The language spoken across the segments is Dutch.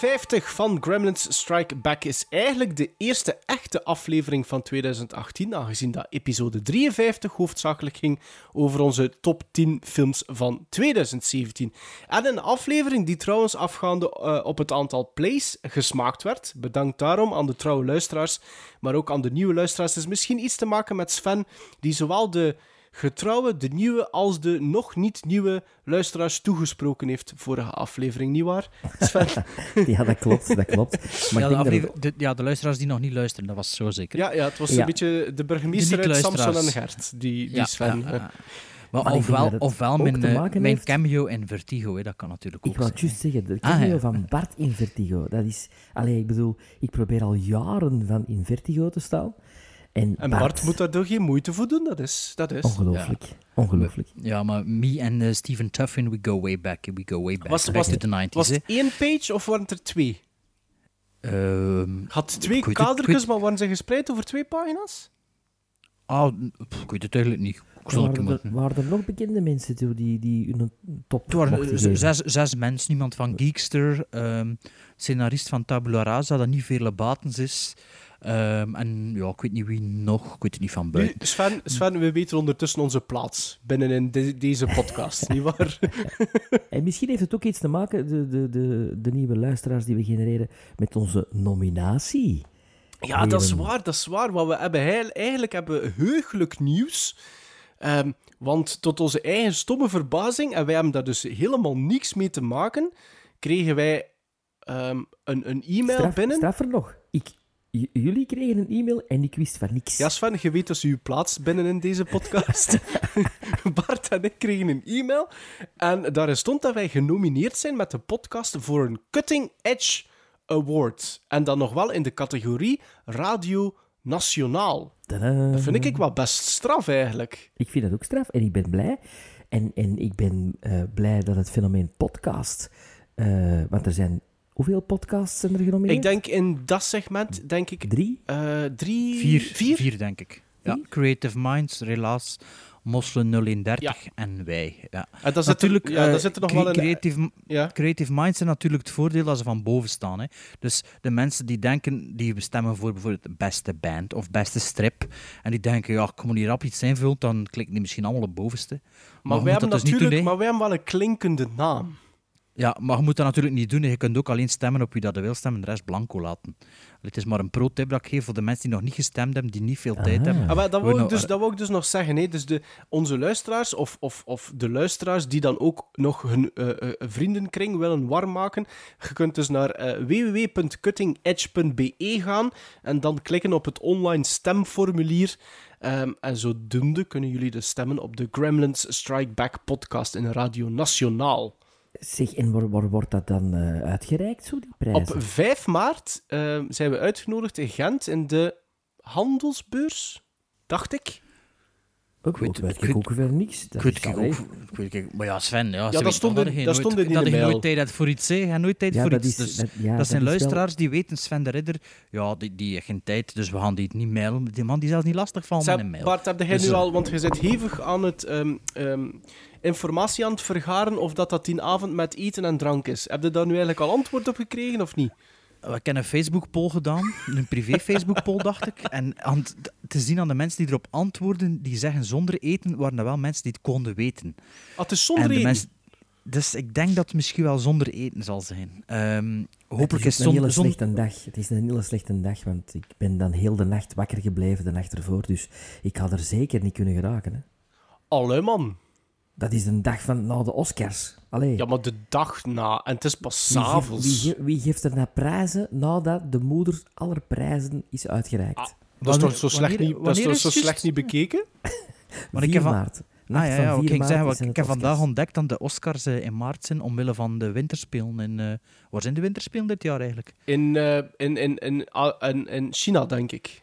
50 van Gremlins Strike Back is eigenlijk de eerste echte aflevering van 2018, aangezien dat episode 53 hoofdzakelijk ging over onze top 10 films van 2017. En een aflevering die trouwens afgaande eh, op het aantal plays gesmaakt werd. Bedankt daarom aan de trouwe luisteraars, maar ook aan de nieuwe luisteraars. Het is misschien iets te maken met Sven, die zowel de getrouwe, de nieuwe als de nog niet nieuwe luisteraars toegesproken heeft vorige aflevering, nietwaar? Sven? Ja, dat klopt, dat klopt. Maar Ja de, dat de, ja, de luisteraars die nog niet luisteren, dat was zo zeker. Ja, ja, het was Ja. een beetje de burgemeester De uit. Samson en Gert, die, die Ja, Sven. ja, ja. Maar, ofwel, ofwel mijn, eh, mijn heeft- cameo in Vertigo, hè, dat kan natuurlijk ook Ik wou juist zeggen, de Ah, cameo ja. van Bart in Vertigo. Dat is... Allee, ik bedoel, ik probeer al jaren van in Vertigo te staan. En, En Bart moet daar toch geen moeite voor doen, dat is. Dat is. Ongelooflijk. Ongelooflijk. Ja, maar me en eh, Steven Tuffin, we go way back. We go way back. Was- back was to het- the 90s. Was hè. het één page of waren het er twee? Ehm, Had twee kadertjes, maar waren ze gespreid over twee pagina's? ah, pff, ik weet het eigenlijk niet. Ik zal het Waren er, moeten- waren er nog bekende mensen toe die, die een top Het waren zes, zes mensen, iemand van Geekster, ehm, scenarist van Tabula Rasa, dat niet veel batens is. Ehm, en ja, ik weet niet wie nog, ik weet het niet van Nu, buiten. Sven, Sven, we weten ondertussen onze plaats binnen in de- deze podcast, nietwaar? En misschien heeft het ook iets te maken, de, de, de, de nieuwe luisteraars die we genereren, met onze nominatie. Ja, dat is waar, dat is waar. Want we hebben heil- eigenlijk hebben we heugelijk nieuws. Ehm, want tot onze eigen stomme verbazing, en wij hebben daar dus helemaal niks mee te maken, kregen wij ehm, een, een e-mail Straf, binnen. straffer nog. J- jullie kregen een e-mail en ik wist van niks. Ja, Sven, je weet dus uw plaats binnen in deze podcast. Bart en ik kregen een e-mail. En daarin stond dat wij genomineerd zijn met de podcast voor een Cutting Edge Award. En dan nog wel in de categorie Radio Nationaal. Tadaa. Dat vind ik wel best straf eigenlijk. Ik vind dat ook straf en ik ben blij. En, en ik ben eh, blij dat het fenomeen podcast... eh, want er zijn... Hoeveel podcasts zijn er genomineerd? Ik denk in dat segment, denk ik, Drie? eh, drie... Vier, Vier? vier denk ik. Ja, Creative Minds, Relaas, Mosselen 031 en wij. Ja. En dat zit Natuurlijk, er, ja, eh, daar zit er nog cre- wel een... creative, Ja. creative Minds zijn natuurlijk het voordeel dat ze van boven staan. Hè. Dus de mensen die denken, die stemmen voor bijvoorbeeld de beste band of beste strip, en die denken, ja, ik moet hier rap iets invullen, dan klikken die misschien allemaal op bovenste. Maar, wij moet hebben dat dus natuurlijk doen, maar wij hebben wel een klinkende naam. Ja, maar je moet dat natuurlijk niet doen. Je kunt ook alleen stemmen op wie dat wil stemmen en de rest blanco laten. Het is maar een pro-tip dat ik geef voor de mensen die nog niet gestemd hebben, die niet veel tijd Ah. hebben. Ah, maar dat, wou ik dus, dat wou ik dus nog zeggen. Hè. Dus de, onze luisteraars, of, of, of de luisteraars die dan ook nog hun eh, eh, vriendenkring willen warm maken, je kunt dus naar eh, www.cuttingedge.be gaan en dan klikken op het online stemformulier. Ehm, en zodoende kunnen jullie dus stemmen op de Gremlins Strike Back podcast in Radio Nationaal. Zeg, en waar, waar wordt dat dan eh, uitgereikt, zo, die prijzen? Op 5 maart ehm, zijn we uitgenodigd in Gent in de handelsbeurs, dacht ik. Ook, weet- weet ik ook weer niks. Dat Ik weet ik ook. Ik weet ik- maar ja, Sven, ja, ze dat stond in- je dat nooit- stond in dat de mail. nooit tijd voor iets. hè. Nooit tijd Ja, voor dat iets. is- dus dat- dat, ja, dat zijn wel- luisteraars die weten, Sven de Ridder, ja, die, die heeft geen tijd, dus we gaan die niet mailen. Die man die zelfs niet lastig valt met een mail. Bart, heb jij Dus, nu eh, al, want je zit hevig aan het ehm, ehm, informatie aan het vergaren of dat dat die avond met eten en drank is. Heb je daar nu eigenlijk al antwoord op gekregen of niet? We hebben een Facebook-poll gedaan, een privé-Facebook-poll, dacht ik. En aan het- te zien aan de mensen die erop antwoorden, die zeggen zonder eten, waren er wel mensen die het konden weten. Ah, het is zonder en de eten. mensen, dus ik denk dat het misschien wel zonder eten zal zijn. Ehm, Het hopelijk is is ook een hele zonder... slechte dag. Het is een hele slechte dag, want ik ben dan heel de nacht wakker gebleven de nacht ervoor. Dus ik had er zeker niet kunnen geraken. Hè. Allee, man. Dat is de dag van na de Oscars. Allee, Ja, maar de dag na. En het is pas wie, s'avonds. wie, ge- wie geeft er naar prijzen nadat de moeder aller prijzen is uitgereikt? Ah, Dat is toch zo slecht wanneer- niet, dat is toch zo slecht niet bekeken? Maar ik 4 heb van- maart. Ah ja, ja 4 oké, ik, maart zeg, wel, zijn ik heb vandaag ontdekt dat de Oscars eh, in maart zijn omwille van de winterspelen. In, eh, waar zijn de winterspelen dit jaar eigenlijk? In, eh, in, in, in, in, in China, denk ik.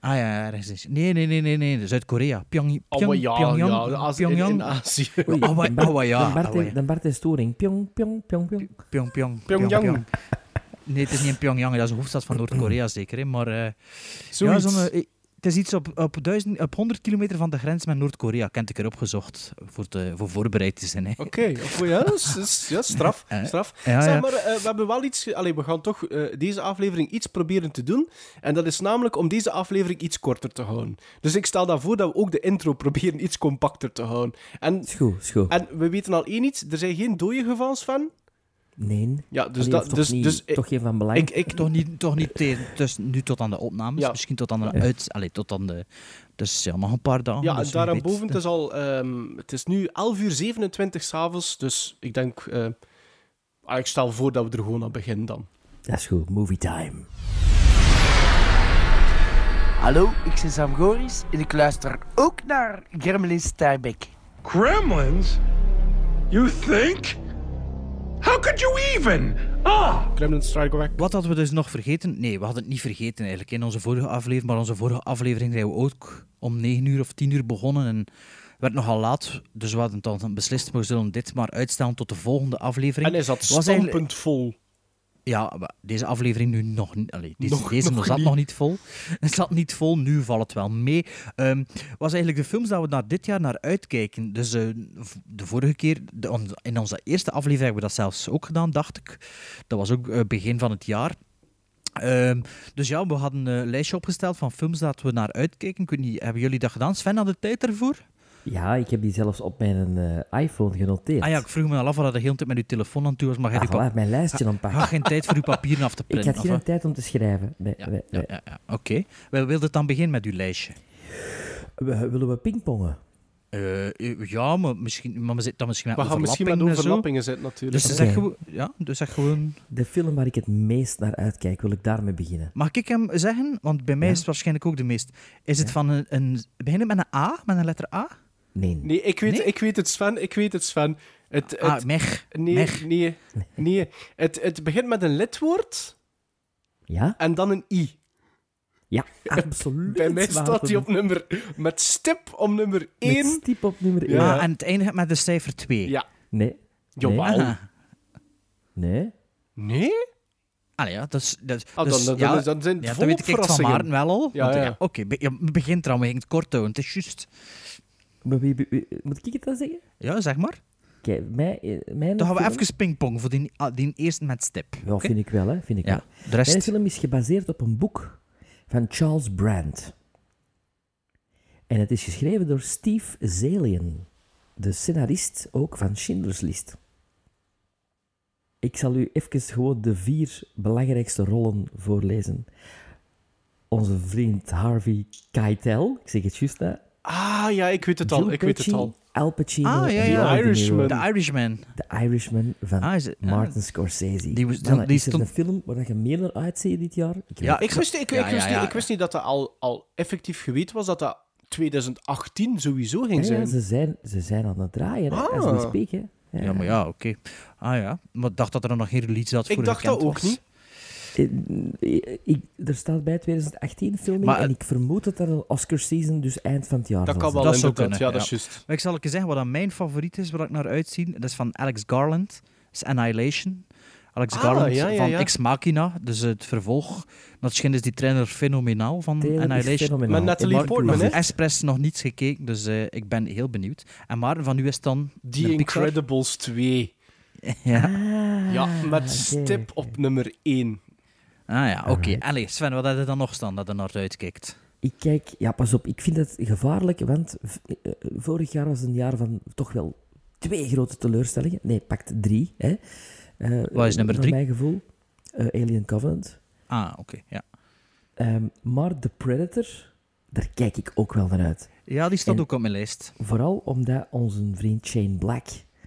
Ah ja, ergens is. Nee, nee, nee, nee, nee. Zuid-Korea. Pyong, Oh, Pyong, ja, Pyongyang. ja, in, in Pyongyang. Azië. Oei, Oh, Bart- oh, ja, Bart, ja. is storing. Pyong, pyong, pyong, pyong, pyong. Pyong, Pyong. Pyongyang. Nee, het is niet in Pyongyang. Dat is de hoofdstad van Noord-Korea zeker. Hè. Maar eh, ja, zo'n, het is iets op, op, duizend, op 100 kilometer van de grens met Noord-Korea. Ik heb het erop gezocht voor, te, voor voorbereid te zijn. Hè. Oké, oké, ja, straf. Straf. ja, zeg maar, eh, we hebben wel iets... Allee, we gaan toch eh, deze aflevering iets proberen te doen. En dat is namelijk om deze aflevering iets korter te houden. Dus ik stel daarvoor dat we ook de intro proberen iets compacter te houden. En, Is goed, is goed. en we weten al één iets, er zijn geen dode gevals van. Nee. Ja, dus Allee, dat... toch Dus, niet, dus, ik, toch geen van belang. ik, ik, Toch niet, toch niet tegen, dus nu tot aan de opnames, Ja. misschien tot aan de Ja. uit... Allee, tot aan de... Dus ja, nog een paar dagen. ja, dus daarboven, het is al... ehm, het is nu 11 uur 27 s'avonds, dus ik denk... eh, ah, ik stel voor dat we er gewoon aan beginnen dan. Dat is goed, movie time. Hallo, ik ben Sam Goris en ik luister ook naar Gremlin Starbek. Gremlins? You think? How could you even? Ah! Gremlin Strike Back. Wat hadden we dus nog vergeten? Nee, we hadden het niet vergeten eigenlijk in onze vorige aflevering. Maar onze vorige aflevering zijn we ook om 9 uur of 10 uur begonnen. En het werd nogal laat. Dus we hadden dan beslist, we zullen dit maar uitstellen tot de volgende aflevering. En is dat stampend vol? Ja, maar deze aflevering nu nog niet. Allee, deze Nog- deze nog zat niet. nog niet vol. Het zat niet vol, nu valt het wel mee. Ehm was eigenlijk de films dat we naar dit jaar naar uitkijken. Dus eh, de vorige keer, de- on- in onze eerste aflevering hebben we dat zelfs ook gedaan, dacht ik. Dat was ook eh, begin van het jaar. Ehm, dus ja, we hadden een lijstje opgesteld van films dat we naar uitkijken. Ik weet niet, hebben jullie dat gedaan? Sven had de tijd ervoor? Ja, ik heb die zelfs op mijn eh, iPhone genoteerd. Ah ja, ik vroeg me al af of dat de hele tijd met je telefoon aan toe was, maar Ah, mijn lijstje ontpakken. geen tijd voor je papieren af te Ik printen. had of geen wat? tijd om te schrijven. Nee, Ja, nee, ja, nee. ja, ja. oké. Wel, wilde het dan beginnen met uw lijstje? We- Willen we pingpongen? Eh, eh, ja, maar misschien, maar we zitten dan misschien met We gaan misschien met overlappingen zitten, natuurlijk. Dus zeg, gewoon, ja, dus zeg gewoon... De film waar ik het meest naar uitkijk, wil ik daarmee beginnen. Mag ik hem zeggen? Want bij mij Ja. is het waarschijnlijk ook de meest. Is het van een, een... Begint het met een A? Met een letter A? Nee. Nee, ik weet, Nee? ik weet het, Sven. Ik weet het, Sven. Het, het, ah, Mech. nee, Mech. nee, nee. Het, het begint met een lidwoord Ja? en dan een i. Ja, absoluut. Bij mij staat hij op nummer... Met stip om nummer Met 1. stip op nummer 1. Ja. Ah, en het eindigt met de cijfer 2. Ja. Nee. Jawel. Ah. Nee. Nee? Allee, ja, dat is... Dat, is- Ah, dus, dan, dan, ja, dan, dan zijn het ja, dan weet ik het van. Maarten wel al. Ja, Want, ja. ja, Oké, be- ja, begint er al, gingen het kort houden. Het is juist. Maar wie, wie- wie- moet ik het dan zeggen? Ja, zeg maar. Kijk, mij, eh, mijn Dan gaan we film- even pingpong voor die, ah, die eerste met stip. Ja, Oké? vind ik wel, hè. Vind ik Ja, wel. de rest... Mijn film is gebaseerd op een boek van Charles Brandt. En het is geschreven door Steve Zalian, de scenarist ook van Schindler's List. Ik zal u even gewoon de vier belangrijkste rollen voorlezen. Onze vriend Harvey Keitel, ik zeg het juist, hè. Ah, ja, ik weet het al. Joe Ik weet het al. Al Pacino Ah, ja, De. Irishman. De Irishman. The Irishman van Ah, het- ah. Martin Scorsese. Die was- Mannen, die is stond- een film waar je meer naar uitziet dit jaar? Ik Ja, Ik wist, ik, Ja, ik, wist ja, Niet, ja. ik wist niet dat dat al, al effectief geweten was dat dat 2018 sowieso ging Ja, ja, zijn. ze, zijn, ze zijn aan het draaien, we Ah. speak. Hè. Ja, maar ja, oké. Ah ja, maar ik dacht dat er nog geen release had voor Ik dacht dat ook was. niet. Eh, ik, er staat bij 2018 filming Maar, en ik vermoot dat dat een Oscar season, dus eind van het jaar Dat zal kan zijn. wel Dat zou inderdaad. kunnen, ja, dat ja. is juist. Maar ik zal even zeggen wat dan mijn favoriet is, waar ik naar uitzie. Dat is van Alex Garland. Dat is Annihilation. Alex Ah, Garland ja, ja, van ja. Ex Machina, dus het vervolg. Dat schijnt is die trainer fenomenaal van Taylor Annihilation. fenomenaal. Met Natalie Portman, hè? Express nog niet gekeken, dus eh, ik ben heel benieuwd. En Maarten, van u is het dan The Pixar? Incredibles 2. Ja. Ah, Ja, met oké, stip oké. op nummer 1. Ah ja, oké. Allee, Sven, wat had je dan nog staan dat er naar uitkijkt? Ik kijk, ja, pas op, ik vind het gevaarlijk, want eh, vorig jaar was een jaar van toch wel twee grote teleurstellingen. Nee, pakt drie. Hè. Eh, Wat is nummer naar drie? mijn gevoel. Eh, Alien Covenant. Ah, oké, ja. Ehm, maar The Predator, daar kijk ik ook wel naar uit. Ja, die staat En- ook op mijn lijst. Vooral omdat onze vriend Shane Black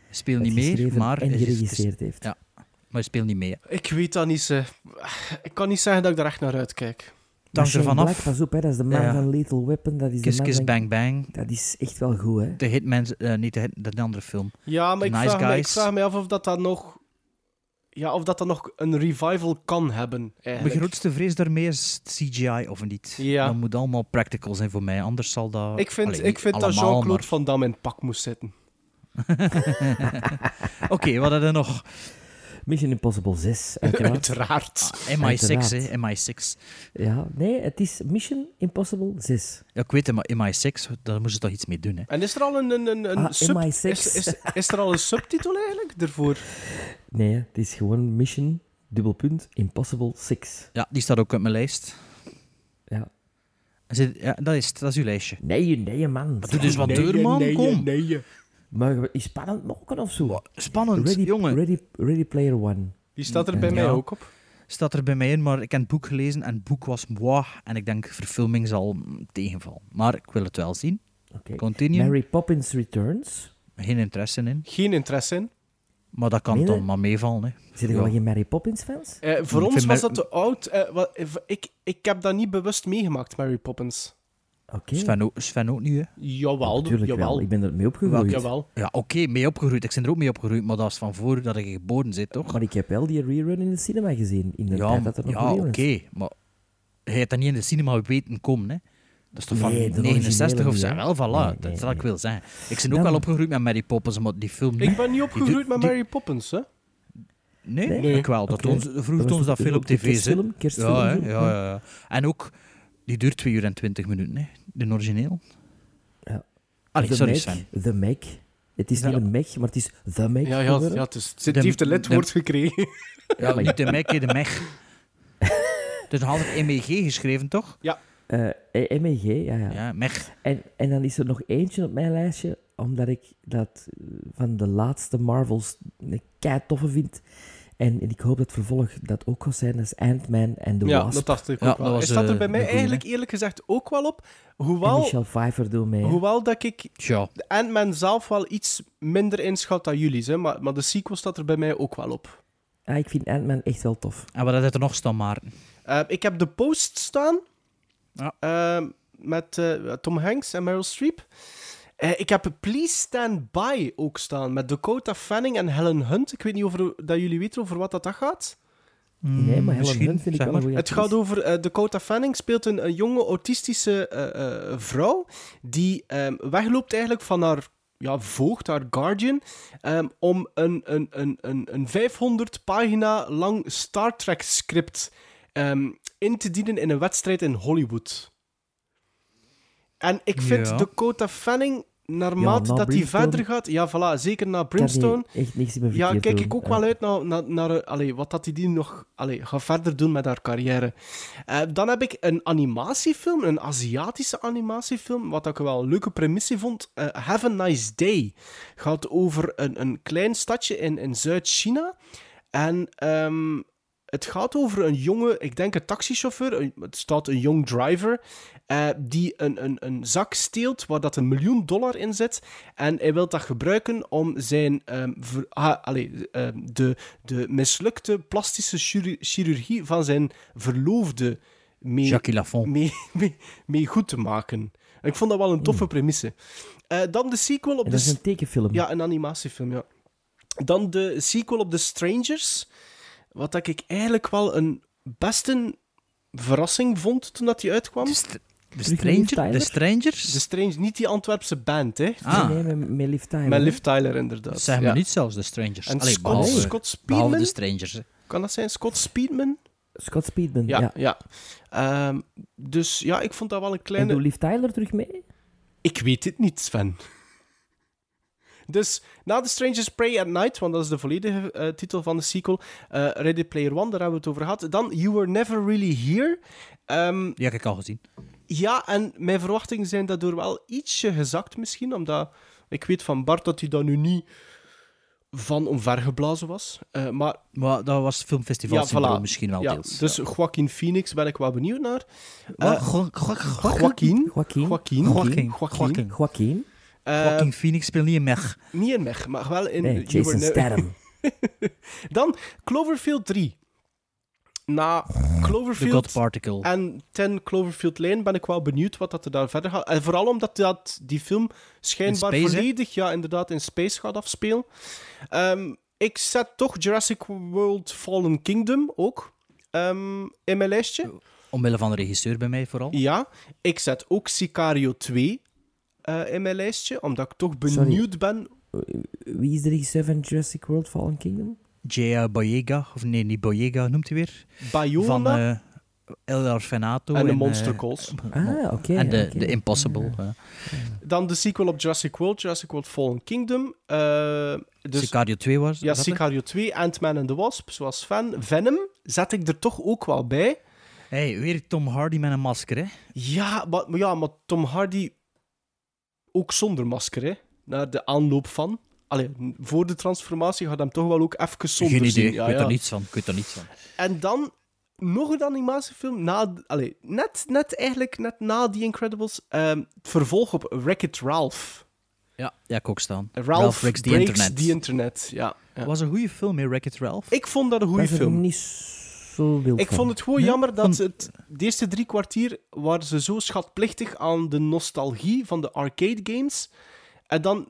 Speel het niet mee, geschreven maar... en is- heeft. ja. Maar speel niet mee. Ik weet dat niet, ze. Ik kan niet zeggen dat ik daar echt naar uitkijk. Maar Dank Shane ervan Black, af. pas op, hè, dat is de man Ja, van Lethal Weapon. Dat is Kiss de man Kiss van- Bang Bang. Dat is echt wel goed, hè. De Hitman, eh, niet de, hit, de andere film. Ja, maar ik, Nice vraag me, ik Guys. vraag me af of dat, dat nog... ja, of dat dan nog een revival kan hebben, Mijn grootste vrees daarmee is CGI of niet. Ja. Dat moet allemaal practical zijn voor mij, anders zal dat... Ik vind, Allee, ik vind dat Jean-Claude maar- Van Damme in het pak moest zitten. Oké, wat hadden we nog? Mission Impossible 6, uiteraard. Uiteraard. Ah, MI6, Uiteraard. hè, MI6. ja, nee, het is Mission Impossible 6. Ja, ik weet het, maar MI6, daar moesten ze toch iets mee doen, hè. En is er al een, een, een, een Ah, sub... MI6. Is, is, is er al een subtitel eigenlijk ervoor? Nee, het is gewoon Mission, dubbelpunt, Impossible 6. Ja, die staat ook op mijn lijst. Ja. Zit- Ja, dat is, dat is uw lijstje. Nee, nee, man. Doe dus wat Nee, deur, man, nee, kom. nee. Mogen we iets spannend maken of zo? Spannend, Ready, jongen. Ready, Ready Player One. Die staat er bij Ja. mij ook op. Staat er bij mij in, maar ik heb het boek gelezen en het boek was moi. En ik denk, verfilming zal tegenvallen. Maar ik wil het wel zien. Oké. Continue. Mary Poppins Returns. Geen interesse in. Geen interesse in. Maar dat kan nee. maar meevallen, hè. Zit er wel geen Mary Poppins fans? Eh, voor Ik ons was Mar- dat te oud. Eh, wat, ik, ik heb dat niet bewust meegemaakt, Mary Poppins. Oké. Sven, ook, Sven ook niet, hè. Jawel, Natuurlijk jawel. wel. Ik ben er mee opgegroeid. Jawel. Ja, oké, mee opgegroeid. Ik ben er ook mee opgegroeid, maar dat is van voordat ik geboren zit, toch? Maar ik heb wel die rerun in de cinema gezien. In de ja, tijd dat er nog ja oké, maar hij heeft dat niet in de cinema weten komen, hè. Dat is toch Nee, van de 69 of zo? Wel, voilà, Nee, dat is wat ik wil zeggen. Ik ben ook wel opgegroeid met Mary Poppins, maar die film. Ik ben niet opgegroeid met Mary Poppins, hè. Nee, Nee? ik wel. Dat ons, vroeger was ons dat veel op tv, hè. kerstfilm, kerstfilm, Ja, hè, zo. ja, ja, ja. En ook, die duurt 2 uur en 20 minuten, hè. De origineel. Ja. Allee, The sorry Sven. The Meg. Het is Ja. niet een Meg, maar het is The Meg. Ja, ja, ja het is, het heeft een lidwoord gekregen. Ja, niet de Meg, hè, de Meg. Het is nog altijd MEG geschreven, toch? Eh, eh, MEG, ja, ja. Ja, Meg. En, en dan is er nog eentje op mijn lijstje, omdat ik dat van de laatste Marvels een kei toffe vind. En, en ik hoop dat het vervolg dat ook gaat zijn, dat is Ant-Man en The Ja, Wasp. dat dacht ik Ja, ook wel. dat staat er bij mij goeie, eigenlijk eerlijk gezegd ook wel op. En Hoewel, Michelle Pfeiffer doet mee. hoewel dat ik de Ant-Man zelf wel iets minder inschat dan jullie, hè, maar, maar de sequel staat er bij mij ook wel op. Ah, ik vind Ant-Man echt wel tof. En wat had er nog staan, Maarten? Eh, ik heb de post staan Ja. eh, met eh, Tom Hanks en Meryl Streep. Eh, ik heb Please Stand By ook staan met Dakota Fanning en Helen Hunt. Ik weet niet of er- dat jullie weten over wat dat, dat gaat. Nee, maar Helen misschien, Hunt vind ik wel maar. een goede Het gaat over eh, Dakota Fanning speelt een, een jonge autistische eh, eh, vrouw die ehm, wegloopt eigenlijk van haar ja, voogd, haar guardian, ehm, om een, een, een, een, een 500 pagina lang Star Trek script ehm, in te dienen in een wedstrijd in Hollywood. En ik vind Ja. Dakota Fanning, naarmate na dat die Brimstone- verder gaat, ja voilà, zeker na kan Brimstone, echt niks meer ja, kijk ik ook Ja. wel uit naar, naar, naar eh, allee, wat dat die nog allee, gaat verder doen met haar carrière. Eh, dan heb ik een animatiefilm, een Aziatische animatiefilm, wat ik wel een leuke premisse vond. Eh, Have a Nice Day. Gaat over een, een klein stadje in, in Zuid-China. En ehm, het gaat over een jonge, ik denk een taxichauffeur, een- het staat een jong driver, eh, die een, een, een zak steelt waar dat een miljoen dollar in zit. En hij wil dat gebruiken om zijn, ehm, ver- ah, allee, ehm, de, de mislukte plastische chirur- chirurgie van zijn verloofde mee, mee, mee, mee goed te maken. En ik vond dat wel een toffe premisse. Eh, dan de sequel op En de... dat is een tekenfilm. Ja, een animatiefilm, ja. Dan de sequel op The Strangers. Wat dat ik eigenlijk wel een best een verrassing vond toen dat die uitkwam. De, de, stranger, de Strangers? The Strange, niet die Antwerpse band, hè. ah, Nee, met, met Liv Tyler. Met? Liv Tyler, inderdaad. zeg ja. maar niet zelfs de Strangers. En Allee, Scott, behalve, Scott behalve de Speedman? Strangers. hè. Kan dat zijn? Scott Speedman? Scott Speedman, Ja, ja. ja. Ehm, dus ja, ik vond dat wel een En kleine... doet Liv Tyler terug mee? Ik weet het niet, Sven. Dus na The Strangers Pray at Night, want dat is de volledige eh, titel van de sequel, eh, Ready Player One, daar hebben we het over gehad. Dan You Were Never Really Here. Ehm, Die heb ik al gezien. ja, en mijn verwachtingen zijn daardoor wel ietsje gezakt misschien, omdat ik weet van Bart dat hij dat nu niet van omvergeblazen was. Eh, maar Maar dat was filmfestival Ja, syndroom voilà. misschien wel ja, deels. dus Joaquin Phoenix ben ik wel benieuwd naar. Joaquin? Joaquin. Joaquin. Joaquin. Joaquin. Joaquin. Joaquin. Eh, Joaquin Phoenix speelt niet in Meg. niet in Meg, maar wel in Nee, Jason Statham. Dan Cloverfield 3. Na The Cloverfield God Particle. en 10 Cloverfield Lane ben ik wel benieuwd wat dat er daar verder gaat. En vooral omdat dat, die film schijnbaar space, volledig ja, inderdaad in space gaat afspelen. Ehm, Ik zet toch Jurassic World Fallen Kingdom ook ehm, in mijn lijstje. Omwille van de regisseur bij mij vooral. Ja, ik zet ook Sicario 2 eh, in mijn lijstje, omdat ik toch Sorry. benieuwd ben. Wie is de regisseur van Jurassic World Fallen Kingdom? Jaya Boyega, of nee, niet Boyega, noemt hij weer? Bayona Van eh El Orfanato. en de eh, Monster Calls. Ah, oké. en de, Impossible. eh. Dan de sequel op Jurassic World, Jurassic World Fallen Kingdom. eh, dus, Sicario 2 was ja, er? Sicario 2, Ant-Man and the Wasp, zoals fan. Venom zet ik er toch ook wel bij. Hey, weer Tom Hardy met een masker, hè? Ja, maar ja, maar Tom Hardy ook zonder masker, hè. Naar de aanloop van. Allee, voor de transformatie gaat hem toch wel ook even zonder Geen idee, zien. ik Ja, weet ja. er niets van. Ik weet er niets van. En dan nog een animatiefilm, na, allee, net, net eigenlijk net na The Incredibles, ehm, het vervolg op Wreck-It Ralph. Ja, ja, ik ook staan. Ralph, Breaks the Internet. the Internet. Ja, ja. was een goede film, hè, Wreck-It Ralph. Ik vond dat een Ik goede film. niet zo wild Ik van. vond het gewoon Nee? jammer dat het, de eerste drie kwartier waren ze zo schatplichtig aan de nostalgie van de arcade games. En dan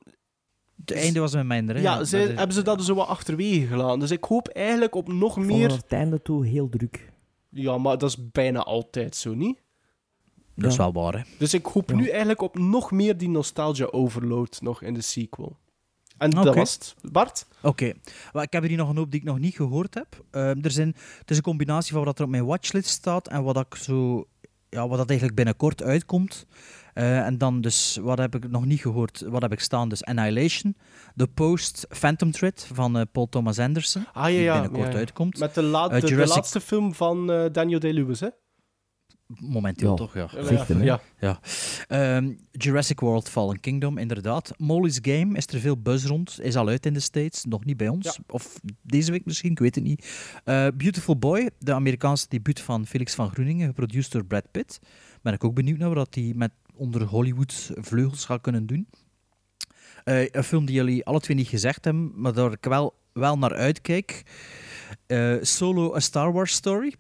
Het einde was met minder, hè? ja, de- hebben ze dat zo wat achterwege gelaten. Dus ik hoop eigenlijk op nog Ik meer... het einde toe heel druk. Ja, maar dat is bijna altijd zo, niet? Dat is wel waar, hè? Dus ik hoop Ja. nu eigenlijk op nog meer die nostalgia overload nog in de sequel. En dat Oké. was het. Bart? Oké, ik heb er hier nog een hoop die ik nog niet gehoord heb. Ehm, er zijn, het is een combinatie van wat er op mijn watchlist staat en wat, ik zo, ja, wat dat eigenlijk binnenkort uitkomt. Eh, en dan dus, wat heb ik nog niet gehoord? Wat heb ik staan? Dus Annihilation, The Post, Phantom Thread van eh, Paul Thomas Anderson, Ah, ja, die ja. binnenkort ja, ja. uitkomt. Met de, la- Eh, de- de Jurassic- laatste film van Daniel Day-Lewis, hè? Momenteel Ja. toch, ja. Ja. Ja. Ehm, Jurassic World Fallen Kingdom, inderdaad. Molly's Game is er veel buzz rond. Is al uit in de States, nog niet bij ons. Ja. Of deze week misschien, ik weet het niet. Eh, Beautiful Boy, de Amerikaanse debuut van Felix van Groeningen, geproduceerd door Brad Pitt. Ben ik ook benieuwd naar wat hij met onder Hollywood vleugels gaat kunnen doen. Eh, een film die jullie alle twee niet gezegd hebben, maar daar ik wel, wel naar uitkijk. Eh, Solo, A Star Wars Story.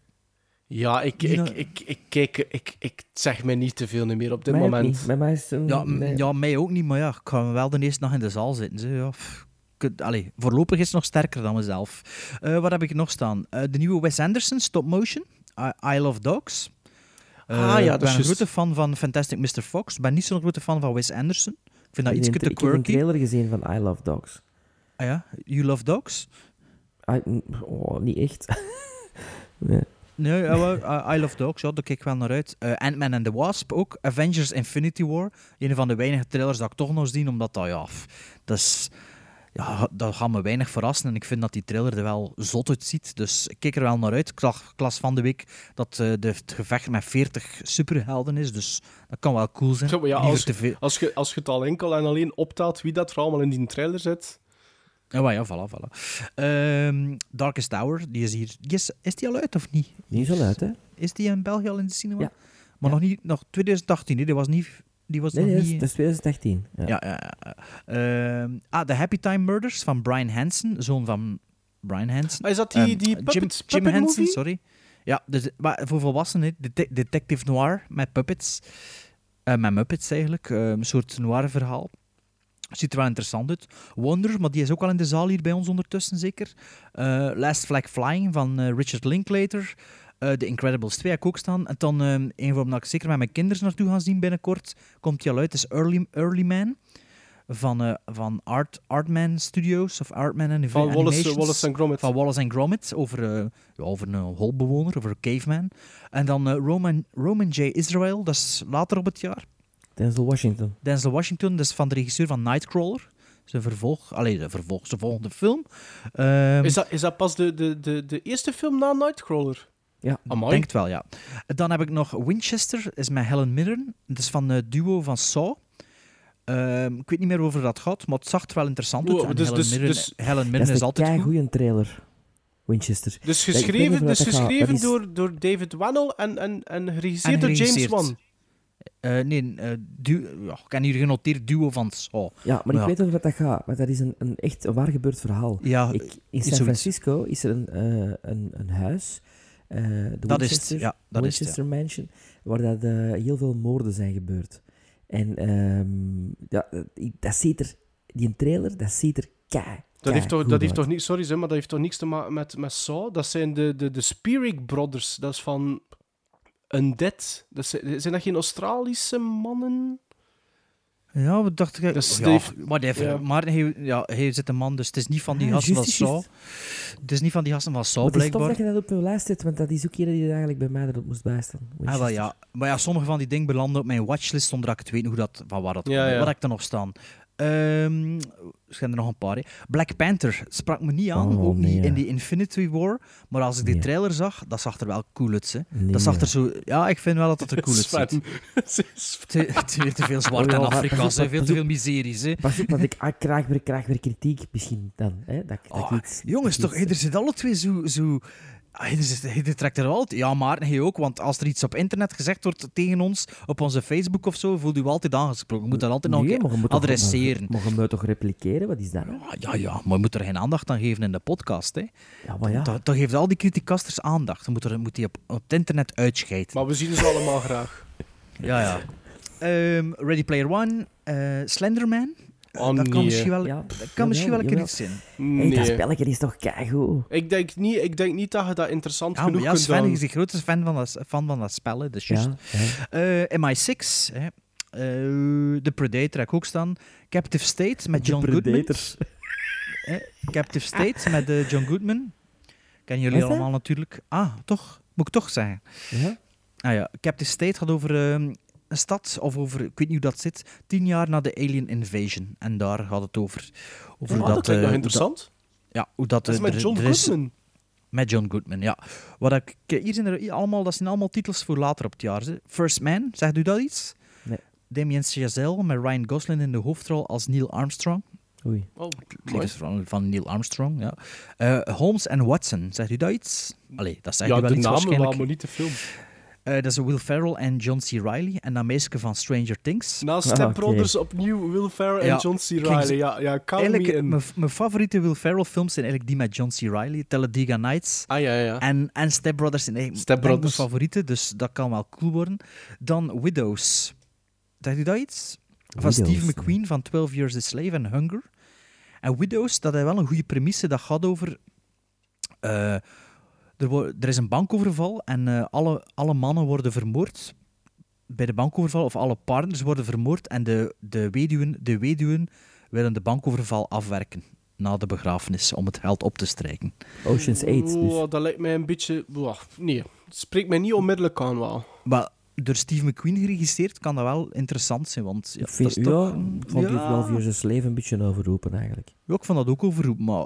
Ja, ik, ik, ik, ik, kijk, ik, ik zeg mij niet te veel meer op dit Mij ook moment. niet. Bij mij is Ja, ja, mij ook niet, maar ja, ik ga wel de eerste nacht in de zaal zitten. Ze. Ja, allee, voorlopig is het nog sterker dan mezelf. Eh, wat heb ik nog staan? Eh, de nieuwe Wes Anderson, stop motion, I, I Love Dogs. Eh, Ah, ja, ik ben is een grote fan van Fantastic Mr. Fox. Ik ben niet zo'n grote fan van Wes Anderson. Ik vind dat Ik iets te een- Ik heb een quirky. trailer gezien van I Love Dogs. Ah ja, You Love Dogs? Ah, mm, oh, niet echt. nee. Nee, wel, I- Love Dogs, ja, daar kijk ik wel naar uit. Eh, Ant-Man and the Wasp ook. Avengers Infinity War. Een van de weinige trailers dat ik toch nog zie, omdat dat, ja, dat is... Ja, dat gaat me weinig verrassen en ik vind dat die trailer er wel zot uitziet. Dus ik kijk er wel naar uit. Ik zag ik las van de week dat de, het gevecht met 40 superhelden is, dus dat kan wel cool zijn. Ja, als- veel. Als je, als je het al enkel en alleen optelt wie dat er allemaal in die trailer zit. Ja, maar ja, voilà, voilà. Ehm, Darkest Tower, die is hier... Die is, is die al uit of niet? Niet zo luid, hè? Is die in België al in de cinema? Ja. Maar Ja. nog niet, nog 2018, hè? die was niet... Die was Nee, nog nee, dat is, niet... dat is 2018. Ja. Ja, ja, ja. Ehm, ah, The Happy Time Murders van Brian Hansen, zoon van Brian Hansen. Ah, Is dat die, die Jim, puppet, Jim puppet Henson, movie? sorry. Ja, dus, maar voor volwassenen, dete- Detective Noir met puppets. Eh, met Muppets eigenlijk. eh, een soort noir verhaal. Ziet er wel interessant uit. Wonder, maar die is ook al in de zaal hier bij ons ondertussen zeker. Eh, Last Flag Flying van eh, Richard Linklater. Eh The Incredibles 2 heb ik ook staan. En dan een waar ik zeker met mijn kinderen naartoe gaan zien binnenkort. Komt die al uit, is Early, Early Man. Van, van Art, Artman Studios of Artman Anima- Van Wallace. Wallace en Gromit. Van Wallace and Gromit over, ja, over een holbewoner, over een caveman. En dan Roman, Roman J. Israel, dat is later op het jaar. Denzel Washington. Denzel Washington, dat is van de regisseur van Nightcrawler. Zijn vervolg, allee, de vervolg, zijn volgende film. Ehm, Is dat, is dat pas de, de, de, de eerste film na Nightcrawler? Ja. Amai. Denk het wel, ja. Dan heb ik nog Winchester, is met Helen Mirren. Dat is van het duo van Saw. Ehm, ik weet niet meer over dat gaat, maar het zag er wel interessant uit. Wow, dus- Helen dus- Mirren, dus- Helen Mirren is is een altijd goed. goede trailer. Winchester. Dus ik geschreven, dus geschreven door, door David Wannell en, en, en geregisseerd En door James. Wan. Eh, nee, eh, du- ja, ik heb hier genoteerd duo van Saw. Ja, maar ik Ja. weet over wat dat gaat. Want dat is een, een echt een waar gebeurd verhaal. Ja, Ik, in is San zoiets. Francisco is er een, eh, een, een huis. eh, de dat is het. Winchester, Ja, dat is het, ja. Winchester Mansion. Waar dat, eh, heel veel moorden zijn gebeurd. En ehm, ja, dat- ziet er... Die trailer, dat ziet er kei Dat heeft, toch, dat heeft toch niet, sorry, zeg, maar dat heeft toch niks te maken met, met Saw? Dat zijn de, de, de Spearing Brothers. Dat is van Undead. Dat zijn, zijn dat geen Australische mannen? Ja, wat dacht ik? Dus ja, whatever. ja. Maar hij, ja, hij zit een man, dus het is niet van die gasten van. Saw. Het is niet van die gasten van Saw, Maar het is tof blijkbaar. dat je dat op je lijst zet, want dat is ook iedereen die er eigenlijk bij mij erop moest bijstaan. Ah, wel, ja. Maar ja, sommige van die dingen belanden op mijn watchlist zonder dat ik weet hoe dat, van waar dat Ja, komt. ja. Wat heb ik er nog staan? Ehm er zijn er nog een paar. Hè. Black Panther sprak me niet aan, Oh, ook nee, niet ja. in die Infinity War. Maar als ik die Nee. trailer zag, dat zag er wel cool uit. Hè. Nee, dat zag ja. er zo... Ja, ik vind wel dat het er cool Sven. uitziet. Te, te, weer te veel zwart Oh, ja, en veel pas te op. veel miseries. Hè. Pas op, want ik ah, krijg, weer, krijg weer kritiek misschien dan. Hè? Dat, dat Oh, iets, jongens, dat toch, iets- er zit alle twee zo... zo Ah, er zit- er trekt er wel uit. Ja, maar hij ook, want als er iets op internet gezegd wordt tegen ons, op onze Facebook of zo, voelt u altijd aangesproken. Je moet dat altijd nog Nee, een adresseren. Je moet toch repliceren? Wat is dat? nou? Ah, Ja, ja, maar je moet er geen aandacht aan geven in de podcast. Hè. Ja, maar ja. Dan, dan geeft al die criticasters aandacht. Dan moet, er, moet die op, op het internet uitscheiden. Maar we zien ze allemaal graag. Ja, ja. Ehm, Ready Player One, eh, Slenderman. Oh, dat kan nee. misschien wel, Ja, dat kan misschien wel een keer iets zijn. Hey, dat Nee. spelletje is toch keigoed? ik, denk niet, ik denk niet dat je dat interessant Ja, genoeg ja, kunt Sven is de grootste fan van dat, fan van dat spel, dus juist. Ja, ja. Eh, MI6, hè. Eh, The Predator heb ik ook staan. Captive State met John Goodman. Captive State met eh, John Goodman. Kennen jullie allemaal natuurlijk. Ah, toch? Moet ik toch zeggen. Ja? Ah ja, Captive State gaat over ehm, een stad, of over, ik weet niet hoe dat zit, tien jaar na de Alien Invasion. En daar gaat het over. over Ah, hoe dat, dat, klinkt eh, nog hoe interessant. dat- ja, hoe dat, Dat is eh, met er- John er is- Goodman. Met John Goodman, ja. Wat ik, hier zijn er allemaal, dat zijn allemaal titels voor later op het jaar. Hè. First Man, zegt u dat iets? Nee. Damien Chazelle met Ryan Gosling in de hoofdrol als Neil Armstrong. Oei. Oh, dus van, van Neil Armstrong, ja. Eh, Holmes en Watson, zegt u dat iets? Allee, dat zegt Ja, u wel de iets namen wel, waarschijnlijk. maar niet de film. Eh, dat is Will Ferrell en John C. Reilly. En dat meisje van Stranger Things. Na Ah, Step oké. Brothers opnieuw Will Ferrell en Ja, John C. Reilly. Ja, ja count me Eigenlijk, in. mijn, favoriete Will Ferrell films zijn eigenlijk die met John C. Reilly. Talladega Nights. Ah, ja, ja. En, en Step Brothers zijn eigenlijk Step Brothers. mijn favoriete, dus dat kan wel cool worden. Dan Widows. Zegt u dat iets? Van Widows, Steve McQueen van 12 Years a Slave en Hunger. En Widows, dat is wel een goede premisse. Dat gaat over... eh, er, er is een bankoverval en eh, alle, alle mannen worden vermoord bij de bankoverval, of alle partners worden vermoord en de, de, weduwen, de weduwen willen de bankoverval afwerken na de begrafenis om het geld op te strijken. Ocean's 8 dus. Oh, dat lijkt mij een beetje... Nee, het spreekt mij niet onmiddellijk aan wel. Maar door Steve McQueen geregisseerd kan dat wel interessant zijn, want ja, Ik vind, dat is ja, toch... ik vond die ja, 12 Years a Slave een beetje overroepen eigenlijk. Ja, ik vond dat ook overroep, maar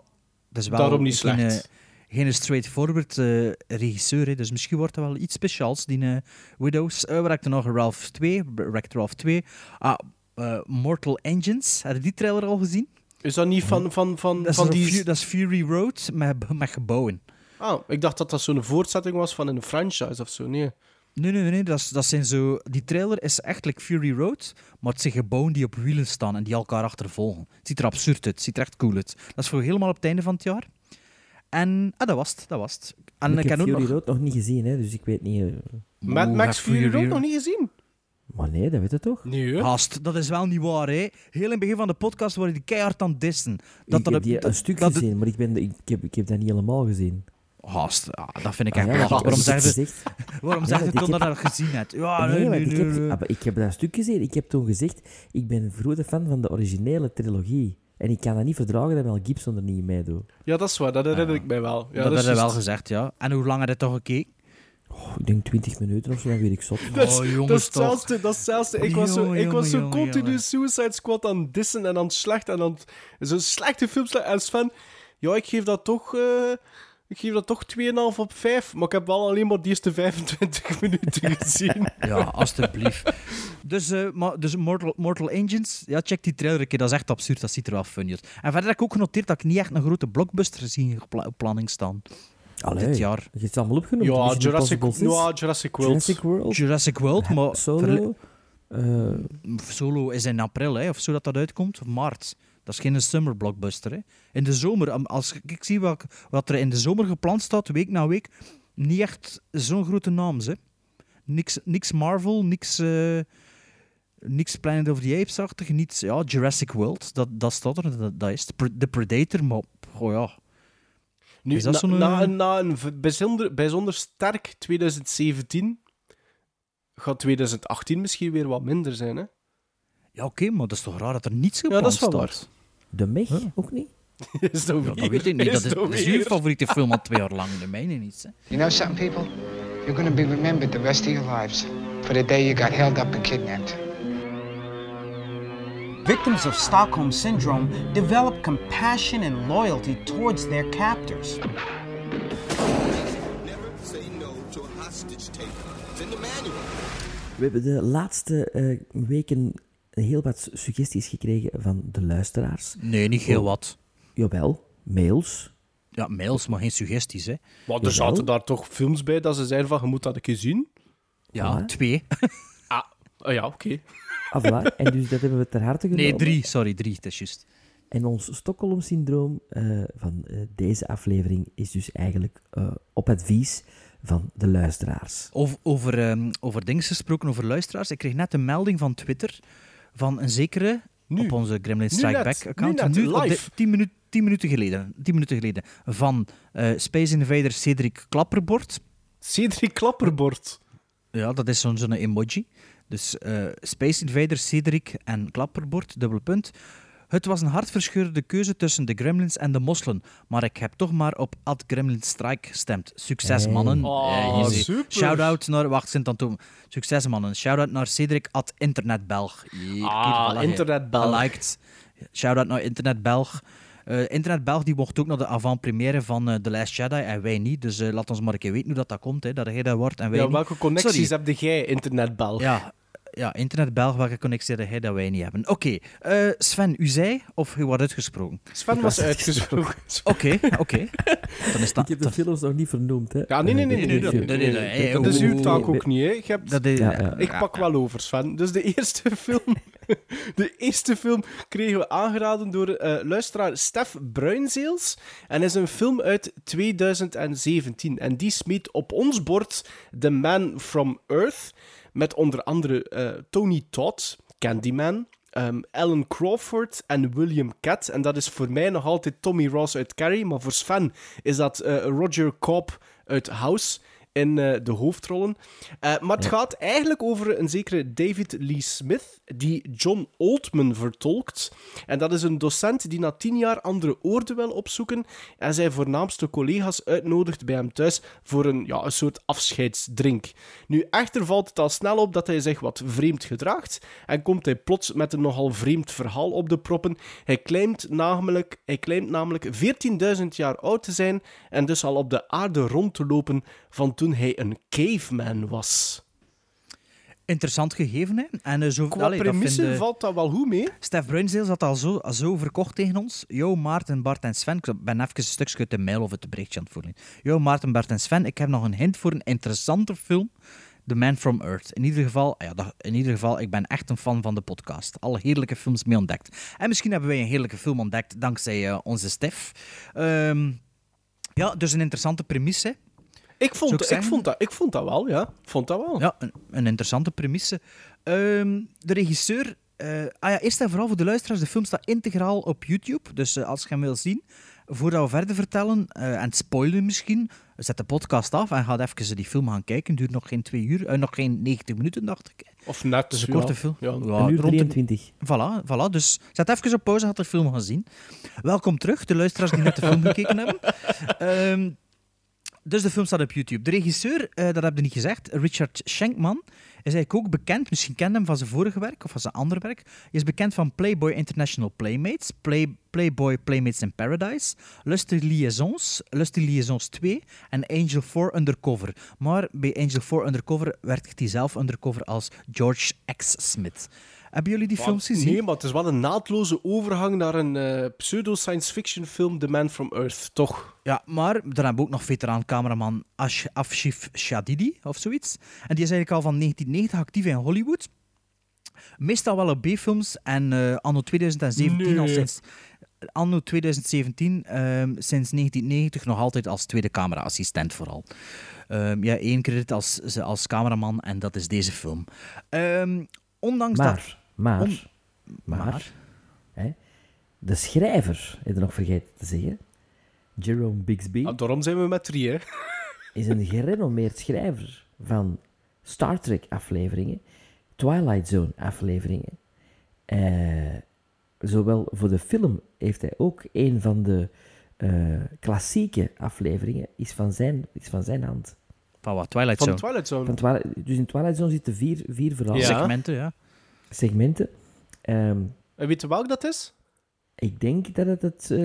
dat is wel Daarom niet geen, slecht. eh, geen straightforward eh, regisseur, hè, dus misschien wordt dat wel iets speciaals, die eh, Widows. Eh waar heb ik er nog? Ralph 2, Wrecked Ralph 2. Ah, eh, Mortal Engines, heb je die trailer al gezien? Is dat niet van, van, van, Dat van een die... Dat is Fury Road met, met gebouwen. Ah, ik dacht dat dat zo'n voortzetting was van een franchise of zo. Nee. Nee, nee, nee, dat, dat zijn zo... Die trailer is echt like Fury Road, maar het zijn gebouwen die op wielen staan en die elkaar achtervolgen. Het ziet er absurd uit, het ziet er echt cool uit. Dat is voor helemaal op het einde van het jaar. En ah, dat was het, dat was het. En ik ik heb Fury nog... Road nog niet gezien, hè, dus ik weet niet... Mad Oeh, Max Fury Road nog niet gezien? Maar nee, dat weet je toch? Nee? Gast, dat is wel niet waar, hè. Heel in het begin van de podcast worden die keihard aan het dissen. Dat ik dat heb die een stuk dat- gezien, maar ik, ben, ik, heb, ik heb dat niet helemaal gezien. Gast, ja, dat vind ik Ah, echt ja, belachelijk. dat Waarom zeg je, gezegd. waarom Ja, zeg je want ik toen dat heb- je dat gezien hebt? Ja, nee, nee, ik, heb, nee, nee. ah, maar ik heb dat een stuk gezien. Ik heb toen gezegd, ik ben een grote fan van de originele trilogie. En ik kan dat niet verdragen dat Mel Gibson er niet mee doet. Ja, dat is waar. Dat herinner ik mij wel. Ja, dat is heb je wel gezegd, ja. En hoe lang je toch gekeken? Oh, ik denk 20 minuten of zo, dan weet ik zot. Dat is, Oh, dat jongens, is hetzelfde. Dat is hetzelfde. Ik was zo, Jongen, ik was zo jongen, continu jongen. Suicide Squad aan het dissen en aan het slecht en aan het... Zo'n slechte films. En Sven, ja, ik geef dat toch... eh, ik geef dat toch 2,5 op 5. Maar ik heb wel alleen maar de eerste 25 minuten gezien. Ja, alstublieft. Dus, eh, maar, dus Mortal, Mortal Engines, ja, check die trailer een keer. Dat is echt absurd. Dat ziet er wel funny uit. En verder heb ik ook genoteerd dat ik niet echt een grote blockbuster zie op pla- op planning staan. Allee, Dit jaar. Je hebt het allemaal opgenoemd. ja, Jurassic, Impossible 6, ja, Jurassic World. Jurassic World, Jurassic World, maar Solo. eh, Solo is in april, hè, of zo dat dat uitkomt. Of maart. Dat is geen summer blockbuster. Hè. In de zomer, als ik zie wat, wat er in de zomer gepland staat, week na week, niet echt zo'n grote naam. Hè. Niks, niks Marvel, niks, eh, Niks Planet of the Apes-achtig, niets... Ja, Jurassic World, dat, dat staat er, dat, dat is The Predator, maar... Oh ja, Nu, Is dat na, eh, een- na een bijzonder, bijzonder sterk 2017 gaat 2018 misschien weer wat minder zijn. Hè? ja oké, maar dat is toch raar dat er niets Ja, gepland dat is wel staat? De Meg ook niet? Is dat, Ja, weer? dat weet ik niet. Is Dat is, dat dat is uw favoriete film al twee jaar lang, de mijne niet. Hè. You know something, people? You're gonna be remembered the rest of your lives for the day you got held up and kidnapped. Victims of Stockholm Syndrome develop compassion and loyalty towards their captors. We hebben de laatste eh, weken heel wat suggesties gekregen van de luisteraars. Nee, niet heel wat. Jawel, mails. Ja, mails, maar geen suggesties, hè. Maar er Jawel. zaten daar toch films bij dat ze zeiden van, je moet dat een keer zien. Ja, Voilà. twee. Ah ja, oké. Ah, voilà. En dus dat hebben we ter harte genomen. Nee, drie. Sorry, drie. Dat is juist. En ons Stockholm-syndroom eh, van eh, deze aflevering is dus eigenlijk eh, op advies van de luisteraars. Over, over, ehm, over dingen gesproken, over luisteraars. Ik kreeg net een melding van Twitter van een zekere Nu. op onze Gremlin Strike. Back account. Nu net, live. dit- tien, minuut, tien minuten geleden. Tien minuten geleden. Van eh, Space Invader Cedric Klapperbord. Cedric Klapperbord. Ja, dat is zo'n zo'n emoji. Dus eh, Space Invader, Cedric en Klapperbord, dubbel punt. Het was een hartverscheurende keuze tussen de Gremlins en de Mosselen, maar ik heb toch maar op Ad Gremlin Strike gestemd. Succes, Hey. mannen. Oh, Eh, super. Shout-out naar... Wacht, Sint Antoon. Succes, mannen. Shout-out naar Cedric at Internetbelg. Ah, kijk, voilà, Internetbelg. Geliked. Shout-out naar Internetbelg. Eh Internetbelg die mocht ook naar de avant-première van eh, The Last Jedi en wij niet. Dus eh, laat ons maar een keer weten hoe dat, dat komt, hè, dat hij dat wordt en wij Ja, niet. welke connecties Sorry. heb jij, internetbel? Ja, ja Internet Belg, welke connectie had hij dat wij niet hebben? Oké, eh, Sven, u zei of u wordt uitgesproken? Sven was uitgesproken. Oké, oké. Dan is Ik dat... heb de films nog niet vernoemd, hè. Ja, nee, nee, nee. Nee, nee, de- nee, nee, Dat is uw taak ook niet, hè. Je hebt... dat is, Ja, ja. Ik pak wel over, Sven. Dus de eerste film, de eerste film kregen we aangeraden door eh, luisteraar Stef Bruinzeels. En is een film uit 2017. En die smeet op ons bord The Man from Earth. Met onder andere eh, Tony Todd, Candyman. ehm, Alan Crawford en William Cat. En dat is voor mij nog altijd Tommy Ross uit Carrie. Maar voor Sven is dat eh, Roger Cobb uit House in eh, de hoofdrollen. Eh, maar het gaat eigenlijk over een zekere David Lee Smith, die John Oldman vertolkt. En dat is een docent die na tien jaar andere oorden wil opzoeken en zijn voornaamste collega's uitnodigt bij hem thuis voor een, ja, een soort afscheidsdrink. Nu, echter valt het al snel op dat hij zich wat vreemd gedraagt en komt hij plots met een nogal vreemd verhaal op de proppen. Hij claimt namelijk, hij claimt namelijk 14.000 jaar oud te zijn en dus al op de aarde rond te lopen van toen hij een caveman was. Interessant gegeven, hè? En uh, zo... Qua allee, premisse valt dat wel goed mee. Stef Bruinzeels had al zo, zo verkocht tegen ons. Yo, Maarten, Bart en Sven. Ik ben even een stukje uit de mail of het berichtje aan het voorlezen. Yo, Maarten, Bart en Sven. Ik heb nog een hint voor een interessante film. The Man from Earth. In ieder geval, ja, dat, in ieder geval, ik ben echt een fan van de podcast. Alle heerlijke films mee ontdekt. En misschien hebben wij een heerlijke film ontdekt dankzij eh, onze Stef. Ehm, ja, dus een interessante premisse. Ik vond, ik ik, vond dat, ik vond dat wel, ja. Vond dat wel. Ja, een, een interessante premisse. Ehm, de regisseur... eh, ah ja, eerst en vooral voor de luisteraars, de film staat integraal op YouTube. Dus eh, als je hem wil zien, voordat we verder vertellen, eh, en spoilen misschien, zet de podcast af en ga even die film gaan kijken. Duurt nog geen twee uur, nog geen 90 minuten, dacht ik. Of net. Het is een ja. korte film. Ja. Ja, Een uur rond de- 23. Voilà, voilà, dus zet even op pauze, gaat de film gaan zien. Welkom terug, de luisteraars die net de film gekeken hebben. Ehm, dus de film staat op YouTube. De regisseur, eh, dat heb je niet gezegd, Richard Schenkman, is eigenlijk ook bekend, misschien kent hem van zijn vorige werk of van zijn andere werk. Hij is bekend van Playboy International Playmates, Play, Playboy Playmates in Paradise, Lusty Liaisons, Lusty Liaisons 2 en Angel 4 Undercover. Maar bij Angel 4 Undercover werkt hij zelf undercover als George X. Smith. Hebben jullie die films gezien? Nee, maar het is wel een naadloze overgang naar een eh, pseudo-science fiction film, The Man from Earth, toch? Ja, maar dan hebben we ook nog veteraan cameraman Ash, Afshif Shadidi of zoiets. En die is eigenlijk al van 1990 actief in Hollywood. Meestal wel op B-films en eh, anno 2017 al sinds... Anno 2017, ehm, sinds 1990 nog altijd als tweede camera-assistent vooral. Ehm, ja, één credit als, als cameraman en dat is deze film. Ehm, ondanks dat... Maar, maar, Om- maar, maar? hè, de schrijver, heb je nog vergeten te zeggen, Jerome Bixby, Ah, daarom zijn we met drie, hè. is een gerenommeerd schrijver van Star Trek afleveringen, Twilight Zone afleveringen. Eh, zowel voor de film heeft hij ook een van de eh, klassieke afleveringen, is van zijn, is van zijn hand. Van wat? Twilight Van Zone. Twilight Zone. Van Twilight, dus in Twilight Zone zitten vier, vier verhalen, Ja. Segmenten, ja. Segmenten. Ehm, En weet je welk dat is? ik denk dat het het... eh,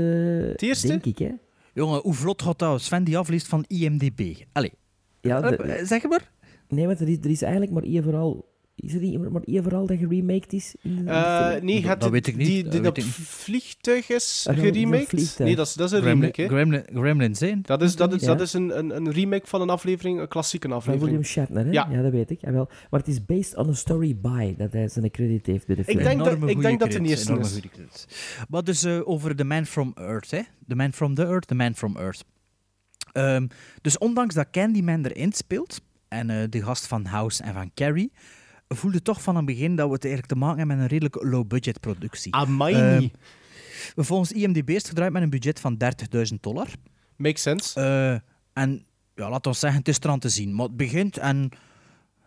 Het eerste? Denk ik, hè. Jongen, hoe vlot gaat dat? Sven die afleest van IMDB. Allee, Ja, de- eh, zeg maar. nee, want er is, er is eigenlijk maar één verhaal... Is er niet maar één verhaal dat geremaked is? In de, Eh, nee, Dat- gaat dat het- weet ik niet, Die, dat die weet dat ik niet. vliegtuig is Ah, geremaked? vliegtuig. Nee, dat is, dat is een Gremlin, remake, hè. Gremlin, Gremlin zijn. Dat is, dat is, Ja. dat is een, een, een remake van een aflevering, een klassieke Van aflevering. William Shatner, hè? Ja. Ja. dat weet ik. Jawel. Maar het is based on a story by dat hij zijn credit heeft bij de film. Ik denk dat- ik denk dat de eerste enorme is. Maar dus eh, over The Man From Earth, hè. The Man From The Earth, The Man From Earth. Ehm, dus ondanks dat Candyman erin speelt, en eh, de gast van House en van Carrie, voelde toch van het begin dat we het eigenlijk te maken hebben met een redelijk low-budget productie. Amai. Ehm, Volgens IMDb is het gedraaid met een budget van 30.000 dollar. Makes sense. Eh, en ja, laat ons zeggen, het is eraan te zien. Maar het begint en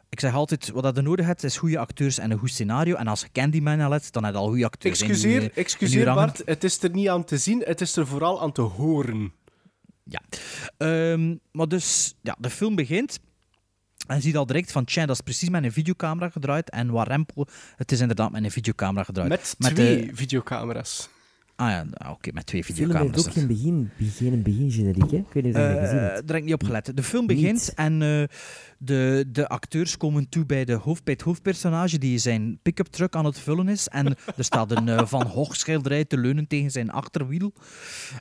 ik zeg altijd, wat dat je nodig hebt, is goede acteurs en een goed scenario. En als je Candyman al hebt, dan heb je al goede acteurs. in Excuseer, excuseer. Bart, het is er niet aan te zien, het is er vooral aan te horen. Ja. Ehm, maar dus, ja, de film begint. En je ziet al direct van, tja, dat is precies met een videocamera gedraaid. En Rempel, het is inderdaad met een videocamera gedraaid. Met, Met twee de- videocamera's. Ah ja, ah, oké, met twee De film heeft videocamera's. ook geen begin, geen begingeneriek, hè? Ik weet niet of je dat gezien Eh hebt. daar heb ik niet op gelet. De film begint Niet. en eh, de, de acteurs komen toe bij, de hoofd, bij het hoofdpersonage die zijn pick-up truck aan het vullen is. En er staat een eh, Van Gogh schilderij te leunen tegen zijn achterwiel.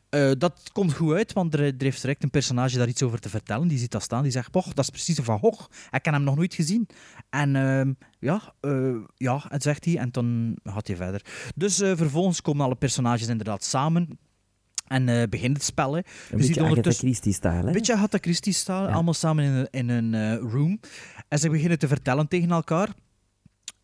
Eh, dat komt goed uit, want er, er heeft direct een personage daar iets over te vertellen. Die ziet dat staan, die zegt, poch, dat is precies een Van Gogh. Ik heb hem nog nooit gezien. En ehm, ja, eh, ja, het zegt hij en dan gaat hij verder. Dus eh, vervolgens komen alle personages inderdaad samen. En eh, begint het spel. Hè. Een beetje Agatha hè? een beetje Agatha Christie staan, Ja. allemaal samen in een, in een room. En ze beginnen te vertellen tegen elkaar.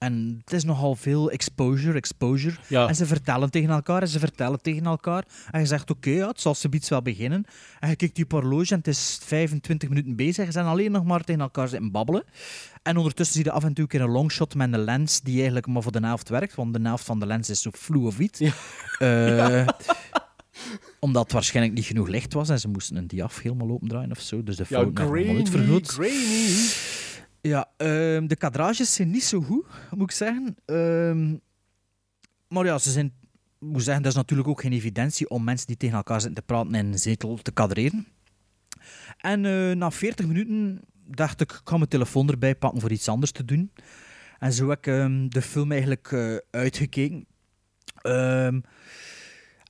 En het is nogal veel exposure, exposure. Ja. En ze vertellen tegen elkaar en ze vertellen tegen elkaar. En je zegt, oké, ja, het zal zoiets wel beginnen. En je kijkt op je horloge en het is 25 minuten bezig. Ze zijn alleen nog maar tegen elkaar zitten babbelen. En ondertussen zie je af en toe een keer een longshot met een lens die eigenlijk maar voor de helft werkt. Want de helft van de lens is zo vloe of iets. Ja. Omdat het waarschijnlijk niet genoeg licht was en ze moesten een diaf helemaal opendraaien of zo. Dus de Ja, fout helemaal grainy, uitvergroot. grainy. Ja, ehm, de kadrages zijn niet zo goed, moet ik zeggen. Ehm, maar ja, ze zijn, moet zeggen, dat is natuurlijk ook geen evidentie om mensen die tegen elkaar zitten te praten in een zetel te kadreren. En eh, na 40 minuten dacht ik, ik ga mijn telefoon erbij pakken voor iets anders te doen. En zo heb ik ehm, de film eigenlijk eh, uitgekeken.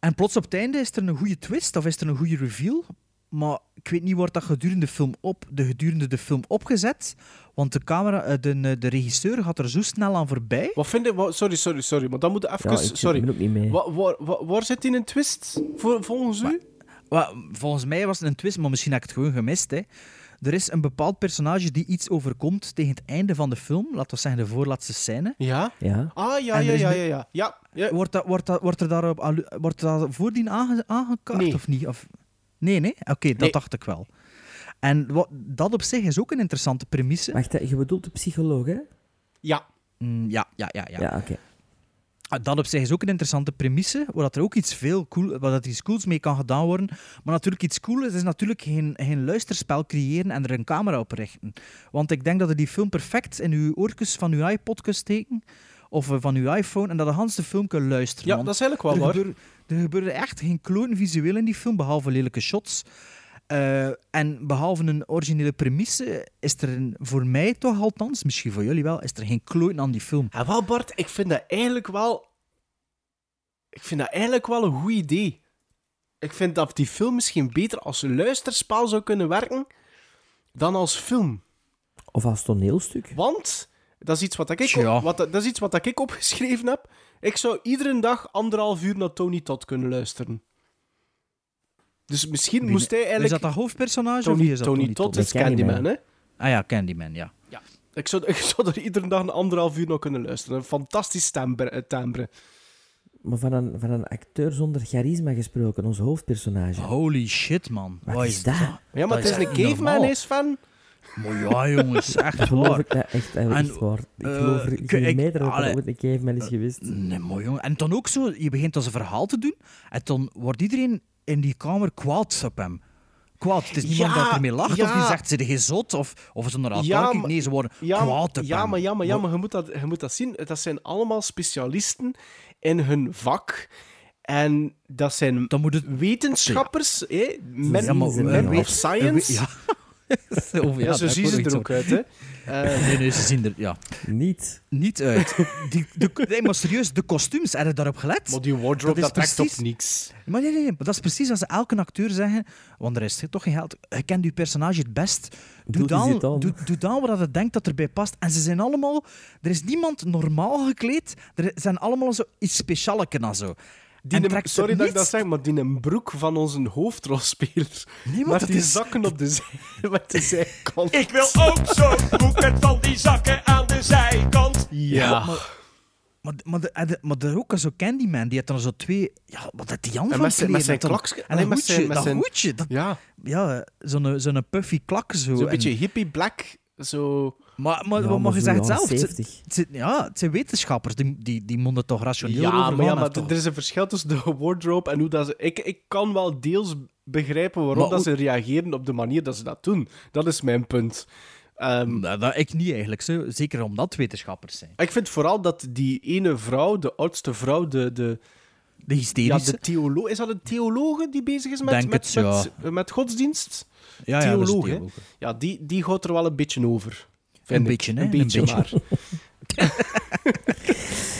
En plots op het einde is er een goede twist of is er een goede reveal. Maar ik weet niet, wordt dat gedurende de film, op, de, gedurende de film opgezet? Want de, camera, eh, de, de regisseur gaat er zo snel aan voorbij. Wat vind je... wat- sorry, sorry, sorry, maar dan moet even... Ja, sorry. ook niet mee. Wa- waar, waar, waar zit in een twist, voor, volgens u? Volgens mij was het een twist, maar misschien heb ik het gewoon gemist. Hè. Er is een bepaald personage die iets overkomt tegen het einde van de film. Laten we zeggen de voorlaatste scène. Ja? Ja. Ah, ja, ja, ja, ja, ja. Ja, ja. Wordt, dat, wordt, dat, wordt er daarop wordt dat voordien aange, aangekaart Nee. of niet? Of... Nee, nee? Oké, dat Nee. dacht ik wel. En wat, dat op zich is ook een interessante premisse. Wacht, hè, je bedoelt de psycholoog, hè? ja. Mm, ja, ja, ja. ja. Ja, oké. Ah, Dat op zich is ook een interessante premisse, waar dat er ook iets veel cool, waar dat iets cools mee kan gedaan worden. Maar natuurlijk iets cools is, is natuurlijk geen, geen luisterspel creëren en er een camera op richten. Want ik denk dat je die film perfect in uw oortjes van uw iPod kunt steken, of eh, van uw iPhone, en dat je Hans de film kunt luisteren. Ja, dat is eigenlijk er wel waar. gebeurde, er gebeurde echt geen kloon visueel in die film, behalve lelijke shots. Eh, en behalve een originele premisse, is er een, voor mij toch althans, misschien voor jullie wel, is er geen kloon aan die film. En wel, Bart, ik vind dat eigenlijk wel... Ik vind dat eigenlijk wel een goed idee. Ik vind dat die film misschien beter als luisterspel zou kunnen werken dan als film. Of als toneelstuk. Want, dat is iets wat, ik, Tja. wat, dat is iets wat ik opgeschreven heb. Ik zou iedere dag anderhalf uur naar Tony Todd kunnen luisteren. Dus misschien Wie- moest hij Is eigenlijk... dat dat hoofdpersonage? of Tony, wie is dat Tony Tony Todd Todd? is Candyman, hè? Ah ja, Candyman, ja. Ik zou, ik zou er iedere dag een anderhalf uur naar kunnen luisteren. Een fantastisch stembre- eh, timbre. Maar van een, van een acteur zonder charisma gesproken, ons hoofdpersonage. Holy shit, man. Wat is dat? Ja, maar Dat het is is een caveman, is van. Maar ja, jongens, echt geloof waar. ik dat echt, En, echt waar. Ik eh, geloof er ik- geen ik- meter dat ooit een is geweest. Nee, mooi jongen. En dan ook zo, je begint als een verhaal te doen en dan wordt iedereen in die kamer kwaad op hem. Kwaad. Het is niemand Ja, dat ermee lacht of ja. die zegt, ze de gezot of, of elkaar Ja, maar- Nee, ze worden Ja, kwaad op ja, hem. maar, ja, maar, ja, maar je, moet dat, je moet dat zien. Dat zijn allemaal specialisten in hun vak. En dat zijn Dan moet het... wetenschappers, hè? Men, Ja, maar, men eh, of science. Ja. Zo, Ja, zo zien ze er ook uit, hè. Eh, Nee, nee, ze zien er ja, Niet. niet uit. Die, de, nee, maar serieus, de kostuums, heb je daarop gelet? maar die wardrobe, Dat trekt precies- op niks. Maar nee, nee, nee, maar dat is precies als elke acteur zeggen, want er is toch geen geld, je kent je personage het best, doe dan, dan. doe, doe dan wat je denkt dat erbij past. En ze zijn allemaal, er is niemand normaal gekleed, er zijn allemaal zo iets en zo. Die En een- sorry dat ik dat zeg, maar die een broek van onze hoofdrolspeler. Nee, maar met dat die is- zakken op de, zij, met de zijkant. Ik wil ook zo'n broek met van die zakken aan de zijkant. Ja. Maar, maar, de, en de- maar er ook zo Candyman, die had dan zo twee, ja, wat had die Jan En van met zijn- met zijn En dan- klaks- En nee, een met hoedje, zijn- met dat zijn- hoedje, dat, ja. ja, zo'n zo'n puffy klak zo. Zo'n En- beetje hippie black. Zo... Maar, maar, Ja, maar, maar je zo zegt het jaren zelf, het, 70. het zijn- ja, het zijn wetenschappers, die, die, die moeten toch rationeel Ja, overgaan maar, ja, maar toch- er is een verschil tussen de wardrobe en hoe dat ze... Ik, ik kan wel deels begrijpen waarom Maar dat ze reageren op de manier dat ze dat doen. Dat is mijn punt. Ehm, Nou, dat, ik niet eigenlijk, zo. zeker omdat wetenschappers zijn. ik vind vooral dat die ene vrouw, de oudste vrouw, de... de De ja, hysterische. de theoloog... Is dat een theologe die bezig is met, Denk met, het, ja. met, met godsdienst? ja, ja, dat is theoloog, hè? theoloog. Ja, die, die houdt er wel een beetje over. Een beetje, hè? Een Een beetje, beetje. maar.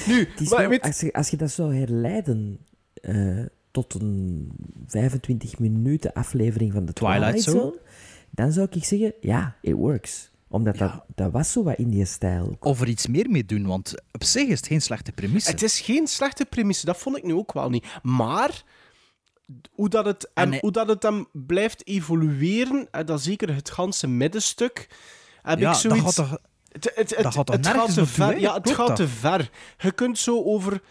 nu, maar wel- als, je, als je dat zou herleiden eh, tot een 25 minuten aflevering van de Twilight Twilight, Zone? Zone, dan zou ik zeggen, ja, it works. Omdat Ja. dat, dat was zo wat in die stijl. ook. Of er iets meer mee doen, want op zich is het geen slechte premisse. Het is geen slechte premisse, dat vond ik nu ook wel niet. Maar hoe dat het, en En hij- hoe dat het dan blijft evolueren, en dat zeker het ganse middenstuk, heb ja, ik zoiets... dat gaat toch... Het, het, het, Dat gaat toch het gaat te ver. Ja, het Klopt gaat dat? te ver. Je kunt zo over...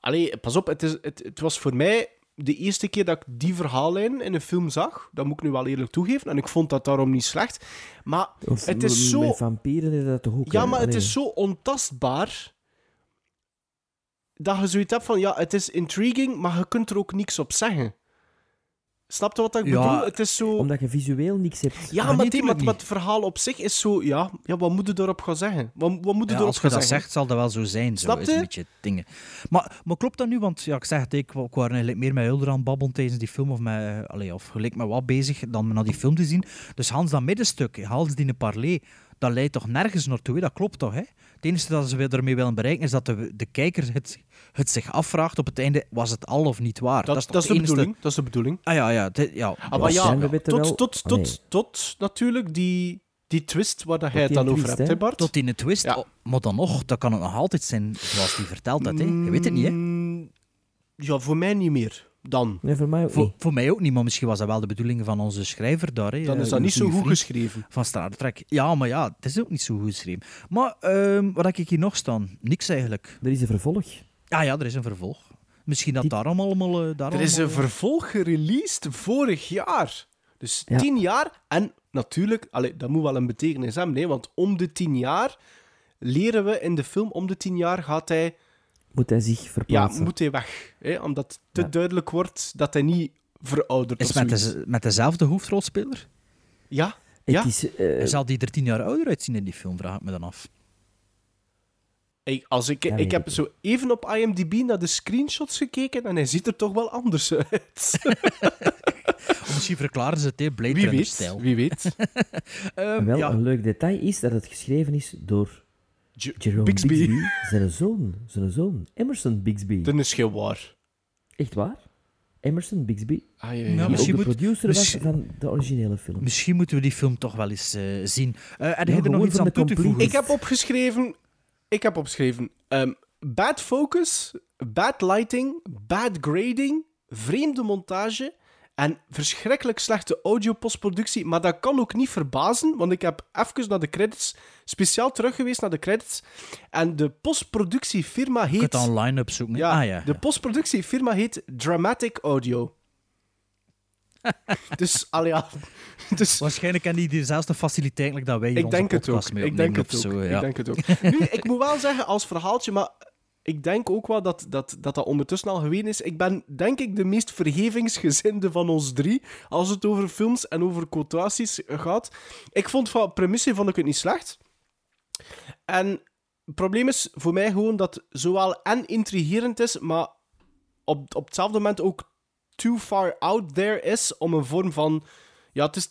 Allee, pas op, het, is, het, het was voor mij de eerste keer dat ik die verhaallijn in een film zag. Dat moet ik nu wel eerlijk toegeven. En ik vond dat daarom niet slecht. Maar Of het is zo... Met vampieren is dat toch ook... Ja, maar het is zo ontastbaar dat je zoiets hebt van, ja, het is intriguing, maar je kunt er ook niks op zeggen. Snap je wat ik Ja, bedoel? Het is zo... Omdat je visueel niks hebt. Ja, maar, die, maar, het verhaal op zich is zo... Ja, ja wat moet je erop gaan zeggen? Wat, wat moet je Ja, erop als je dat zeggen? zegt, zal dat wel zo zijn. Zo, Snap is je? een beetje dingen. Maar, maar klopt dat nu? Want ja, ik zeg het, ik, ik was eigenlijk meer met Hilder aan babbelen tijdens die film, of, met, eh, allee, of gelijk met wat bezig, dan naar die film te zien. Dus Hans, dat middenstuk, Hans die een parley, dat leidt toch nergens naartoe, hè? dat klopt toch? Hè? Het enige dat ze ermee willen bereiken, is dat de, de kijker het, het zich afvraagt op het einde, was het al of niet waar? Dat, dat is de bedoeling. Dat is de bedoeling. Ah ja, ja. dit- ja. Ah, maar Ja, ja, schijnbaar weten tot, wel- tot, tot, nee. tot natuurlijk die, die twist waar dat jij het dan over twist, hebt, hè? Bart? Tot in een twist. Ja. Oh, maar dan nog, dat kan het nog altijd zijn zoals die vertelt dat. Hè? Je weet het niet, hè? Mm, Ja, voor mij niet meer. Dan. Nee, voor mij ook Voor, niet. voor mij ook niet, maar misschien was dat wel de bedoeling van onze schrijver daar. Hè, Dan is eh, dat niet zo goed geschreven. Van Star Trek. Ja, maar ja, het is ook niet zo goed geschreven. Maar ehm, wat heb ik hier nog staan? Niks eigenlijk. Er is een vervolg. Ah ja, er is een vervolg. Misschien dat daarom allemaal... eh, daarom Er is een allemaal- vervolg gereleased vorig jaar. Dus Ja. tien jaar. En natuurlijk, allee, dat moet wel een betekenis hebben, nee, want om de tien jaar leren we in de film, om de tien jaar gaat hij, Moet hij zich ja, verplaatsen. moet hij weg. Hè, omdat te Ja. duidelijk wordt dat hij niet verouderd Is of met, de, met dezelfde hoofdrolspeler? Ja, Het ja. is... eh, Zal die er tien jaar ouder uitzien in die film, vraag ik me dan af. Ik, als ik, ik heb zo even op IMDb naar de screenshots gekeken en hij ziet er toch wel anders uit. Misschien verklaren ze het, hè, Blade Wie weet, stijl. wie weet. Ehm, wel, ja. een leuk detail is dat het geschreven is door J- Jerome Bixby. Bixby, zijn zoon. Zijn zoon, Emerson Bixby. Dat is heel waar. Echt waar? Emerson Bixby, Ah, ja, ook misschien de moet- producer was van de originele film. Misschien moeten we die film toch wel eens eh, zien. Eh heb Ja, je er nog iets aan de toe te voegen? Ik heb opgeschreven... Ik heb opgeschreven... ehm, bad focus, bad lighting, bad grading, vreemde montage En verschrikkelijk slechte audio-postproductie, maar dat kan ook niet verbazen, want ik heb even naar de credits, speciaal terug geweest naar de credits. En de postproductiefirma Je kunt heet... het online opzoeken. Ja, ah, ja. de postproductiefirma heet Dramatic Audio. dus, allee, ja. Dus, Waarschijnlijk hebben die dezelfde faciliteiten dat wij hier ik onze denk het ook. mee Ik denk het ook. zo, ja. Ik denk het ook. Nu, ik moet wel zeggen, als verhaaltje, maar ik denk ook wel dat dat, dat, dat ondertussen al geweten is. Ik ben, denk ik, de meest vergevingsgezinde van ons drie, als het over films en over quotaties gaat. Ik vond van premisse vond ik het niet slecht. En het probleem is voor mij gewoon dat zowel en intrigerend is, maar op, op hetzelfde moment ook too far out there is om een vorm van... Ja, het is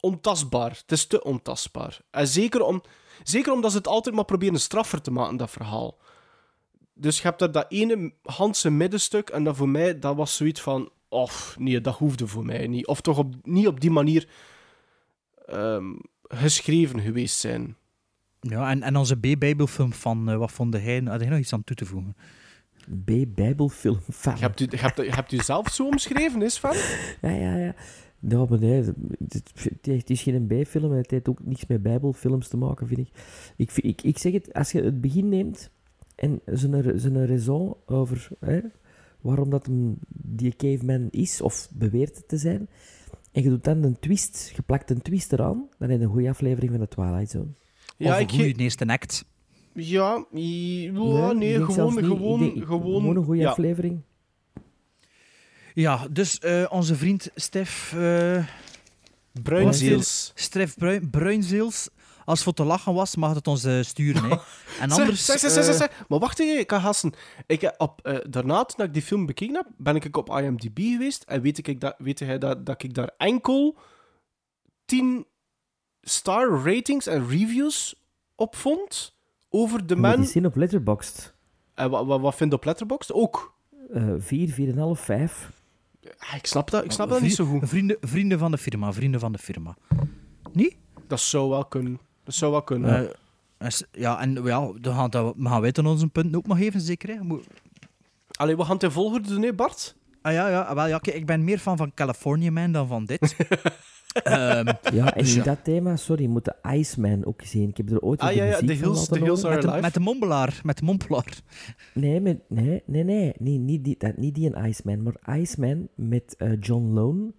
ontastbaar. Het is te ontastbaar. En zeker, om, zeker omdat ze het altijd maar proberen straffer te maken, dat verhaal. Dus je hebt daar dat ene Handse middenstuk en dat voor mij, dat was zoiets van... Of, nee, dat hoefde voor mij niet. Of toch op, niet op die manier ehm, geschreven geweest zijn. Ja, en, en onze B-Bijbelfilm van, eh, wat vond hij? Had hij nog iets aan toe te voegen? B-Bijbelfilm fan. Je hebt u, je hebt, je hebt u zelf zo omschreven, is van? Ja, ja, ja. Ja, maar nee, het, is geen B-film en het heeft ook niks met Bijbelfilms te maken, vind ik. Ik, ik. ik zeg het, als je het begin neemt en zijn, zijn raison over hè, waarom dat hem die caveman is, of beweert te zijn, en je doet dan een twist, je plakt een twist eraan, dan heb je een goede aflevering van de Twilight Zone. Ja, of ik een goede ge- eerste act. Ja, i- ja, Nee, nee, gewoon, gewoon, denk- gewoon, gewoon een goede ja. aflevering. Ja, dus eh, onze vriend Stef... eh Bruinzeels. Stef Bruin, Bruinzeels. Als het voor te lachen was, mag het ons eh, sturen. Hè. En anders... zeg, zeg, zeg, zeg, zeg. Maar wacht even, ik ga gassen. Ik, heb op, daarna, toen ik die film bekeken heb, ben ik op IMDb geweest en weet, ik dat, weet hij dat, dat ik daar enkel 10 star ratings en reviews op vond over de man. die zien op Letterboxd. En wat, wat, wat vind je op Letterboxd? Ook. Eh 4, 4,5, 5. Ah, Ik snap dat, ik snap dat niet zo goed. Vrienden, vrienden van de firma, vrienden van de firma. Niet? Dat zou wel kunnen. Dat zou wel kunnen. Eh, is- ja, en ja, dan gaan, dat, we gaan wij dan onze punten ook nog even, zeker? Hè? Moet- Allee, we gaan het in volgorde doen, hè, Bart? Ah ja, ja, wel, ja kijk, ik ben meer fan van California Man dan van dit. Ehm, Ja, en dus in ja. dat thema, sorry, moet de Iceman ook zien. Ik heb er ooit Ah, de ja, ja, van Hills- laten The Hills. Are met, de, met de mompelaar, met de mompelaar. Nee, met, nee, nee, nee, nee niet, die, dat, niet die een Iceman, maar Iceman met eh, John Lone.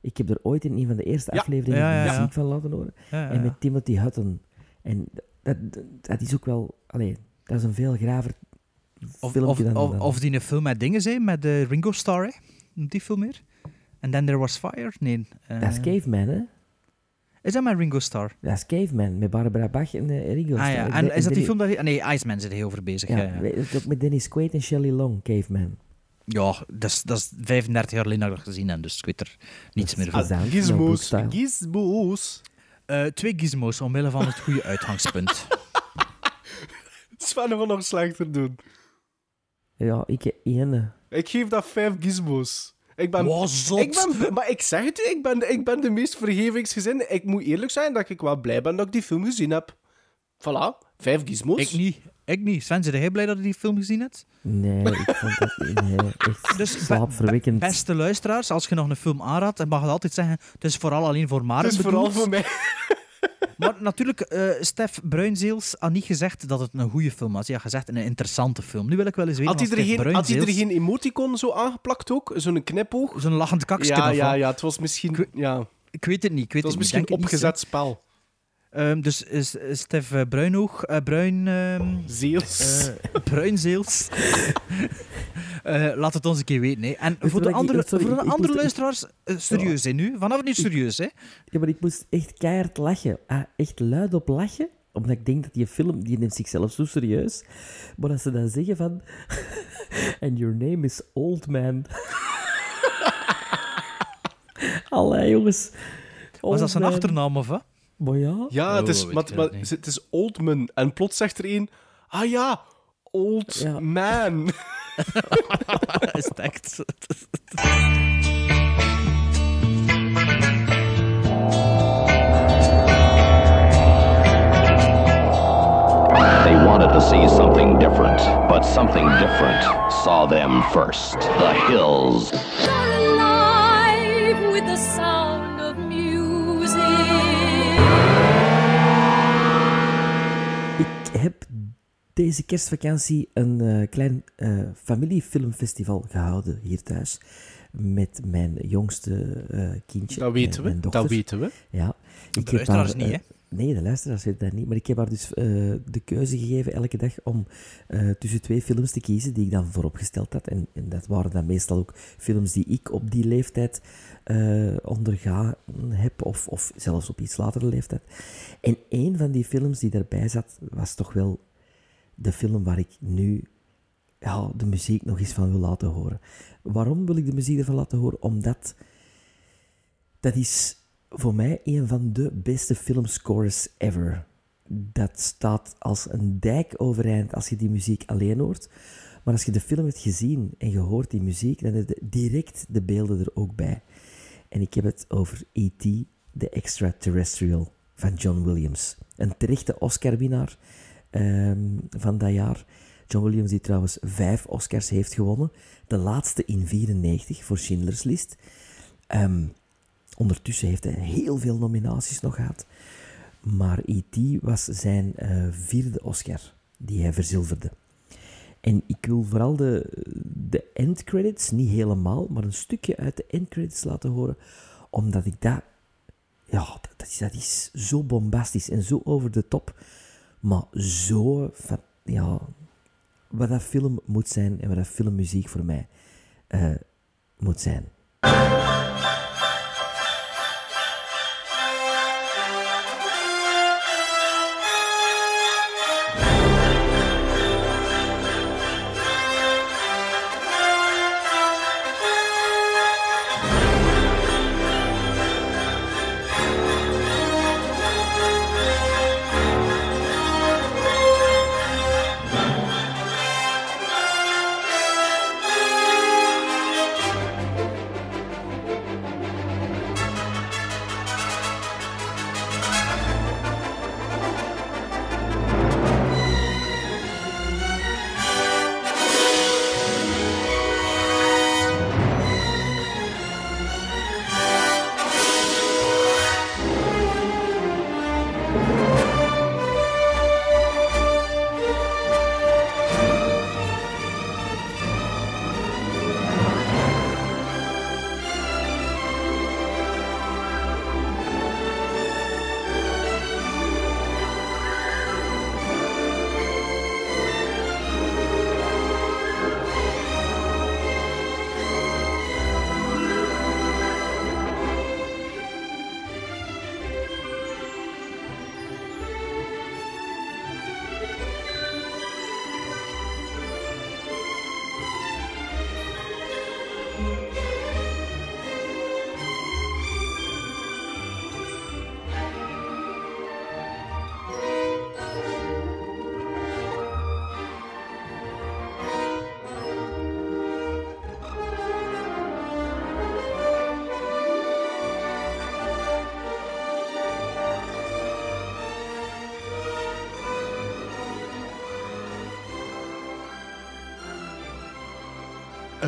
Ik heb er ooit in een van de eerste Ja. afleveringen Ja, ja, de ja. muziek van laten horen. Ja, ja, En met Timothy Hutton. En dat, dat, dat is ook wel... Allee, dat is een veel graver Of, filmpje of, dan... of, dan- of die een film met dingen zijn, met de Ringo Starr, hè? Noemt die film meer? And Then There Was Fire? Nee. eh, Dat is Caveman, hè? is dat met Ringo Starr? Dat is Caveman, met Barbara Bach en uh, Ringo Ah ja, en is dat die film dat... Ah, nee, Iceman zit er heel over bezig. Ja, Ja, ook met Dennis Quaid en Shelley Long, Caveman. Ja, dat is, dat is 35 jaar geleden dat ik dat gezien heb, dus ik weet er niets meer van. Gizmos. Notebook-style. Gizmos. Eh, twee gizmos, omwille van het goede uitgangspunt. Sven gaat nog slechter doen. Ja, ik heb één. Ik geef dat vijf gizmos. Ik ben, Wow, zot. ik ben, maar ik zeg het u, ik ben, ik ben de meest vergevingsgezinde. Ik moet eerlijk zijn dat ik wel blij ben dat ik die film gezien heb. Voilà, vijf gizmos. ik niet. Ik niet. Sven, zit jij blij dat je die film gezien hebt? Nee, ik vond dat nee, echt Dus be-. Beste luisteraars, als je nog een film aanraadt, dan mag je altijd zeggen, het is vooral alleen voor Maren Het is bedoeld. vooral voor mij. Maar natuurlijk, eh Stef Bruinzeels had niet gezegd dat het een goede film was. Hij had gezegd een interessante film. Nu wil ik wel eens weten Had hij er geen, had hij er Bruinzeels- geen emoticon zo aangeplakt ook? Zo'n knipoog? Zo'n lachend kakje Ja, ja, ja, het was misschien... Ik- Ja, Ik weet het niet. Ik weet het was het misschien niet, opgezet spel. Ehm, dus is, is Stef eh, Bruinoog, eh, Bruin... ehm, Zeels. eh, Bruinzeels. Eh, laat het ons een keer weten. Hè. En voor de ik- andere, sorry, voor de andere moest- luisteraars, eh, serieus hè, nu. Vanaf nu serieus. Hè. Ja, maar ik moest echt keihard lachen. Ah, echt luid op lachen. Omdat ik denk dat die film, die neemt zichzelf zo serieus. Maar als ze dan zeggen van... And your name is Old Man. Allee, jongens. Was dat zijn achternaam of wat? Maar ja. Ja, het is, Oh, maar, maar het is Oldman. En plots zegt er een... Ah ja, Old Ja. Man. is het echt? They wanted to see something different, but something different saw them first. The hills. alive with the sound heb deze kerstvakantie een eh, klein eh, familiefilmfestival gehouden hier thuis. Met mijn jongste eh, kindje. Dat weten en we, dat weten we. Ja. De heb haar, niet, hè? Nee, de luisteraars weten dat niet. Maar ik heb haar dus eh, de keuze gegeven elke dag om eh, tussen twee films te kiezen die ik dan vooropgesteld had. En, en dat waren dan meestal ook films die ik op die leeftijd eh, ondergaan heb, of, of zelfs op iets latere leeftijd. En een van die films die daarbij zat, was toch wel de film waar ik nu de muziek nog eens van wil laten horen. Waarom wil ik de muziek ervan laten horen? Omdat dat is voor mij een van de beste filmscores ever. Dat staat als een dijk overeind als je die muziek alleen hoort. Maar als je de film hebt gezien en je hoort die muziek, dan heb direct de beelden er ook bij. En ik heb het over E.T., The Extraterrestrial van John Williams. Een terechte Oscar-winnaar ehm, van dat jaar. John Williams, die trouwens vijf Oscars heeft gewonnen. De laatste in 94 voor Schindler's List. Ehm, ondertussen heeft hij heel veel nominaties nog gehad. Maar E.T. was zijn eh, vierde Oscar die hij verzilverde. En ik wil vooral de, de endcredits, niet helemaal, maar een stukje uit de endcredits laten horen, omdat ik dat... Ja, dat, is, dat is zo bombastisch en zo over de top, maar zo... Ja, wat dat film moet zijn en wat dat filmmuziek voor mij eh, moet zijn.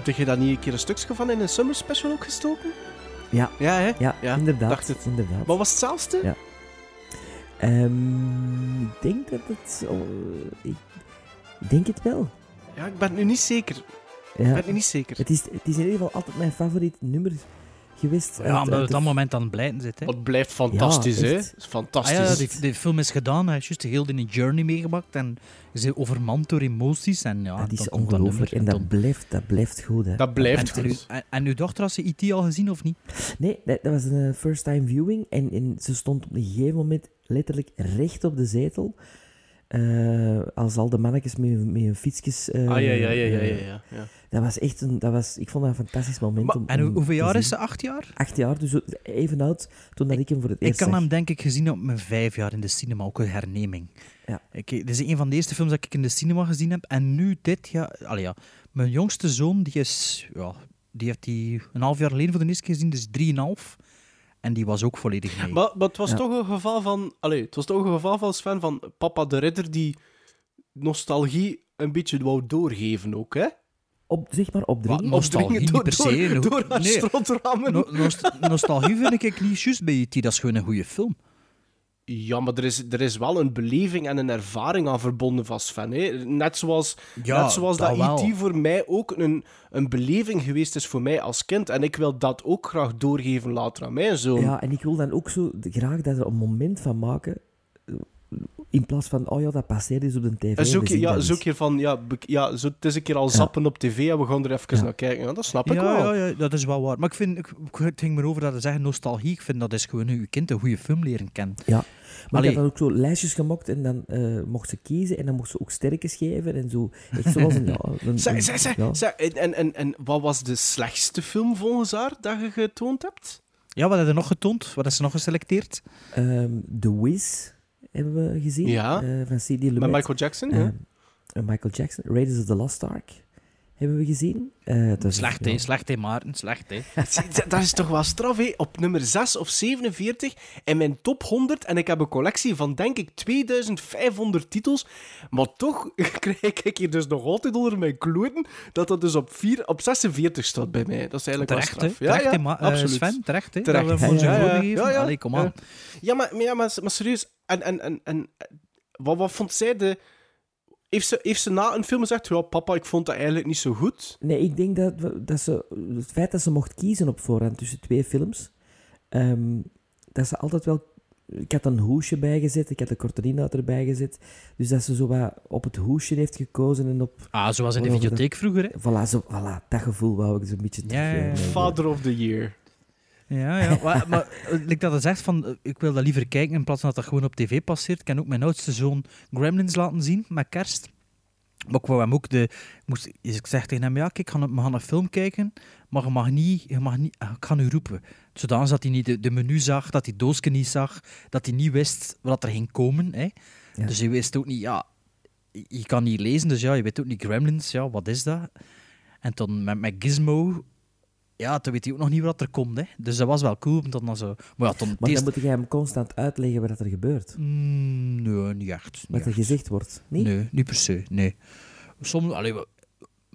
Heb je daar niet een keer een stukje van in een summer special ook gestoken? Ja, Ja, hè? ja, inderdaad. dacht het. inderdaad. Wat was hetzelfde? Ja. Ehm, ik denk dat het... oh, ik denk het wel. Ja, ik ben nu niet zeker. Ja. Ik ben nu niet zeker. Het is, het is in ieder geval altijd mijn favoriet nummer geweest. Ja, uit- omdat uit het dat moment aan het blijten zit. Hè. Het blijft fantastisch, Ja, hè? is fantastisch. Ah ja, die, die film is gedaan. Hij is juist heel in een journey meegemaakt. En is overmand door emoties. En ja, Dat is ongelooflijk. En dat blijft, dat blijft goed. Hè. Dat blijft En, goed. en, en uw dochter, had ze E.T. al gezien of niet? Nee, dat, dat was een eh, first time viewing. En, en ze stond op een gegeven moment letterlijk recht op de zetel. Eh, als al de mannetjes met, hun- met hun fietsjes... eh, Ah, ja, ja, ja, ja, ja, ja, ja. Dat was echt een... Dat was, ik vond dat een fantastisch moment. Maar- om, En hoe- hoeveel jaar is ze? Acht jaar? Acht jaar, dus even oud toen dat ik hem voor het Ik eerst kan zag. hem denk ik gezien op mijn vijf jaar in de cinema, ook een herneming. Ja. Ik, dit is een van de eerste films dat ik in de cinema gezien heb. En nu dit, ja, allee, ja mijn jongste zoon, die is, ja, die heeft die een half jaar geleden voor de eerste keer gezien, dus drieënhalf. En die was ook volledig mee. Maar, maar het was Ja. toch een geval van... Allee, het was toch een geval van Sven van Papa de Ridder die nostalgie een beetje wou doorgeven ook, hè? Op, zeg maar opdringen. nostalgie niet door- per se. door- door haar nee. strotramen. No- nost- nostalgie vind ik niet juist bij E.T. Dat is gewoon een goede film. Ja, maar er is, er is wel een beleving en een ervaring aan verbonden van Sven. Hè. Net zoals, Ja, net zoals dat dat, wel. E.T. voor mij ook een, een beleving geweest is voor mij als kind. En ik wil dat ook graag doorgeven later aan mijn zoon. Ja, en ik wil dan ook zo graag dat er een moment van maken. In plaats van, oh ja, dat passeert eens op de tv. En zo we keer, zien ja, dat zo eens. keer van, ja, ja zo, het is een keer al zappen op tv en we gaan er even naar kijken. Ja, dat snap ik wel. ja, ja, dat is wel waar. Maar ik vind, ik, het ging me over dat ze zeggen nostalgie. Ik vind dat is gewoon je kind een goede film leren kennen. Ja, maar Allee. ik had dan ook zo lijstjes gemaakt en dan eh, mocht ze kiezen en dan mocht ze ook sterkjes geven en zo. Echt zoals een, ja, een, Zeg, een- zeg, zeg, ja. zeg, en, en, en, en wat was de slechtste film volgens haar dat je getoond hebt? Ja, wat heb je nog getoond? Wat is er nog geselecteerd? Ehm, The Wiz hebben we gezien. Ja. eh, van C.D. Met Lumet. Michael Jackson, ja. en Michael Jackson. Raiders of the Lost Ark hebben we gezien. Eh, dat is- Slecht, ja. hè? Slecht, hè, Maarten? Slecht, hè? Dat- is toch wel straf, hè? Op nummer 6 of 47 in mijn top 100. En ik heb een collectie van, denk ik, 2500 titels. Maar toch krijg ik hier dus nog altijd onder mijn kloten dat dat dus op, 4, op 46 staat bij mij. Dat is eigenlijk Terecht, wel hè? straf. Terecht, hè, Ma- eh, absoluut. Sven? Terecht, hè? Terecht. Dat we voor ja, ja, geven? ja, ja. Allee, kom aan. Ja, ja maar, maar, ja, maar, maar serieus. En, en, en, en wat, wat vond zij de... Heeft ze, heeft ze na een film gezegd, ja, papa, ik vond dat eigenlijk niet zo goed? Nee, ik denk dat, we- dat ze... Het feit dat ze mocht kiezen op voorhand tussen twee films... ehm, dat ze altijd wel... Ik had een hoesje bijgezet, ik had een korte inhoud erbij gezet. Dus dat ze zo wat op het hoesje heeft gekozen en op... Ah, zoals in de videotheek vroeger, hè? Voilà, zo, voilà, dat gevoel wou ik zo'n beetje terug. Eh, Father of the Year. Ja, ja. maar, maar eh, like dat het zegt van, eh, ik wil dat liever kijken in plaats van dat dat gewoon op tv passeert. Ik kan ook mijn oudste zoon Gremlins laten zien met kerst. Maar ik wou hem ook de... Moest, ik zeg tegen hem, ja, kijk, we gaan, we gaan een film kijken, maar je mag niet... Je mag niet ik ga nu roepen. Zodanig dat hij niet de, de menu zag, dat hij doosje niet zag, dat hij niet wist wat er ging komen. Hè. Ja. Dus hij wist ook niet, ja... Je je kan niet lezen, dus ja, je weet ook niet Gremlins, ja, wat is dat? En dan met, met Gizmo... Ja, toen weet hij ook nog niet wat er komt. Hè. Dus dat was wel cool. om Dan zo... Maar ja, toen het Maar dan moet jij hem constant uitleggen wat er gebeurt. Mm, nee, niet echt. Wat Niet er echt. gezegd wordt. Nee? Nee, niet per se. Nee. Soms, allee,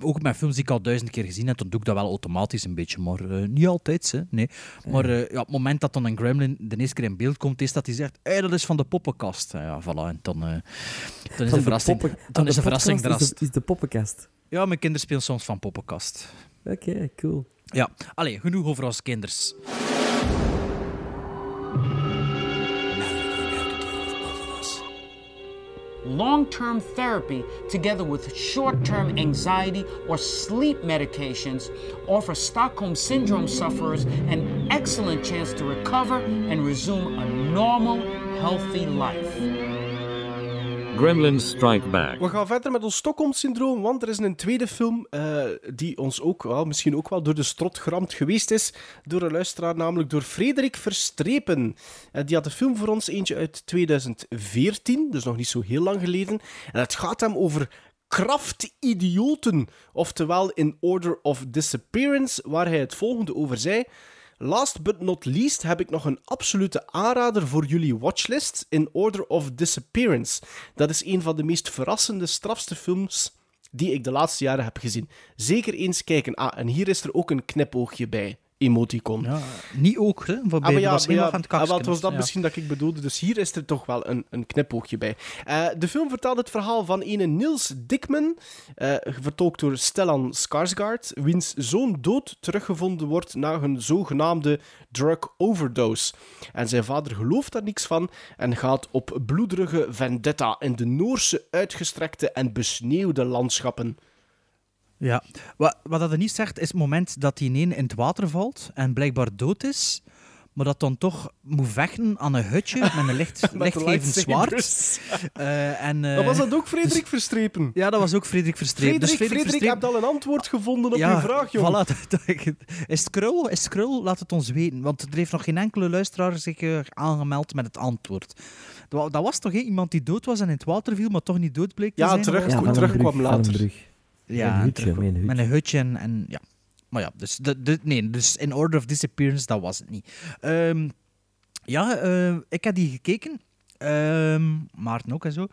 ook met films die ik al duizend keer gezien heb, dan doe ik dat wel automatisch een beetje. Maar eh, niet altijd, hè. nee. Maar eh, ja, op het moment dat dan een gremlin de eerste keer in beeld komt, is dat hij zegt, hey, dat is van de poppenkast. En Ja, voilà. En dan, eh, dan is de de verrassing, poppen- dan is de verrassing. Is de, is de poppenkast. Ja, mijn kinderen spelen soms van poppenkast. Oké, cool. Ja, genoeg over kinders. Long term therapy, together with short term anxiety or sleep medications, offer Stockholm Syndrome sufferers an excellent chance to recover and resume a normal, healthy life. Gremlins Strike Back. We gaan verder met ons Stockholm-syndroom, want er is een tweede film eh, die ons ook wel, misschien ook wel door de strot geramd geweest is door een luisteraar, namelijk door Frederik Verstrepen. Eh, die had een film voor ons, eentje uit 2014, dus nog niet zo heel lang geleden. En het gaat hem over krachtidioten, oftewel in Order of Disappearance, waar hij het volgende over zei. Last but not least heb ik nog een absolute aanrader voor jullie watchlist in Order of Disappearance. Dat is een van de meest verrassende, strafste films die ik de laatste jaren heb gezien. Zeker eens kijken. Ah, en hier is er ook een knipoogje bij. Emoticon. Ja, niet ook, hè? Van Ah, ja, was maar helemaal ja, van het ah, kakske, het was dat ja. misschien dat ik bedoelde. Dus hier is er toch wel een, een knipoogje bij. Eh, de film vertelt het verhaal van ene Niels Dickman, eh, vertolkt door Stellan Skarsgård, wiens zoon dood teruggevonden wordt na een zogenaamde drug overdose. En zijn vader gelooft daar niks van en gaat op bloederige vendetta in de Noorse uitgestrekte en besneeuwde landschappen. Ja, wat, wat dat er niet zegt, is het moment dat die in het water valt en blijkbaar dood is, maar dat dan toch moet vechten aan een hutje met een licht, Met lichtgevend lightsabers. zwaard. Eh, en, eh, Dat was dat ook Frederik Verstrepen? Ja, dat was ook Frederik Verstrepen. Frederik, Dus Frederik, je hebt al een antwoord gevonden op je vraag, jongen. Voilà, is het krul? Is het krul? Laat het ons weten. Want er heeft nog geen enkele luisteraar zich eh, aangemeld met het antwoord. Dat wa- dat was toch iemand die dood was en in het water viel, maar toch niet dood bleek te Ja, zijn? terug- Ja, terugkwam brug, van een later. Ja, Met een hutje, met een hutje. Met een hutje en, en ja. Maar ja, dus, de, de, nee, dus in Order of Disappearance, dat was het niet. Ehm, ja, eh, ik heb die gekeken. Ehm, Maarten ook en zo.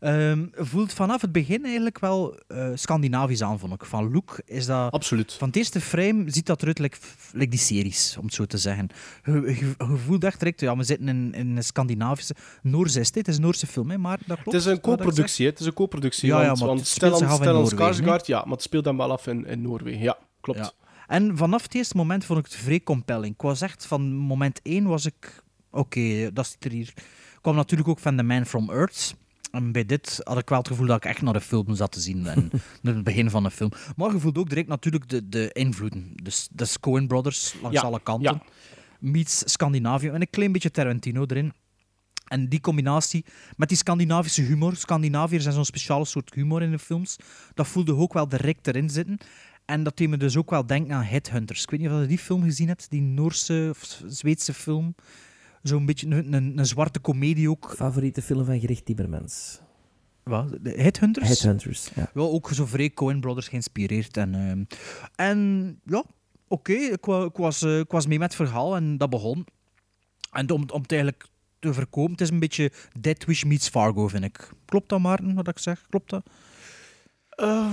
Ehm, voelt vanaf het begin eigenlijk wel eh, Scandinavisch aan, vond ik. Van look is dat... Absoluut. Van het eerste frame ziet dat eruit like, like die series, om het zo te zeggen. Je, je, je voelt echt direct, ja, we zitten in, in een Scandinavische... Noorse is dit, het is een Noorse film, hè, maar dat klopt. Het is een co-productie, het is een co-productie. Ja, ja, want, maar want Stellan, Stellan Skarsgård, ja, maar het speelt dan wel af in, in Noorwegen. Ja, klopt. Ja. En vanaf het eerste moment vond ik het vrij compelling. Ik was echt, van moment één was ik... Oké, dat zit er hier... Kwam natuurlijk ook van The Man from Earth. En bij dit had ik wel het gevoel dat ik echt naar de film zat te zien. En naar het begin van de film. Maar je voelt ook direct natuurlijk de, de invloeden. Dus de Coen Brothers langs Ja, alle kanten. ja. Meets Scandinavië. En een klein beetje Tarantino erin. En die combinatie met die Scandinavische humor. Scandinaviërs zijn zo'n speciale soort humor in de films. Dat voelde ook wel direct erin zitten. En dat deed me dus ook wel denken aan Headhunters. Ik weet niet of je die film gezien hebt, die Noorse of Zweedse film. Zo'n beetje een, een, een zwarte komedie ook. Favoriete film van Gericht Timmermans. Wat? De Headhunters? Headhunters, ja. Ja, ook zo vrij Coen Brothers geïnspireerd. En, ehm, en ja, oké, ik, wa- ik, was, eh, ik was mee met het verhaal en dat begon. En om, om het eigenlijk te verkopen, het is een beetje Dead Wish meets Fargo, vind ik. Klopt dat, Maarten, wat ik zeg? Klopt dat? Eh,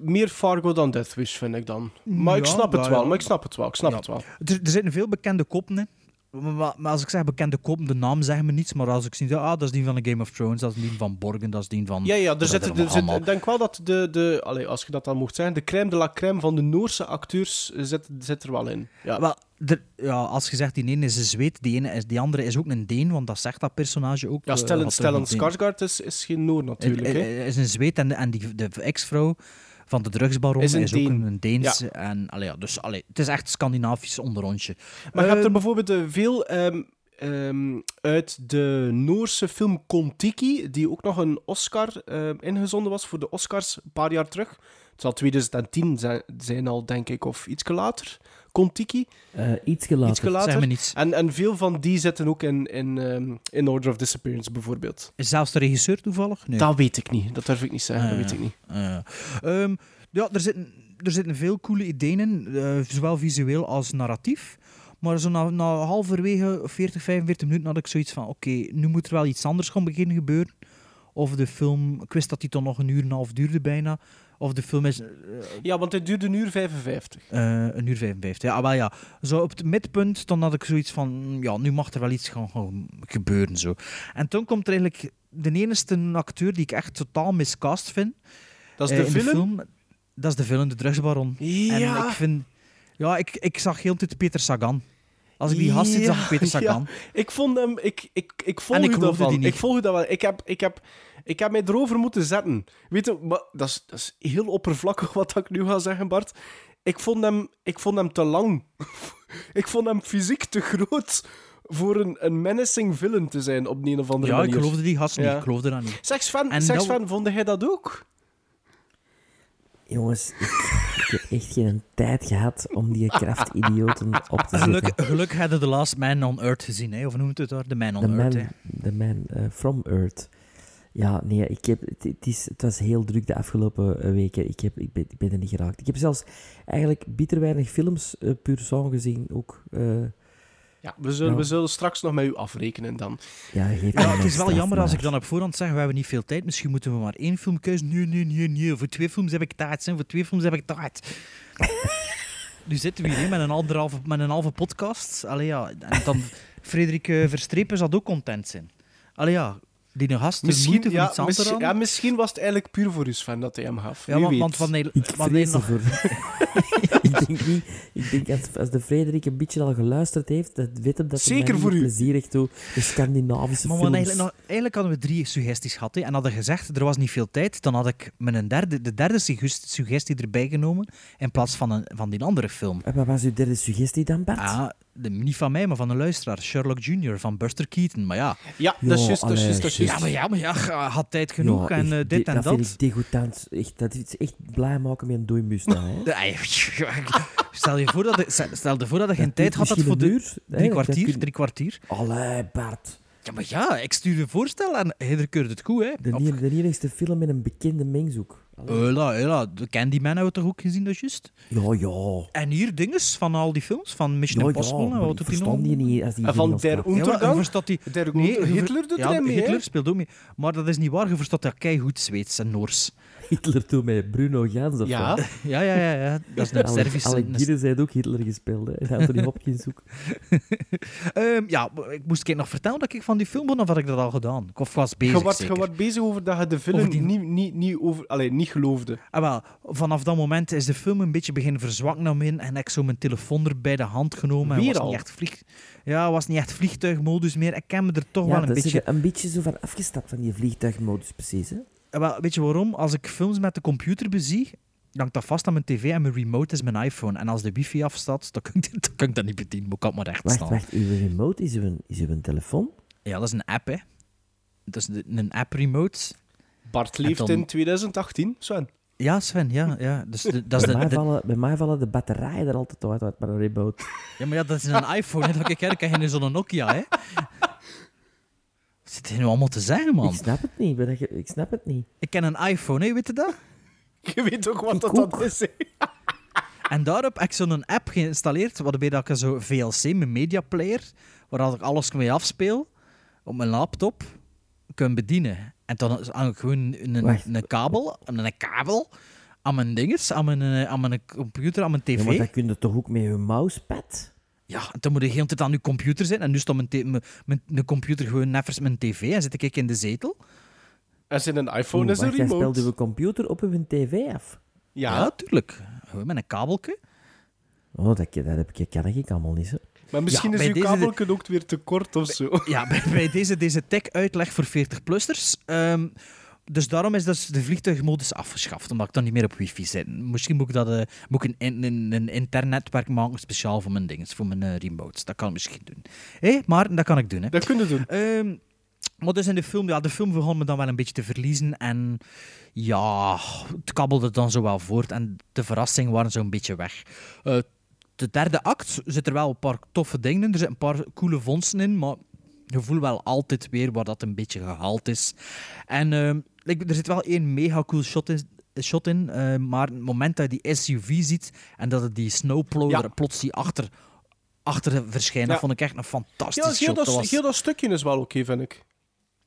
meer Fargo dan Death Wish, vind ik dan. Maar ik snap het wel, maar ik snap het wel, ik snap Ja. het wel. Er, er zitten veel bekende koppen in. Maar, maar- als ik zeg bekende koppen, de naam zeggen me niets. Maar als ik zie, ah, dat is die van de Game of Thrones, dat is die van Borgen, dat is die van... Ja, ja, er zit, er zit, ik denk wel dat de, de allee, als je dat dan mocht zeggen, de crème de la crème van de Noorse acteurs zit, zit er wel in. Ja. Wel, er- ja, als je zegt die ene is een Zweed, die, ene is, die andere is ook een Deen, want dat zegt dat personage ook. Ja, eh, Stellan, Stellan. Skarsgård is, is geen Noor natuurlijk. Hè. hij is een Zweed en, en die, de ex-vrouw van de drugsbaron Is is, een ook Deen. een, een Deens. Ja. En, allee, ja, dus, allee, het is echt Scandinavisch onderrondje. Maar je hebt er Ehm, bijvoorbeeld eh, veel ehm, ehm, uit de Noorse film Kon-Tiki, die ook nog een Oscar ingezonden was voor de Oscars een paar jaar terug. Het zal 2010 zijn, zijn al, denk ik, of iets later. Kon-Tiki. Eh, later. Zeg me niets. En, en veel van die zitten ook in, in, ehm, in Order of Disappearance, bijvoorbeeld. Is zelfs de regisseur toevallig? Nee. Dat weet ik niet. Dat durf ik niet zeggen. dat Ah, weet ik niet. ah, ehm, ja, er zitten, er zitten veel coole ideeën in, eh, zowel visueel als narratief. Maar zo na, na halverwege 40, 45 minuten had ik zoiets van: oké, nu moet er wel iets anders gaan beginnen gebeuren. Of de film, ik wist dat die toch nog een uur en een half duurde bijna. Of de film is eh, Ja, want het duurde een uur 55. eh, een uur 55. Ja, wel ja. Zo op het midpunt, dan had ik zoiets van, mm, ja, nu mag er wel iets gaan, gaan gebeuren. Zo. En toen komt er eigenlijk de enige acteur die ik echt totaal miscast vind. Dat is eh, de de film? film. Dat is de film, de drugsbaron. Ja. En ik vind... Ja, ik, ik zag heel de tijd Peter Sagan. Als ik die gast zag Peter Sagan. Ja, ik vond hem... Ik, ik, ik volg En ik u daarvan. die niet. Ik volg u dat wel. Ik heb, ik, heb, ik heb mij erover moeten zetten. Weet je, maar dat is, dat is heel oppervlakkig wat ik nu ga zeggen, Bart. Ik vond hem, ik vond hem te lang. ik vond hem fysiek te groot voor een, een menacing villain te zijn op een of andere Ja, manier. ik geloofde die gast niet. Ja. Ik geloofde dat niet. En zeg dat- Sven, vond jij dat ook? Jongens, ik, ik heb echt geen tijd gehad om die krachtidioten op te zetten. Geluk, geluk hadden The Last Man on Earth gezien, hè? of noemt het daar? The Man on The Earth. man, hè. the man eh, from Earth. Ja, nee, ik heb, het, het is, het was heel druk de afgelopen eh, weken. Ik, heb, ik, ben, ik ben er niet geraakt. Ik heb zelfs eigenlijk bitter weinig films eh puur sang gezien. Ook, eh, Ja, we zullen, we zullen straks nog met u afrekenen dan. ja, geef Ja, het is wel jammer als ik dan op voorhand zeg, we hebben niet veel tijd. Misschien moeten we maar één film kiezen. Nee, nee, nee, nee. Voor twee films heb ik tijd. Zijn. Voor twee films heb ik tijd. nu zitten we hier hè, met, een anderhalve, met een halve podcast. Allee, ja. En dan Frederik eh, Verstrepen zal ook content zijn. Allee, ja. Die moeite voor ja, iets anders misschien, ja, misschien was het eigenlijk puur voor u, Sven, dat hij hem gaf. Ja, Wie want, weet. want wanneer, nog... ik denk niet... Ik denk als, als de Frederik een beetje al geluisterd heeft, dat weet hem dat hij Zeker voor niet u. plezierig toe de Scandinavische Maar films... eigenlijk, nou, eigenlijk hadden we drie suggesties gehad. Hè, en hadden gezegd, er was niet veel tijd. Dan had ik mijn derde, de derde suggestie suggestie erbij genomen. In plaats van, een, van die andere film. En wat was uw derde suggestie dan, Bart? Ah, de, niet van mij, maar van een luisteraar. Sherlock Jr. van Buster Keaton. Maar ja, Ja, dat is Ja, juist, dat is juist, dat ja, maar ja, maar ja, had tijd genoeg Ja, en echt, eh, dit di- en dat. dat. vind ik degoutant. Echt, dat is echt blij maken met een doeimus. dat, Stel je voor dat je, stel je, voor dat je geen Dat tijd had voor de uur, drie kwartier. kun- Drie kwartier. Allee, Bart. Ja, maar ja, ik stuur je een voorstel en hij keurt het goed, hè. De, Of- nier- de enigste film met een bekende mengzoek. Hela, hela. De Candyman hebben we toch ook gezien, dat is juist? Ja, ja. En hier dinges van al die films, van Mission Ja, Impossible. ja, en wat ik doet nog? die niet als die En van Der. Ja, Untergang? verstaat die... Der Nee, Hitler doet ja, er mee, Hitler speelt ook mee. Maar dat is niet waar. Je verstaat dat goed Zweeds en Noors. Hitler toen met Bruno Gans of Ja. zo. Ja, ja, ja. ja. Dat is een Alec, Servische... Alec heeft ook Hitler gespeeld. Hè. En Anthony Hopkins ook. Ehm, ja, ik moest ik nog vertellen dat ik van die film won, of had ik dat al gedaan? Ik of was bezig, Je wordt, zeker. je wordt bezig over dat je de film die- niet, niet, niet, over, allee, niet geloofde. Ah, wel, vanaf dat moment is de film een beetje beginnen verzwakken naar me in en heb ik zo mijn telefoon er bij de hand genomen. en was al? Niet echt vlieg... Ja, was niet echt vliegtuigmodus meer. Ik heb me er toch Ja, wel een dat is beetje... er een beetje zo van afgestapt van die vliegtuigmodus, precies. Hè? Wel, weet je waarom? Als ik films met de computer bezie, dan ik dat vast aan mijn tv en mijn remote is mijn iPhone. En als de wifi afstaat, dan kan ik, dan kan ik dat niet bedienen. Moet ik altijd maar recht Wacht, staan. wacht. Uw remote is uw, is uw telefoon? Ja, dat is een app, hè. Dat is de- een app-remote. Bart leeft dan- in 2018, Sven. Ja, Sven, ja. ja. Dus de, dat is bij, de, mij de- vallen, bij mij vallen de batterijen er altijd uit, uit maar een remote. Ja, maar ja, dat is een iPhone. Hè. Dat ik ik heb geen zo'n Nokia, hè. Zit hij nu allemaal te zeggen, man? Ik snap het niet. je- Ik snap het niet. Ik ken een iPhone, hè, weet je dat? Je weet ook wat Ik dat, ook. dat is. hè? En daarop heb ik zo'n app geïnstalleerd, waarbij dat ik zo VLC, mijn media player, waar ik alles mee afspeel, op mijn laptop, kan bedienen. En dan hang ik gewoon een, Wacht. een kabel, een kabel aan mijn dinges, aan mijn, eh, aan mijn computer, aan mijn tv. Ja, maar dat kun je toch ook met je mousepad? Ja, en dan moet je de hele tijd aan je computer zijn. En nu staat mijn, mijn, mijn, mijn computer gewoon neffens mijn tv en zit ik in de zetel. Als in een iPhone Oeh, is een remote. uw computer op uw tv af? Ja, Ja, tuurlijk. Gewoon met een kabeltje. Oh, dat, dat heb ik, kan ik allemaal niet, zo. maar misschien Ja, is uw deze- kabelken ook weer te kort of zo. Ja, bij, bij deze, deze tech-uitleg voor 40-plussers. Ehm, dus daarom is dus de vliegtuigmodus afgeschaft, omdat ik dan niet meer op wifi zit. Misschien moet ik, dat, eh, moet ik een, een, een intern netwerk maken, speciaal voor mijn dingen, voor mijn eh, remotes. Dat kan ik misschien doen. Hé, maar dat kan ik doen. Hè. Dat kunnen doen. Ehm, maar dus in de film, ja, de film begon me dan wel een beetje te verliezen. En ja, het kabbelde dan zo wel voort. En de verrassingen waren zo een beetje weg. Eh, de derde act zit er wel een paar toffe dingen in. Er zitten een paar coole vondsten in, maar je voelt wel altijd weer waar dat een beetje gehaald is. En ehm, like, er zit wel één mega cool shot in. Shot in eh, maar het moment dat je die SUV ziet en dat het die snowplower Ja. plots die achter, achter verschijnt, Ja. dat vond ik echt een fantastisch Ja, heel shot. dat, Dat was- heel dat stukje is wel oké, vind ik.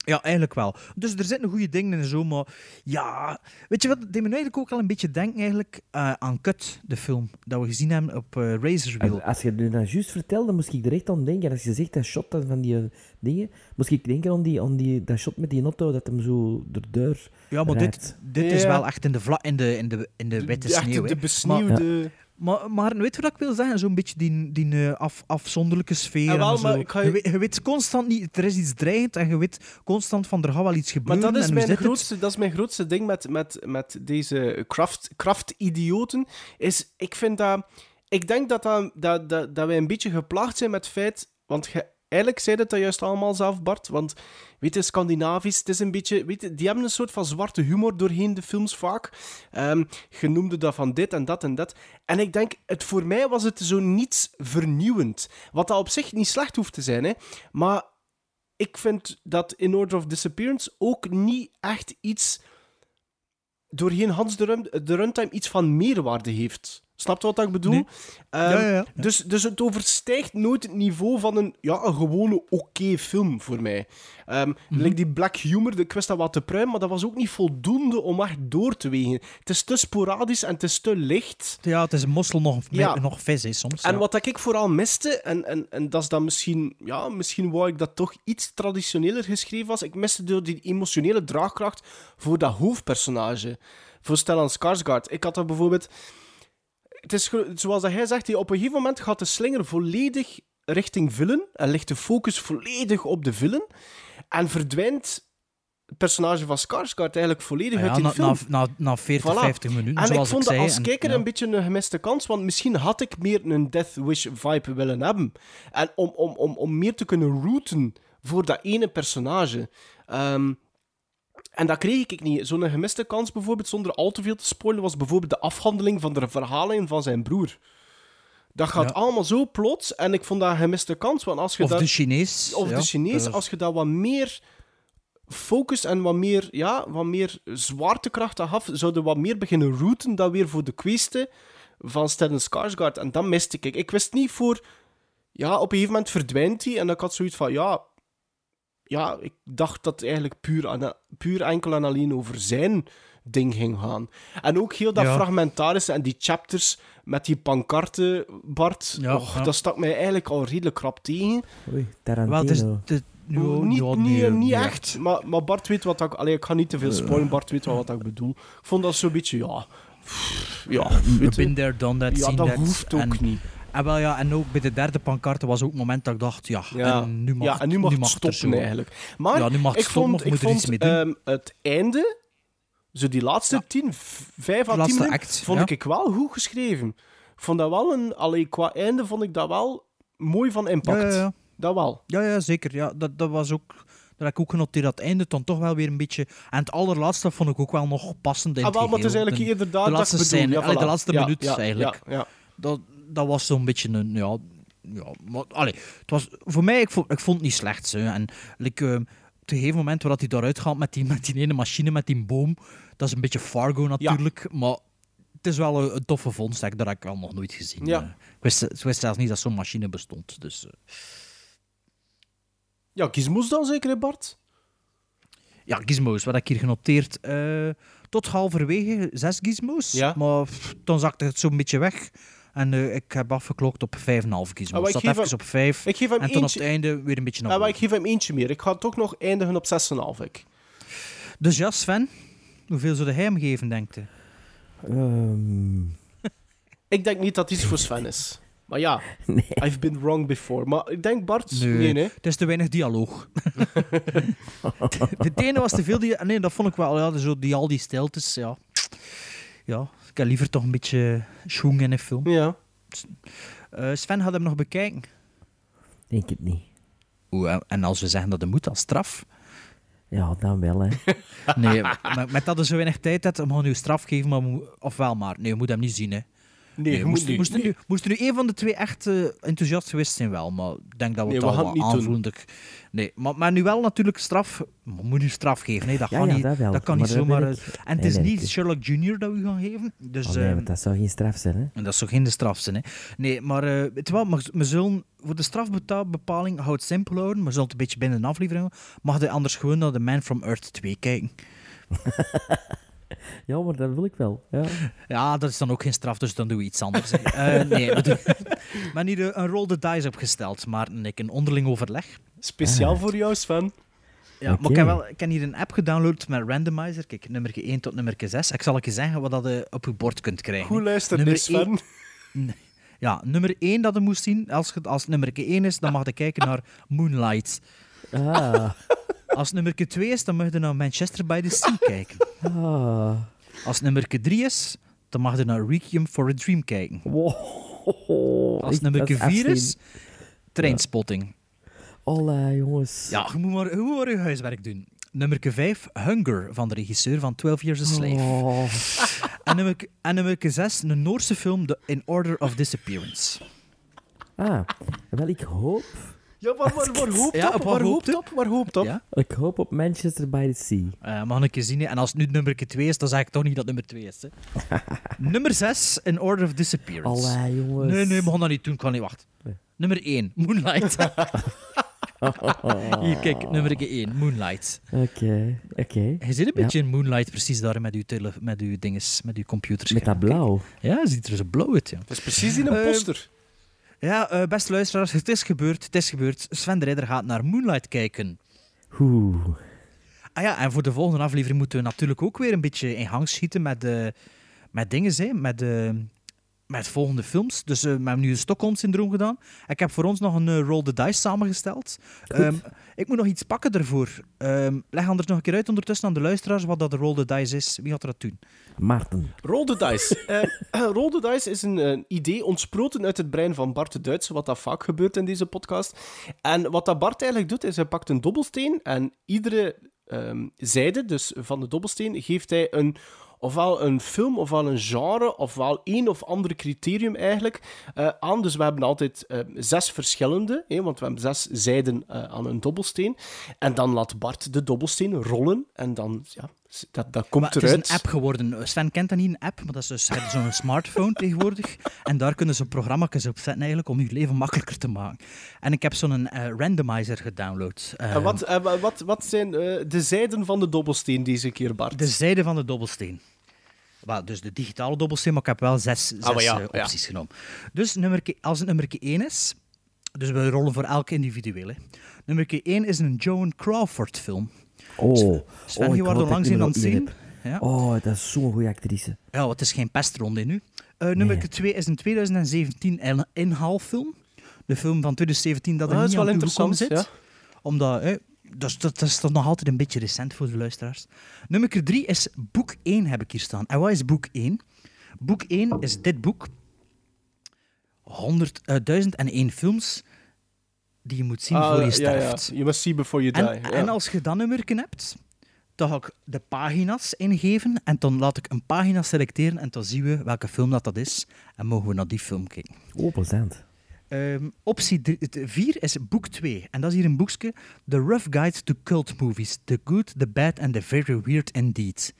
Ja, eigenlijk wel. Dus er zitten goede dingen in en zo, maar ja... Weet je wat, dat deed me nu eigenlijk ook al een beetje denken eigenlijk, eh, aan Cut, de film, dat we gezien hebben op eh Razorwheel. En als je het nu nou juist vertelde, moest ik er echt aan denken. Als je zegt dat shot van die eh, dingen, moest ik denken aan, die, aan die, dat shot met die auto dat hem zo de deur Ja, maar dit, rijdt. dit is Ja. wel echt in de, vla in de, in de, in de witte De, echt sneeuw. de besneeuwde... Maar, maar weet je wat ik wil zeggen? Zo'n beetje die, die eh, af, afzonderlijke sfeer. Ah, wel, en maar zo. ga je... weet, je weet constant niet, er is iets dreigend en je weet constant van er gaat wel iets Maar gebeuren. dat is, en mijn het? grootste, dat is mijn grootste ding met, met, met deze kracht, krachtidioten. Is, ik vind dat... Ik denk dat, dat, dat, dat, dat wij een beetje geplaagd zijn met het feit... Want je, eigenlijk zei het dat juist allemaal zelf, Bart. Want, weet je, Scandinavisch, het is een beetje... Weet je, die hebben een soort van zwarte humor doorheen de films vaak. Ehm je noemde dat van dit en dat en dat. En ik denk, het, voor mij was het zo niets vernieuwend. Wat dat op zich niet slecht hoeft te zijn, hè. Maar ik vind dat In Order of Disappearance ook niet echt iets doorheen Hans de, run, de runtime iets van meerwaarde heeft. Snap je wat ik bedoel? Nee. Ehm, Ja, ja, ja. Dus, dus het overstijgt nooit het niveau van een, ja, een gewone oké film voor mij. Like die Black Humor, ik wist dat wat te pruim, maar dat was ook niet voldoende om echt door te wegen. Het is te sporadisch en het is te licht. Ja, het is een mossel nog, Ja. nog vis is soms. En wat ik vooral miste, en, en, en dat is dan misschien, ja, misschien wou ik dat toch iets traditioneler geschreven was. Ik miste door die emotionele draagkracht voor dat hoofdpersonage. Voor Stellan Skarsgård. Ik had dat bijvoorbeeld. Het is zoals dat hij zegt, die op een gegeven moment gaat de slinger volledig richting villain. En ligt de focus volledig op de villain. En verdwijnt het personage van Skarsgård eigenlijk volledig Ah ja, uit die na, film. na, na, na 40, Voilà. 50 minuten, En zoals ik vond zei. dat als en- kijker ja. een beetje een gemiste kans, want misschien had ik meer een Death Wish vibe willen hebben. En om, om, om, om meer te kunnen routen voor dat ene personage. Ehm, en dat kreeg ik niet. Zo'n gemiste kans bijvoorbeeld, zonder al te veel te spoilen, was bijvoorbeeld de afhandeling van de verhaling van zijn broer. Dat gaat Ja. allemaal zo plots en ik vond dat een gemiste kans, want als je Of dat... de Chinees. Of ja, de Chinees, als je dat wat meer focus en wat meer, ja, wat meer zwaartekracht gaf, zouden wat meer beginnen routen dan weer voor de kweeste van Stellan Skarsgård. En dat miste ik. Ik wist niet voor... Ja, op een gegeven moment verdwijnt hij en ik had zoiets van, ja... Ja, ik dacht dat het eigenlijk puur, aan, puur enkel en alleen over zijn ding ging gaan. En ook heel dat Ja. fragmentarische en die chapters met die pankarten, Bart. Ja, och, ja. Dat stak mij eigenlijk al redelijk krap tegen. Oei, Tarantino. Wel, is, het- ja, niet niet, nee, niet ja. echt, maar, maar Bart weet wat ik... Allee, ik ga niet te veel spoilen, Bart weet wel wat ik bedoel. Ik vond dat zo'n beetje, ja... pff, Ja. Been there, done that, Ja, seen dat that. hoeft ook en, niet. En, wel, ja, en ook bij de derde pancarte was ook het moment dat ik dacht, ja, Ja, en nu mag, ja, en nu mag het stoppen zo- eigenlijk. Maar ja, nu mag het ik stoppen, vond, ik moet er iets vond mee doen? ehm, het einde, zo die laatste tien, v- vijf à tien minuten, act, vond ik wel goed geschreven. Ik vond dat wel een... Allee, qua einde vond ik dat wel mooi van impact. Ja, ja, ja. Dat wel. Ja, ja, zeker. Ja, dat, dat was ook... Dat heb ik ook genoteerd. Dat einde dan toch wel weer een beetje... En het allerlaatste vond ik ook wel nog passend in Ah, het wel, maar het is eigenlijk De- eerder daar de dat laatste ik bedoel. scène, Ja, allee, de voilà. laatste Ja, minuut ja, eigenlijk. Ja, ja. Dat, dat was zo'n beetje een... Ja, ja, maar, allee, het was, voor mij, ik vond, ik vond het niet slecht. Zo. En like, eh, op een gegeven moment waar hij daaruit gaat met die, met die ene machine, met die boom, dat is een beetje Fargo natuurlijk, maar het is wel een, een toffe vondst. Dat heb ik al nog nooit gezien. Ja. Eh, ik, wist, ik wist zelfs niet dat zo'n machine bestond. Dus, eh, Ja, Gizmos dan zeker, Bart? Ja, gizmos, wat heb ik hier genoteerd? Eh, tot halverwege zes gizmos. Ja. Maar pff, dan zakte het zo'n beetje weg. En eh, ik heb afgeklokt op 5,5 gizmos. Ah, maar ik Zat even hem- op 5. ik geef hem en toen eentje- op het einde weer een beetje naar maar boven. ik geef hem eentje meer. Ik ga toch nog eindigen op 6,5. Ik. Dus ja, Sven, hoeveel zou hij hem geven, denkt je? Ehm, Ik denk niet dat iets voor Sven is. Maar ja, I've been wrong before. Maar ik denk Bart... Nee, nee. Het is te weinig dialoog. Het ene was te veel... dia- Nee, dat vond ik wel... Ja, zo die, al die stiltes, ja. Ja, ik heb liever toch een beetje schoen in een film. Ja. Eh, Sven had hem nog bekijken. denk het niet. Oeh, en- als we zeggen dat het moet als straf... Ja, dan wel, hè. Nee, maar met dat er zo weinig tijd hebt, om nu straf geven, maar mo- of wel maar. Nee, je moet hem niet zien, hè. Nee, je moet moest, nu, moest er nu een van de twee echt eh, enthousiast geweest zijn, wel. Maar ik denk dat we Nee, het al gaan het Nee, maar, maar nu wel natuurlijk straf. We moeten nu straf geven, nee, dat Ja, kan ja, niet. dat wel, kan maar niet zomaar... eh, ik- En het is nee, niet het Sherlock Jr. dat we gaan geven. Dus, Oh, nee, ehm, want dat zou geen straf zijn, hè. en dat is toch geen de straf zijn, hè? Nee, maar eh weet je wel, maar we zullen voor de strafbepaling hou het simpel houden, maar we zullen het een beetje binnen de aflevering houden. Mag je anders gewoon naar The Man from Earth 2 kijken? Ja, maar dat wil ik wel. Ja. Ja, dat is dan ook geen straf, dus dan doen we iets anders. Eh, nee, we doen... maar niet een roll the dice opgesteld, maar een, een onderling overleg. Speciaal voor jou, Sven. Ja, maar ik heb, wel, ik heb hier een app gedownload met randomizer. Kijk, nummer 1 tot nummer 6. Ik zal je zeggen wat dat je op je bord kunt krijgen. Goed hè. luisteren, Nummer Sven. één- Nee. Ja, nummer 1 dat je moest zien. Als, je, als nummer 1 is, dan mag je kijken naar Moonlight. Ah. Als nummer 2 is, dan mag je naar Manchester by the Sea kijken. Ah. Als nummer 3 is, dan mag je naar Requiem for a Dream kijken. Als nummer dat is 4 is. Trainspotting. Allee, jongens. Ja, je moet maar, je moet maar je huiswerk doen. Nummer 5, Hunger, van de regisseur van 12 Years a Slave. Oh. En nummer, en nummer 6, een Noorse film, The In Order of Disappearance. Ah, wel, ik hoop... Ja, waar, waar, waar hoopt Ja, op? Waar hoopt op? Waar hoopt op? Ja? Ik hoop op Manchester by the Sea. Eh, mag ik eens zien. hè. En als het nu nummer 2 is, dan zeg ik toch niet dat nummer 2 is. Hè. nummer 6, In Order of Disappearance. Allee, jongens. Nee, nee, we gaan dat niet doen. Ik kan niet wachten. Nummer 1, Moonlight. Hier, kijk, nummer 1, Moonlight. Oké, oké. Je zit een Ja. beetje in Moonlight, precies daar met uw, tele, met uw dinges, met uw computer. Met dat blauw. Ja, je ziet er zo blauw uit. Ja. Dat is precies in een Eh, poster. Ja, eh, beste luisteraars, het is gebeurd, het is gebeurd. Sven de Ridder gaat naar Moonlight kijken. Oeh. Ah ja, en voor de volgende aflevering moeten we natuurlijk ook weer een beetje in gang schieten met, de met dingen, hè, met, de met volgende films. Dus eh, we hebben nu een Stockholm-syndroom gedaan. Ik heb voor ons nog een eh, Roll the Dice samengesteld. Ehm, ik moet nog iets pakken ervoor. Ehm, leg anders nog een keer uit ondertussen aan de luisteraars wat dat de Roll the Dice is. Wie gaat er dat doen? Maarten. Roll the Dice. Eh, Roll the Dice is een eh, idee ontsproten uit het brein van Bart de Duitse, wat dat vaak gebeurt in deze podcast. En wat dat Bart eigenlijk doet, is hij pakt een dobbelsteen en iedere ehm, zijde, dus van de dobbelsteen, geeft hij een ofwel een film, ofwel een genre, ofwel één of ander criterium eigenlijk eh, aan. Dus we hebben altijd eh, zes verschillende, hè, want we hebben zes zijden eh, aan een dobbelsteen. En dan laat Bart de dobbelsteen rollen en dan, ja, dat, dat komt Maar het eruit. is een app geworden. Sven kent dat niet, een app, maar dat is dus zo'n smartphone tegenwoordig. En daar kunnen ze programma's op zetten eigenlijk om je leven makkelijker te maken. En ik heb zo'n eh, randomizer gedownload. En Ehm, wat, eh, wa- wat, wat zijn de zijden van de dobbelsteen deze keer, Bart? De zijde van de dobbelsteen. Dus de digitale dobbelsteen, maar ik heb wel zes, zes Ah, ja, eh, ja. opties genomen. Dus nummer, als het nummer 1 is, dus we rollen voor elke individueel. hè. Nummer 1 is een Joan Crawford film. Oh, Sven, oh, je wordt er langs ik in aan het zien. Ja. Oh, dat is zo'n goede actrice. Ja, het is geen pestronde nu. Eh nummer Nee. 2 is een 2017 in- inhaalfilm. De film van 2017 dat er dat niet is wel interessant, zit. Omdat, hè, dat, is, dat, dat is toch nog altijd een beetje recent voor de luisteraars. Nummer 3 is boek 1, heb ik hier staan. En wat is boek 1? Boek 1 is dit boek. 100, eh, 1001 films die je moet zien Ah, voor je ja, sterft. Ja, You must see before you die. En, ja. en als je dat nummer hebt, dan ga ik de pagina's ingeven en dan laat ik een pagina selecteren en dan zien we welke film dat, dat is en mogen we naar die film kijken. Oh, plezant. Ehm, optie 4 is boek 2 en dat is hier een boekje The Rough Guide to Cult Movies, The Good, The Bad and The Very Weird Indeed.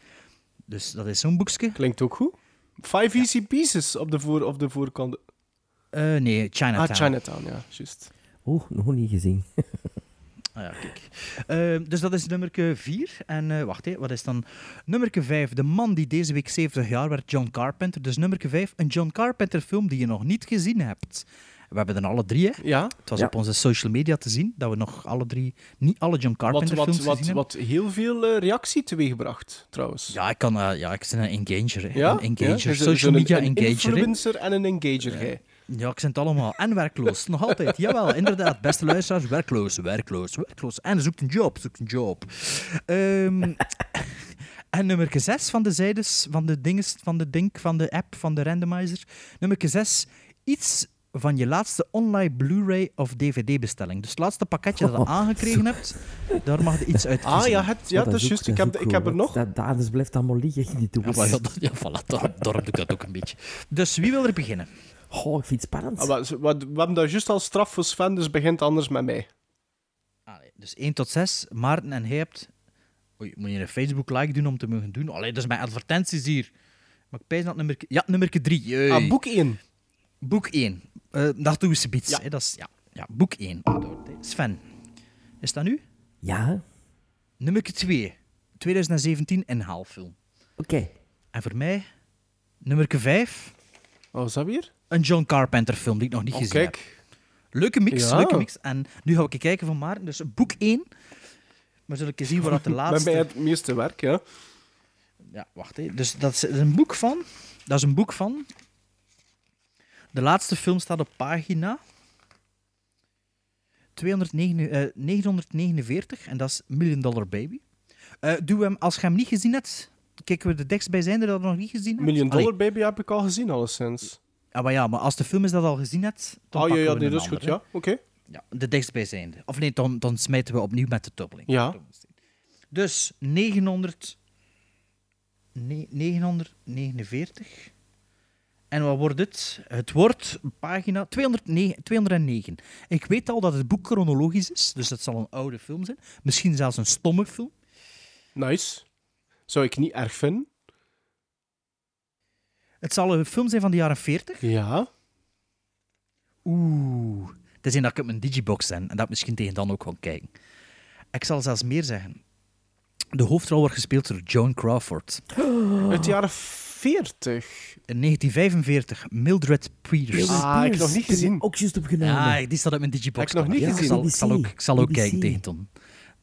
Dus dat is zo'n boekje. Klinkt ook goed. Five Easy Pieces op de, voor, op de voorkant. Eh, nee, Chinatown. Ah, Chinatown, ja, juist. Oh, nog niet gezien. Ah ja, kijk. Ehm, dus dat is nummer 4. En eh, wacht, hè, wat is dan nummer 5? De man die deze week 70 jaar werd, John Carpenter. Dus nummer 5, een John Carpenter film die je nog niet gezien hebt. We hebben er alle drie, hè? Ja. Het was Ja. op onze social media te zien dat we nog alle drie, niet alle John Wat, Carpenter wat, films wat, gezien hebben. wat heel veel eh, reactie teweegbracht, trouwens. Ja, ik, kan, eh, ja, ik ben een engager. Hè. Ja? Een engager. Ja, social media een, een engager. hè. influencer en een engager, jij. Ja, ik het allemaal. En werkloos. Nog altijd. Jawel, inderdaad. Beste luisteraars, werkloos, werkloos, werkloos. En zoekt een job, zoekt een job. Ehm, en nummer 6 van de zijdes, van de dinges, van de ding, van de app, van de randomizer. Nummer 6, iets van je laatste online Blu-ray of DVD-bestelling. Dus het laatste pakketje dat je aangekregen hebt, daar mag je iets uit kiezen. Ah ja, het, ja Oh, dat is juist. Ik dat heb, ik heb er nog. Dat, dat anders blijft allemaal liggen in die Ja, maar ja, dat, ja voilà, daar, daarom doe ik dat ook een beetje. Dus wie wil er beginnen? Oh, ik vind het spannend. Ah, wat- wat- we hebben daar juist al straf voor Sven, dus begint anders met mij. Allee, dus 1 tot 6. Maarten en hij hebt... Oei, moet je een Facebook-like doen om te mogen doen? Allee, dat is mijn advertenties hier. Maar ik pijs dat nummer... Ja, nummer 3. Ah, boek 1. Boek 1. Eh dat doen we ze Ja. Dat is, ja, ja, boek 1. Sven, is dat nu? Ja, Nummer 2. 2017 inhaalfilm. oké. En voor mij, nummer 5. Wat was dat weer? Een John Carpenter film die ik nog niet Oh, gezien heb. kijk. Leuke mix, Ja. leuke mix. En nu ga ik kijken van Maarten. Dus boek 1. Maar zullen we zien waar dat de laatste... mij het meeste werk, ja. Ja, wacht even. Dus dat is een boek van. Dat is een boek van. De laatste film staat op pagina 209, eh, 949 en dat is Million Dollar Baby. Eh doe hem, als je hem niet gezien hebt, kijken we de dichtstbijzijnde dat nog niet gezien hebt. Million Allee, Dollar Baby heb ik al gezien, alleszins. ah, maar ja, maar als de film is dat al gezien hebt, dan Ah, ja, pakken ja, we nee, dat is goed, ja. Oké. ja. De dichtstbijzijnde. Of nee, dan, dan smijten we opnieuw met de dubbeling. Ja. Dus 900, ne- 949. En wat wordt het? Het wordt pagina 209, 209. Ik weet al dat het boek chronologisch is, dus het zal een oude film zijn. Misschien zelfs een stomme film. Nice. Zou ik niet erg vinden. Het zal een film zijn van de jaren 40. Ja. Oeh. Het is een dat ik op mijn digibox ben en dat misschien tegen dan ook wel kijken. Ik zal zelfs meer zeggen. De hoofdrol wordt gespeeld door Joan Crawford. Uit de jaren 40. In 1945, Mildred Peters. Ah, ik heb nog niet gezien. Ook juist opgenomen. Ja, die staat op mijn digibox. Heb ik nog niet Ja, gezien. Ik zal, ik zal ook, ik zal ook BBC. kijken tegen Ton.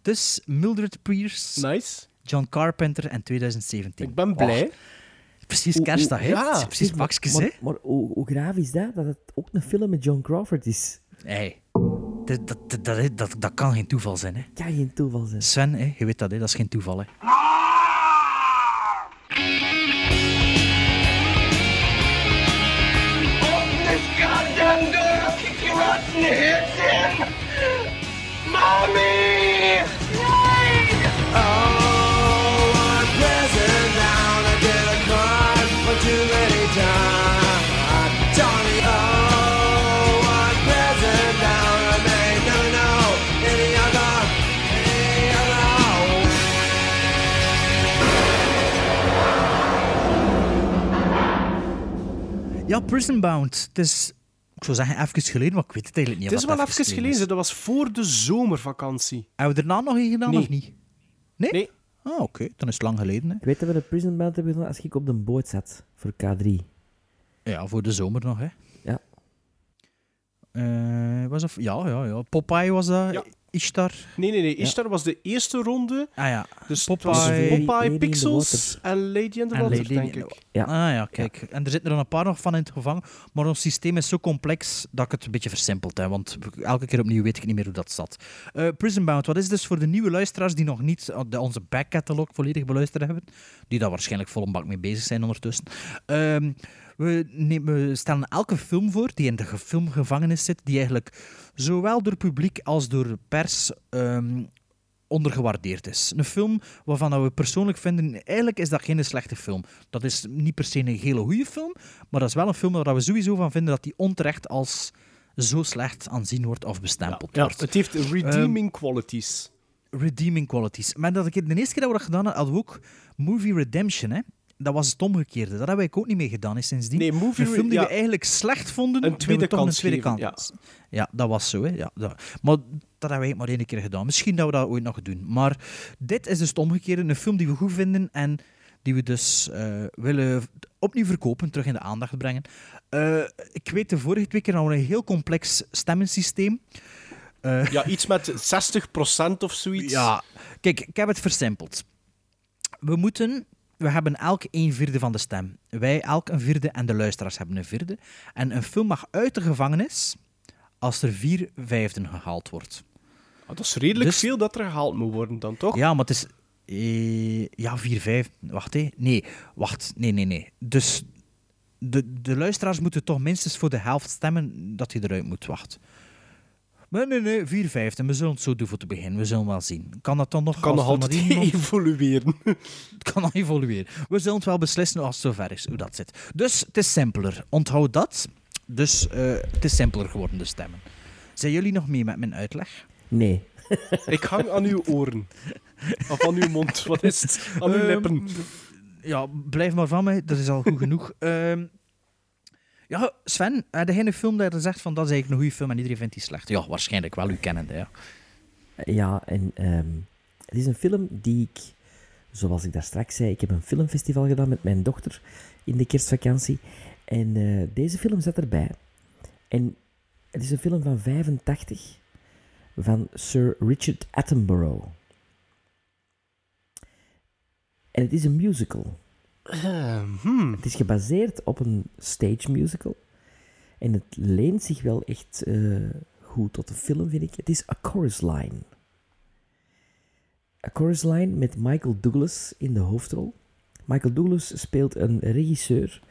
Dus Mildred Pierce, Nice. John Carpenter en 2017. Ik ben blij. Oh, precies kerstdag, hè? ja. Precies maar, hè? maar, maar hoe, hoe graaf is dat? Dat het ook een film met John Crawford is. Hey, dat, dat, dat, dat, dat, dat kan geen toeval zijn, hè? Kan geen toeval zijn. Sven, hè? je weet dat, hè? dat is geen toeval. Hè? Mommy! Oh, I'm I for too many times. Oh, I'm I may never know any other, any other. Prison Bound. This. Ik zou zeggen, even geleden, maar ik weet het eigenlijk niet. Het is of wel even geleden, dat was voor de zomervakantie. Hebben we daarna nog een gedaan, Nee. of niet? Nee? Nee. Ah, oké. Dan is het lang geleden. Hè. Ik weet dat we de Prison Band hebben gedaan als ik op de boot zat voor K3. Ja, voor de zomer nog, hè. Ja. Eh, was dat... Ja, ja, ja. Popeye was dat. Ja. Ishtar. Nee, nee, nee. Ja. Ishtar was de eerste ronde. Ah ja. Dus Popeye- Pixels en Lady in the Water, Lady denk ik. Ja. Ah ja, kijk. En er zitten er dan een paar nog van in het gevangen. Maar ons systeem is zo complex dat ik het een beetje versimpeld heb. Want elke keer opnieuw weet ik niet meer hoe dat zat. Eh Prison Bound, wat is dus voor de nieuwe luisteraars die nog niet eh, onze backcatalog volledig beluisterd hebben? Die daar waarschijnlijk vol een bak mee bezig zijn ondertussen. Ehm, we, nemen, we stellen elke film voor die in de ge- filmgevangenis zit. Die eigenlijk zowel door publiek als door pers ehm, ondergewaardeerd is. Een film waarvan we persoonlijk vinden, eigenlijk is dat geen slechte film. Dat is niet per se een hele goede film, maar dat is wel een film waar we sowieso van vinden dat die onterecht als zo slecht aanzien wordt of bestempeld Ja, wordt. het heeft redeeming qualities. Redeeming qualities. Maar dat ik, de eerste keer dat we dat gedaan hadden, hadden we ook Movie Redemption. Hè? Dat was het omgekeerde. Dat hebben wij ook niet meer gedaan hè, sindsdien. Nee, Movie een film die ja. we eigenlijk slecht vonden, Een tweede kans een tweede geven, kans. Ja. dat was zo. Hè? Ja, dat. Maar dat hebben wij maar één keer gedaan. Misschien dat we dat ooit nog doen. Maar dit is dus het omgekeerde. Een film die we goed vinden en die we dus eh, willen opnieuw verkopen, terug in de aandacht brengen. Eh, ik weet de vorige twee keer hadden we een heel complex stemmensysteem. Eh, Ja, iets met 60% of zoiets. ja, kijk, ik heb het versimpeld. We moeten, we hebben elk een vierde van de stem. Wij elk een vierde en de luisteraars hebben een vierde. En een film mag uit de gevangenis als er vier vijfden gehaald wordt. Ah, dat is redelijk Dus- veel dat er gehaald moet worden dan, toch? Ja, maar het is... eh, ja, vier vijf... Wacht, hé. Nee, wacht. Nee, nee, nee. Dus de, de luisteraars moeten toch minstens voor de helft stemmen dat hij eruit moet. Wacht. Nee, nee, nee. Vier vijfden. We zullen het zo doen voor te beginnen. We zullen wel zien. Kan dat dan nog... Kan als nog er altijd evolueren. Het kan nog evolueren. We zullen het wel beslissen als het zover is, hoe dat zit. Dus het is simpeler. Onthoud dat. Dus eh, het is simpeler geworden, de stemmen. Zijn jullie nog mee met mijn uitleg? Nee. Ik hang aan uw oren. Of aan uw mond. Wat is het? Aan uw Ehm, lippen. Ja, blijf maar van mij. Dat is al goed genoeg. Ehm, ja, Sven, heb jij een film dat je zegt van dat is eigenlijk een goede film en iedereen vindt die slecht? Ja, waarschijnlijk wel, u kennende, ja. Ja, en ehm, het is een film die ik, zoals ik daar straks zei, ik heb een filmfestival gedaan met mijn dochter in de kerstvakantie. En eh, deze film zat erbij. En het is een film van 85 van Sir Richard Attenborough. En het is een musical. Ehm, hmm. Het is gebaseerd op een stage musical. En het leent zich wel echt eh, goed tot de film, vind ik. Het is A Chorus Line. A Chorus Line met Michael Douglas in de hoofdrol. Michael Douglas speelt een regisseur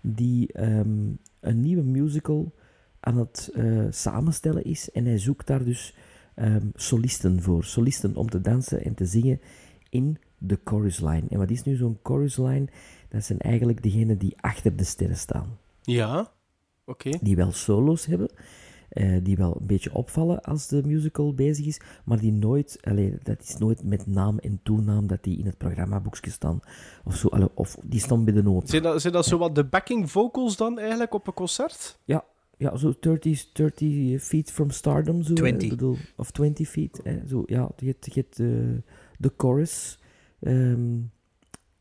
die ehm, een nieuwe musical aan het eh, samenstellen is. En hij zoekt daar dus ehm, solisten voor. Solisten om te dansen en te zingen in de chorus line. En wat is nu zo'n chorus line? Dat zijn eigenlijk degenen die achter de sterren staan. Ja, oké. Die wel solo's hebben, eh, die wel een beetje opvallen als de musical bezig is, maar die nooit, allee, dat is nooit met naam en toenaam dat die in het programmaboekje staan. Of zo, allee, of die staan bij de noot. Zijn dat, zijn dat zo wat de backing vocals dan eigenlijk op een concert? Ja, ja zo 30, 30 feet from stardom. Zo, hè, 20. ik bedoel, of 20 feet. Hè, zo, ja, je hebt, je hebt eh, de chorus. Ehm,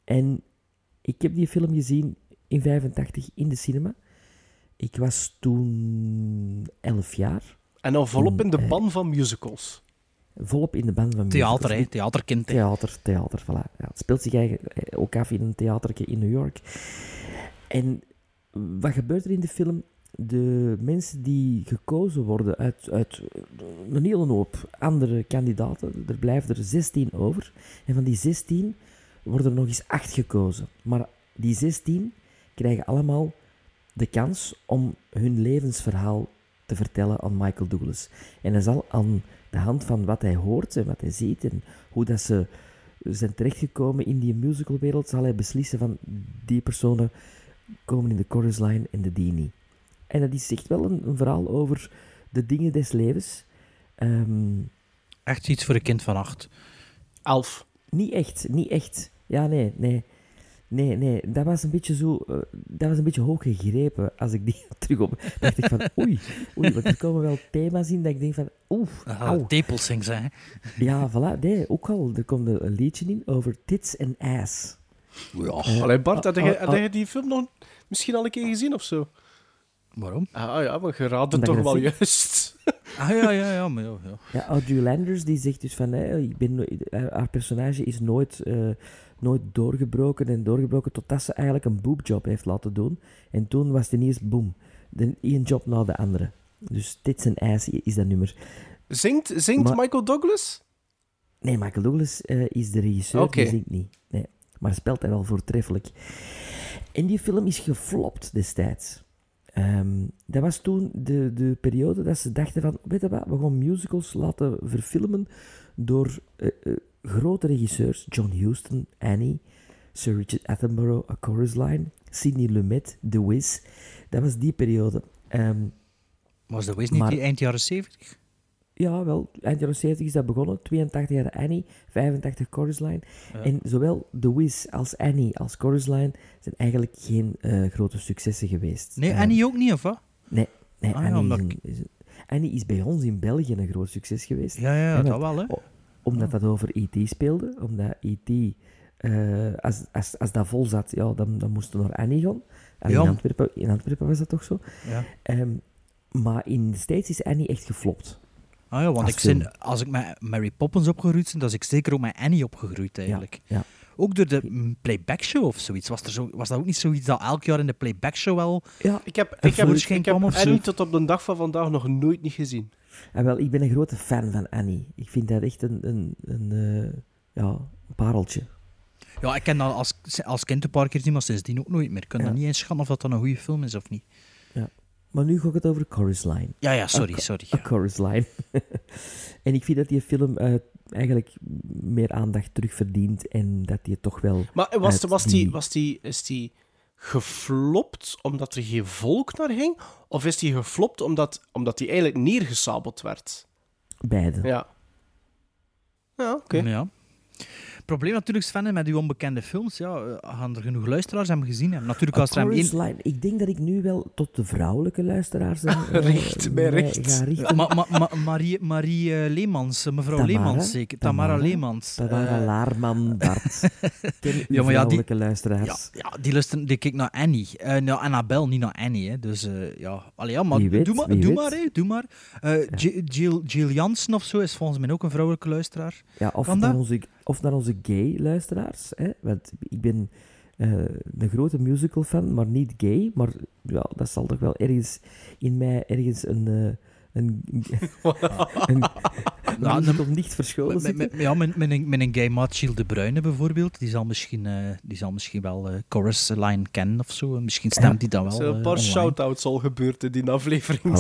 en ik heb die film gezien in 85 in de cinema. Ik was toen 11 jaar. En dan volop in de eh, ban van musicals. Volop in de band van Theater, musicals. hè. Theaterkind. Theater, theater, voilà. Ja, het speelt zich eigenlijk eh, ook af in een theatertje in New York. En wat gebeurt er in de film? De mensen die gekozen worden uit, uit een hele hoop andere kandidaten, er blijven er 16 over. En van die 16 worden er nog eens 8 gekozen. Maar die 16 krijgen allemaal de kans om hun levensverhaal te vertellen aan Michael Douglas. En hij zal aan de hand van wat hij hoort en wat hij ziet en hoe dat ze zijn terechtgekomen in die musicalwereld, zal hij beslissen van die personen komen in de chorus line en de die niet. En dat is echt wel een, een verhaal over de dingen des levens. Ehm, Echt iets voor een kind van acht. Elf. niet echt, niet echt. Ja, nee, nee. Nee, nee, dat was een beetje zo... eh, dat was een beetje hoog gegrepen. Als ik die terug op... dacht ik van, oei, oei, want er komen wel thema's in dat ik denk van, oef, Ah, auw. Tepelsings, hè. Ja, voilà. Nee, ook al. Er komt een liedje in over tits en ass. Ja. Eh, Allee, Bart, had ah, je, ah, had je die film nog misschien al een keer gezien of zo? Waarom? Ah ja, maar je raadt het Omdat toch wel juist. Ah ja, ja, ja, maar ja. ja. Ja, Audrey Landers die zegt dus van, hè, ik ben, eh, haar personage is nooit, eh, nooit doorgebroken en doorgebroken totdat ze eigenlijk een boobjob heeft laten doen. En toen was het ineens boom, de één job na de andere. Dus tits en ass is dat nummer. Zingt, zingt Maar- Michael Douglas? Nee, Michael Douglas eh, is de regisseur, Oké. die zingt niet. Nee, maar speelt hij wel voortreffelijk. En die film is geflopt destijds. Ehm, dat was toen de, de periode dat ze dachten van, weet je wat, we gaan musicals laten verfilmen door eh, grote regisseurs. John Huston, Annie, Sir Richard Attenborough, A Chorus Line, Sidney Lumet, The Wiz. Dat was die periode. Ehm, Was de Wiz niet die eind jaren 70? Ja, wel, eind jaren 70 is dat begonnen. 82 jaar Annie, 85 Chorus Line. Ja. En zowel The Wiz als Annie als Chorus Line zijn eigenlijk geen eh, grote successen geweest. Nee, Eh, Annie ook niet, of wat? Nee, nee Ah ja, Annie, omdat is een- is een- Annie is bij ons in België een groot succes geweest. Ja, ja, dat wel, hè. Omdat dat over E.T. speelde. Omdat E.T. eh, als, als, als dat vol zat, ja, dan, dan moesten we naar Annie gaan. Allee, in, Antwerpen, in Antwerpen was dat toch zo? Ja. Ehm, maar in de States is Annie echt geflopt. Ah ja, want Als ik zin, als ik met Mary Poppins opgegroeid ben, dan is ik zeker ook met Annie opgegroeid eigenlijk. Ja. Ook door de playback show of zoiets. Was, er zo, was dat ook niet zoiets dat elk jaar in de playback show wel... Ja, Ik heb, ik heb, ik heb? Annie tot op de dag van vandaag nog nooit niet gezien. En wel, ik ben een grote fan van Annie. Ik vind dat echt een, een, een, eh, ja, een pareltje. Ja, ik ken dat als, als kind een paar keer zien, maar sindsdien ook nooit meer. Ik kan Ja. dat niet inschatten of dat dan een goede film is of niet. Ja. Maar nu gaat het over Chorus Line. Ja, ja, sorry, A- sorry, A Chorus Line. en ik vind dat die film eh, eigenlijk meer aandacht terugverdient en dat die toch wel... Maar was, uit was, die, was die, is die geflopt omdat er geen volk naar ging? Of is die geflopt omdat, omdat die eigenlijk neergesabeld werd? Beide. Ja. Ja, oké. Ja. Het probleem natuurlijk, Sven, met uw onbekende films, ja, eh, gaan er genoeg luisteraars hebben gezien hebben. Natuurlijk, als er één... Line. Ik denk dat ik nu wel tot de vrouwelijke luisteraars eh. Ma, ma, ma- Marie, Marie eh, Leemans, mevrouw Tamara? Leemans zeker. Tamara, Tamara? Leemans. Tamara Laarman, Bart. Ja, maar ja, die- vrouwelijke luisteraars. Ja, ja die, luisteren, die kijkt naar Annie. Eh naar Annabel, niet naar Annie. Hè. Dus eh, ja, Allee, ja maar doe maar, doe maar, hè, doe maar. Eh, Jill, Jill, Jill Jansen of zo is volgens mij ook een vrouwelijke luisteraar. Ja, of, Kan naar dat? onze, of naar onze gay luisteraars. Hè? Want ik ben eh, een grote musical fan, maar niet gay. Maar ja, dat zal toch wel ergens in mij ergens een, eh, een, een, Nou, een musical niet verscholen Met, ja, met, met, een, met een gay maat, Gilles de Bruyne bijvoorbeeld, die zal misschien, eh, die zal misschien wel Chorus Line kennen of zo. En Misschien stemt hij dan Er wel zijn een paar online. shout-outs al gebeurd in die aflevering.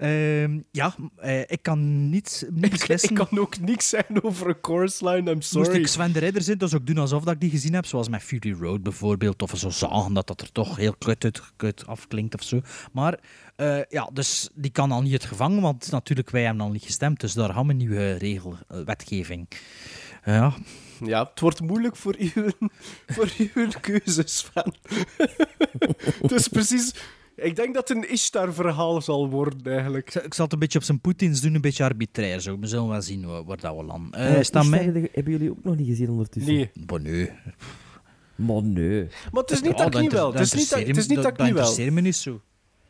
Ehm, ja, eh, ik kan niet, niet ik, beslissen. ik kan ook niks zeggen over een chorus line, I'm Moest sorry. ik Sven de Ridder zijn, dan zou ik doen alsof dat ik die gezien heb, zoals met Fury Road bijvoorbeeld, of zo zagen dat dat er toch heel kut, uit, kut afklinkt of zo. Maar eh, ja, dus die kan al niet het gevangen, want natuurlijk, wij hebben al niet gestemd, dus daar gaan we een nieuwe regel, eh, wetgeving. Ja, Ja, het wordt moeilijk voor uw, voor uw keuzes, Sven. dus precies... Ik denk dat het een Ishtar-verhaal zal worden, eigenlijk. ik, zal- ik zal het een beetje op zijn Poetins doen, een beetje arbitrair zo. We zullen wel zien waar, waar dat we landen. Eh Eh, dat Ishtar mij? hebben- jullie ook nog niet gezien ondertussen? Nee. Bon, nee. Maar nee. Maar het is niet dat ik niet wel. Het is niet dat, het is niet dat ik niet wel. interesseert me niet zo.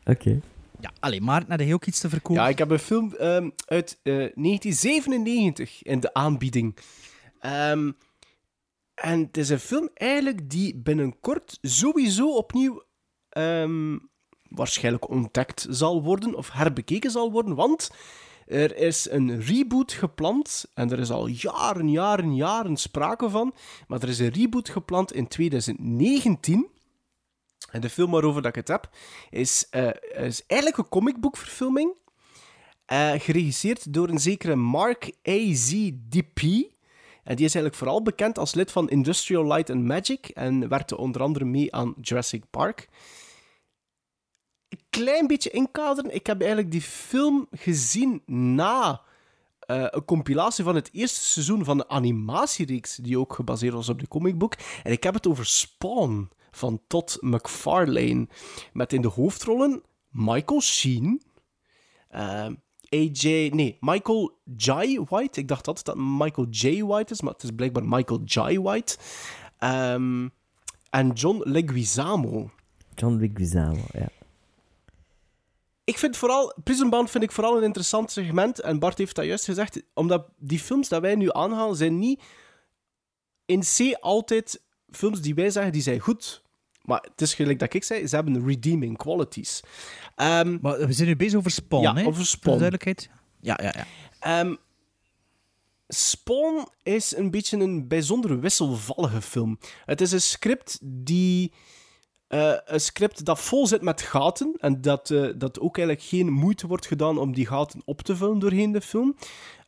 Oké. Ja, alleen maar, had je ook iets te verkopen? Ja, ik heb een film ehm, uit eh, 1997 in de aanbieding. Ehm, en het is een film eigenlijk die binnenkort sowieso opnieuw ehm, waarschijnlijk ontdekt zal worden of herbekeken zal worden, want er is een reboot gepland en er is al jaren, jaren, jaren sprake van, maar er is een reboot gepland in 2019. En de film waarover dat ik het heb, is, eh, is eigenlijk een comicboekverfilming. eh, geregisseerd door een zekere Mark A.Z.D.P. En die is eigenlijk vooral bekend als lid van Industrial Light and Magic en werkte onder andere mee aan Jurassic Park. Een klein beetje inkaderen. Ik heb eigenlijk die film gezien na eh, een compilatie van het eerste seizoen van de animatiereeks, die ook gebaseerd was op de comicboek. En ik heb het over Spawn van Todd McFarlane. Met in de hoofdrollen Michael Sheen, eh, AJ, nee, Michael J. White. Ik dacht altijd dat Michael J. White is, maar het is blijkbaar Michael J. White. Ehm, en John Leguizamo. John Leguizamo, ja. Ik vind vooral, Prison Band vind ik vooral een interessant segment. En Bart heeft dat juist gezegd, omdat die films dat wij nu aanhalen, zijn niet in C altijd films die wij zeggen, die zijn goed. Maar het is gelijk dat ik zei, ze hebben redeeming qualities. Ehm, Maar we zijn nu bezig over Spawn, Ja, hè? over Voor Spawn. de duidelijkheid. Ja, ja, ja. Ehm, Spawn is een beetje een bijzonder wisselvallige film. Het is een script die. Eh, een script dat vol zit met gaten. En dat, eh, dat ook eigenlijk geen moeite wordt gedaan om die gaten op te vullen doorheen de film.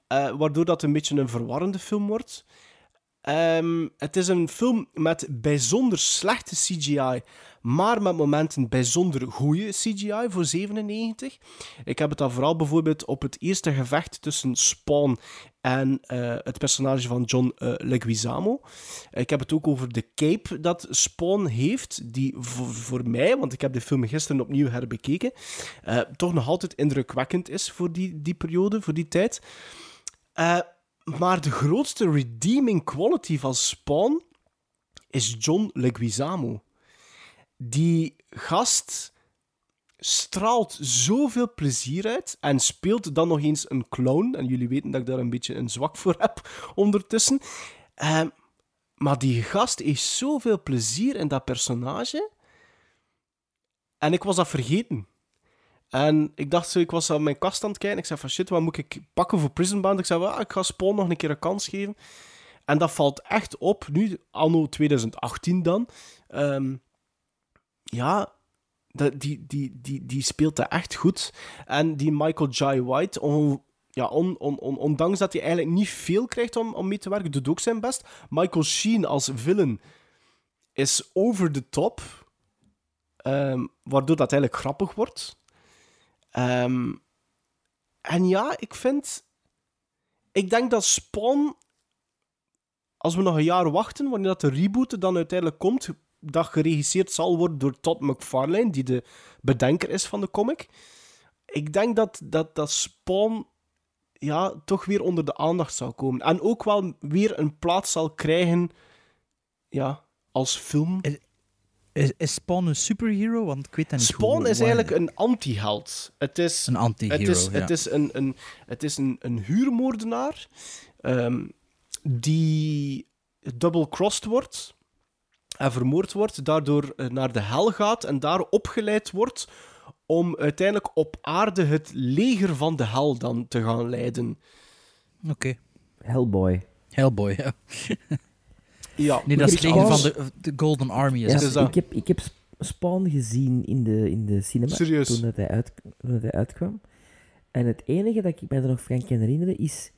Eh, waardoor dat een beetje een verwarrende film wordt. Ehm, het is een film met bijzonder slechte CGI, maar met momenten bijzonder goede CGI voor 97. Ik heb het dan vooral bijvoorbeeld op het eerste gevecht tussen Spawn en eh, het personage van John eh, Leguizamo. Ik heb het ook over de cape dat Spawn heeft, die voor, mij, want ik heb de film gisteren opnieuw herbekeken, eh, toch nog altijd indrukwekkend is voor die, die periode, voor die tijd. Maar de grootste redeeming quality van Spawn is John Leguizamo. Die gast straalt zoveel plezier uit en speelt dan nog eens een clown. En jullie weten dat ik daar een beetje een zwak voor heb ondertussen. Ehm, maar die gast heeft zoveel plezier in dat personage. En ik was dat vergeten. En ik dacht zo, ik was aan mijn kast aan het kijken. Ik zei van shit, wat moet ik pakken voor Prison Band? Ik zei, well, ik ga Spawn nog een keer een kans geven. En dat valt echt op, nu, anno 2018 dan. Ehm, ja, die, die, die, die speelt dat echt goed. En die Michael J. White, on, ja, on, on, on- ondanks dat hij eigenlijk niet veel krijgt om, om mee te werken, doet ook zijn best. Michael Sheen als villain is over the top. Ehm, waardoor dat eigenlijk grappig wordt. Ehm, en ja, ik vind... Ik denk dat Spawn... Als we nog een jaar wachten, wanneer dat de reboot dan uiteindelijk komt, dat geregisseerd zal worden door Todd McFarlane, die de bedenker is van de comic. Ik denk dat, dat, dat Spawn ja, toch weer onder de aandacht zal komen. En ook wel weer een plaats zal krijgen ja, als film. Is, is Spawn een superhero? Want ik weet dat niet Spawn hoe- is eigenlijk een anti-held. Het is Een anti-hero, Het is, ja. het is een, een, het is een, een huurmoordenaar ehm, die double-crossed wordt en vermoord wordt, daardoor eh, naar de hel gaat en daar opgeleid wordt om uiteindelijk op aarde het leger van de hel dan te gaan leiden. Oké. Hellboy. Hellboy, ja. Ja, Nee, dat is het leger van de, de Golden Army. Is Ja, ik, heb, ik heb Sp- Spawn gezien in de, in de cinema Serieus? Toen, dat hij uit, toen dat hij uitkwam. En het enige dat ik mij er nog van kan herinneren is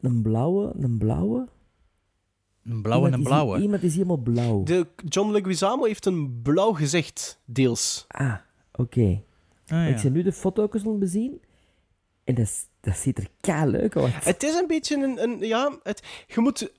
een blauwe, een blauwe. Een blauwe en Iemand een is- blauwe. Iemand is helemaal blauw. De John Leguizamo heeft een blauw gezicht, deels. Ah, oké. Ah, Ik ja. ben nu de foto's aan het bezien. En dat, is- dat ziet er ka leuk uit. Het is een beetje een... een ja, het, je moet...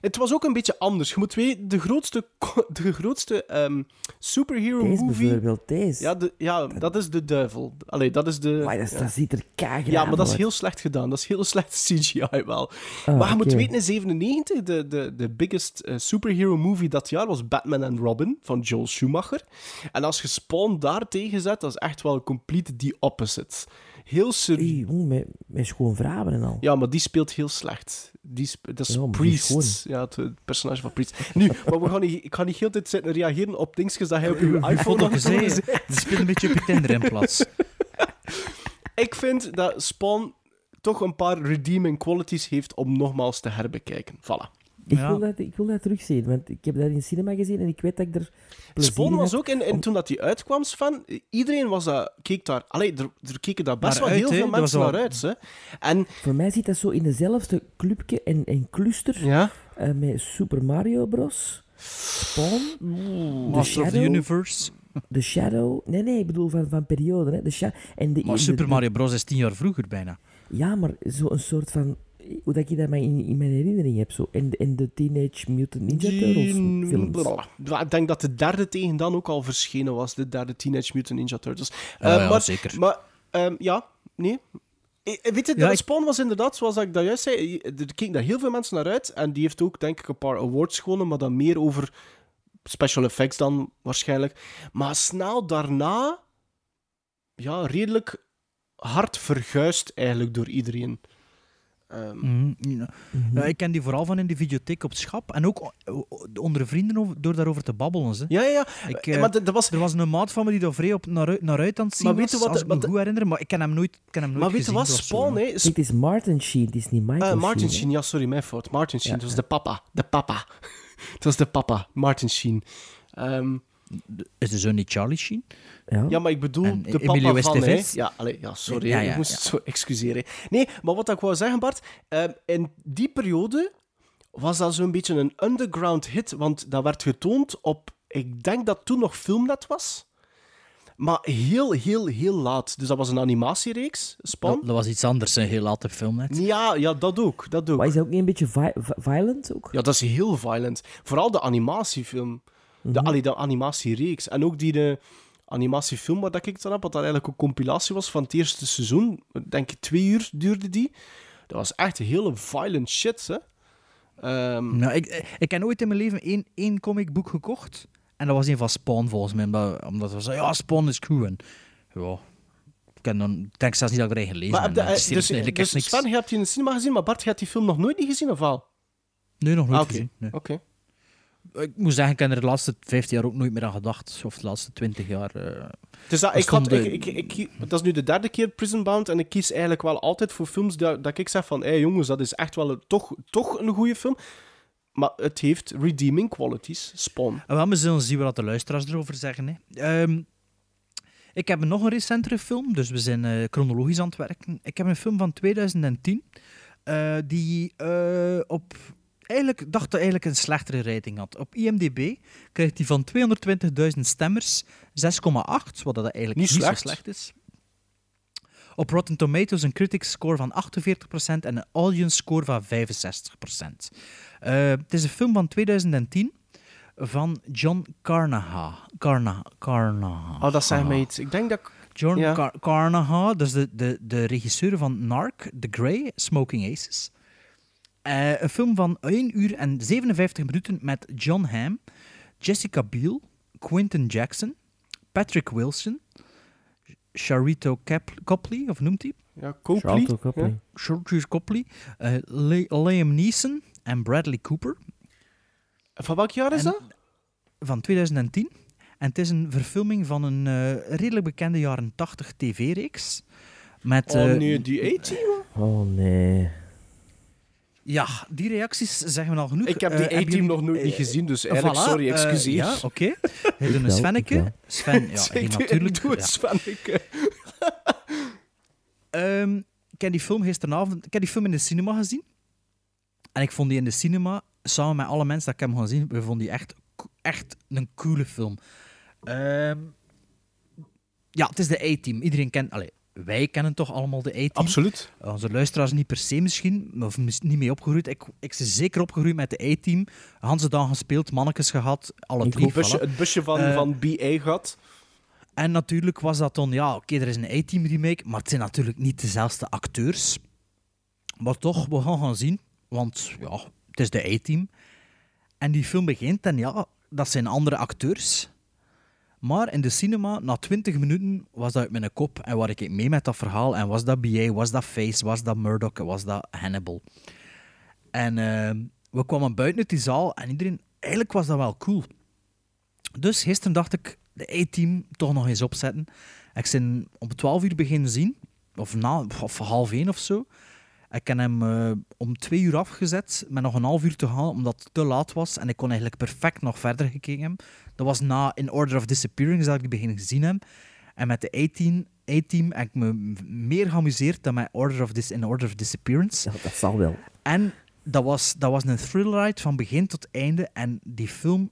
Het was ook een beetje anders. Je moet weten, de grootste, de grootste ehm, superhero Deze movie... bijvoorbeeld, deze. Ja, de, ja, dat is de duivel. Allee, dat is de... Maar dat, ja. dat ziet er ka Ja, maar dat is heel slecht gedaan. Dat is heel slecht CGI wel. Ah, maar je moet weten, in 97, de, de, de biggest eh, superhero movie dat jaar was Batman and Robin van Joel Schumacher. En als je Spawn daar tegen zet, dat is echt wel complete the opposite. Heel serieus. Hey, met, met schoon vrouwen en al. Ja, maar die speelt heel slecht. Die dat is Ja, maar die is Priest. Ja, het, het personage van Priest. Nu, maar we gaan niet, ik ga niet heel de tijd zitten reageren op dingetjes dat hij op uw iPhone gezien Die speelt een beetje op je Tinder in plaats. Ik vind dat Spawn toch een paar redeeming qualities heeft om nogmaals te herbekijken. Voilà. Ik, Ja. wil dat, ik wil dat terugzien, want ik heb dat in cinema gezien en ik weet dat ik er Spawn was had. ook, in, toen dat die uitkwam, Sven, iedereen was dat, keek daar... Allee, er, er keken daar best Naar wel uit, heel veel mensen naar wel- uit. Hè. En Voor mij zit dat zo in dezelfde clubje en, en cluster ja, eh, met Super Mario Bros. Spawn, Master of the Shadow? Universe. The Shadow. Nee, nee, ik bedoel van, van periode. Hè. The en de, Maar de- Super de- Mario Bros. is tien jaar vroeger bijna. Ja, maar zo'n soort van... Hoe dat ik dat maar in, in mijn herinnering heb. Zo in, de- in de Teenage Mutant Ninja Turtles Die- films. Ja, Ik denk dat de derde tegen dan ook al verschenen was. De derde Teenage Mutant Ninja Turtles. Ja, Eh, ja, maar, zeker. Maar, ehm, ja, nee. Eh, eh, Weet je, Ja, de ik- Spawn was inderdaad, zoals ik dat juist zei, er keken daar heel veel mensen naar uit. En die heeft ook, denk ik, een paar awards gewonnen, maar dan meer over special effects dan waarschijnlijk. Maar snel daarna, ja, redelijk hard verguisd eigenlijk door iedereen. Ehm, Mhm, ja. Ja, ik ken die vooral van in de videotheek op het schap. En ook onder vrienden over- door daarover te babbelen. Ze. Ja, ja, ja. Ik, Eh, eh, maar dat- dat was... Er was een maat van me die daar vrij op naar, uit- naar uit aan het zien Maar weet je was, wat- als ik me wat- goed herinner. Maar ik ken hem nooit, ken hem nooit Maar weet je wat, Dat Spawn, hè. Het is Martin Sheen, het is niet Michael Eh, Martin Sheen. ja, sorry, mijn fout. Martin Sheen, Ja, dat was ja. de papa. De papa. Het was de papa, Martin Sheen. Ehm, Is de zoon niet Charlie Sheen? Ja. ja, maar ik bedoel En de Emilio papa van, hè. Ja, allee, ja, sorry, Ja, hè, ja, ik moest het zo excuseren. Nee, maar wat ik wou zeggen, Bart, ehm, in die periode was dat zo'n beetje een underground hit, want dat werd getoond op, ik denk dat toen nog Filmnet was, maar heel, heel, heel laat. Dus dat was een animatiereeks, Spawn. Dat, dat was iets anders, een heel late film net. Ja, ja, dat ook, dat ook. Maar is dat ook niet een beetje vi- vi- violent ook? Ja, dat is heel violent. Vooral de animatiefilm. De, allee, de animatiereeks. En ook die de animatiefilm waar dat ik dan heb, wat dat eigenlijk een compilatie was van het eerste seizoen. Denk ik twee uur duurde die. Dat was echt hele violent shit, hè. Ehm, Nou, ik, ik heb ooit in mijn leven één, één comicboek gekocht. En dat was een van Spawn, volgens mij. Omdat, omdat we zeiden, ja, Spawn is cool. En, ja, ik, ken dan, denk zelfs niet dat ik erin gelezen maar heb. Het is dus, dus niks. Sven, je hebt die in de cinema gezien, maar Bart, je hebt die film nog nooit niet gezien, of wel? Nee, nog nooit Ah, gezien. nee. oké. Ik moet zeggen, ik heb er de laatste 15 jaar ook nooit meer aan gedacht. Of de laatste 20 jaar. eh. Dus dat, ik had, ik, ik, ik, dat is nu de derde keer Prison Bound en ik kies eigenlijk wel altijd voor films dat, dat ik zeg van, hé jongens, dat is echt wel een, toch, toch een goede film. Maar het heeft redeeming qualities, Spawn. En wel, we zullen zien wat de luisteraars erover zeggen. Hè. Ehm, ik heb nog een recentere film, dus we zijn eh, chronologisch aan het werken. Ik heb een film van 2010, eh, die eh, op... Eigenlijk dacht dat eigenlijk een slechtere rating had. Op IMDb krijgt hij van 220.000 stemmers 6,8, wat dat eigenlijk Niet niet, slecht. zo slecht is. Op Rotten Tomatoes een critics score van 48% en een audience score van 65%. Eh, het is een film van 2010 van John Carnahan. Carna, Carnahan. Oh, dat zijn mij iets. Ik denk dat. John Ja. Car- Carnahan, dat is de, de, de regisseur van Narc, The Grey, Smoking Aces. Eh, een film van 1 uur en 57 minuten met John Hamm, Jessica Biel, Quinton Jackson, Patrick Wilson, Charito Cap- Copley, of noemt hij? Ja, Copley. Copley. Ja. Charito Copley, eh, Liam Neeson en Bradley Cooper. Van welk jaar is En- dat? Van 2010. En het is een verfilming van een eh, redelijk bekende jaren 80 tv-reeks. Met, Oh nee, die 18 Oh nee. Ja, die reacties zeggen we al genoeg. Ik heb Eh, die hebben A-team jullie- nog nooit eh, niet gezien, dus eigenlijk, voilà, sorry, eh, excuseer. ja, oké. We doen een ik Svenneke. Sven, ja, doe- natuurlijk. Doe het, ja. Svenneke. Ehm, ik heb die film gisteravond... Ik heb die film in de cinema gezien. En ik vond die in de cinema, samen met alle mensen dat ik heb gezien, we vonden die echt, echt een coole film. Ehm, ja, het is de A-Team. Iedereen kent... Allee, wij kennen toch allemaal de A-Team. Absoluut. Onze luisteraars niet per se misschien, of niet mee opgegroeid. Ik, ik ben zeker opgegroeid met de A-Team. Hanse dan gespeeld, mannetjes gehad, alle drie. Het busje, voilà. het busje van, Eh, van BA gehad. En natuurlijk was dat dan, ja, oké, er is een A-Team remake, maar het zijn natuurlijk niet dezelfde acteurs. Maar toch, we gaan gaan zien, want ja, het is de A-Team. En die film begint en ja, dat zijn andere acteurs. Maar in de cinema, na 20 minuten, was dat uit mijn kop en waar ik mee met dat verhaal. En was dat BA, was dat Face, was dat Murdoch, was dat Hannibal. En ehm, we kwamen buiten uit die zaal en iedereen, eigenlijk was dat wel cool. Dus gisteren dacht ik, de A-team toch nog eens opzetten. Ik ben om 12 uur beginnen zien, of, na, of half één of zo. Ik heb hem eh, om twee uur afgezet, met nog een half uur te gaan, omdat het te laat was. En ik kon eigenlijk perfect nog verder gekeken hebben. Dat was na In Order of Disappearance dat ik die beginnen gezien heb. En met de A-team, A-team heb ik me meer geamuseerd dan met Order of Dis In Order of Disappearance. Ja, dat zal wel. En dat was, dat was een thrill ride van begin tot einde. En die film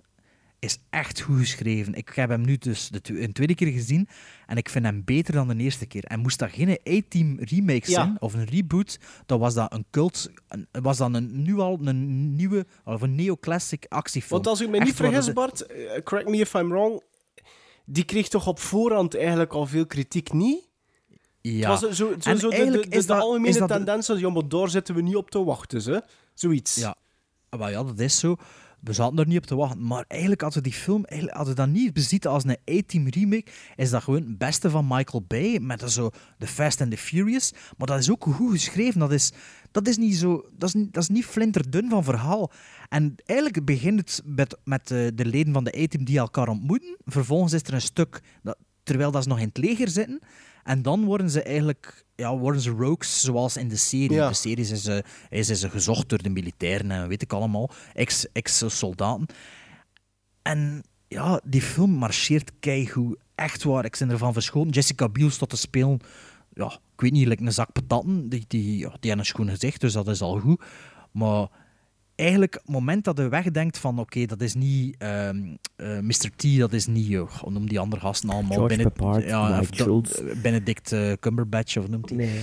is echt goed geschreven. Ik heb hem nu dus de een tweede keer gezien en ik vind hem beter dan de eerste keer. En moest dat geen A-Team remake Ja. zijn of een reboot, dan was dat een cult, was dan een, nu al een nieuwe of een neoclassic actiefilm. Want als ik me niet vergis, ze- Bart, eh, correct me if I'm wrong, die kreeg toch op voorhand eigenlijk al veel kritiek, niet? Ja. Het was zo, zo, En zo de, de, eigenlijk de, is de dat- algemene is dat de- tendens was, ja, maar daar zitten we niet op te wachten, hè? Zoiets. Ja, maar ja, dat is zo. We zaten er niet op te wachten. Maar eigenlijk, als we die film eigenlijk, als we dat niet beziet als een A-Team remake, is dat gewoon het beste van Michael Bay. Met zo The Fast and the Furious. Maar dat is ook goed geschreven. Dat is, dat is niet zo... Dat is niet, dat is niet flinterdun van verhaal. En eigenlijk begint het met, met eh, de leden van de A-Team die elkaar ontmoeten. Vervolgens is er een stuk... Dat, terwijl dat ze nog in het leger zitten. En dan worden ze eigenlijk ja, worden ze rogues, zoals in de serie. Ja. De serie is ze, is ze gezocht door de militairen en weet ik allemaal. Ex- Ex-soldaten. en ja, die film marcheert keigoed. Echt waar, ik ben ervan verschoten. Jessica Biel staat te spelen. Ja, ik weet niet, like een zak patatten. Die, die, ja, die hebben een schoon gezicht, dus dat is al goed. Maar eigenlijk, het moment dat je wegdenkt van oké, dat is niet ehm, eh, Mr. T, dat is niet, uh, noem die andere gasten allemaal? George Bene- Peppard, Mike of dat- Schultz. Benedict eh, Cumberbatch, of noemt hij? Nee.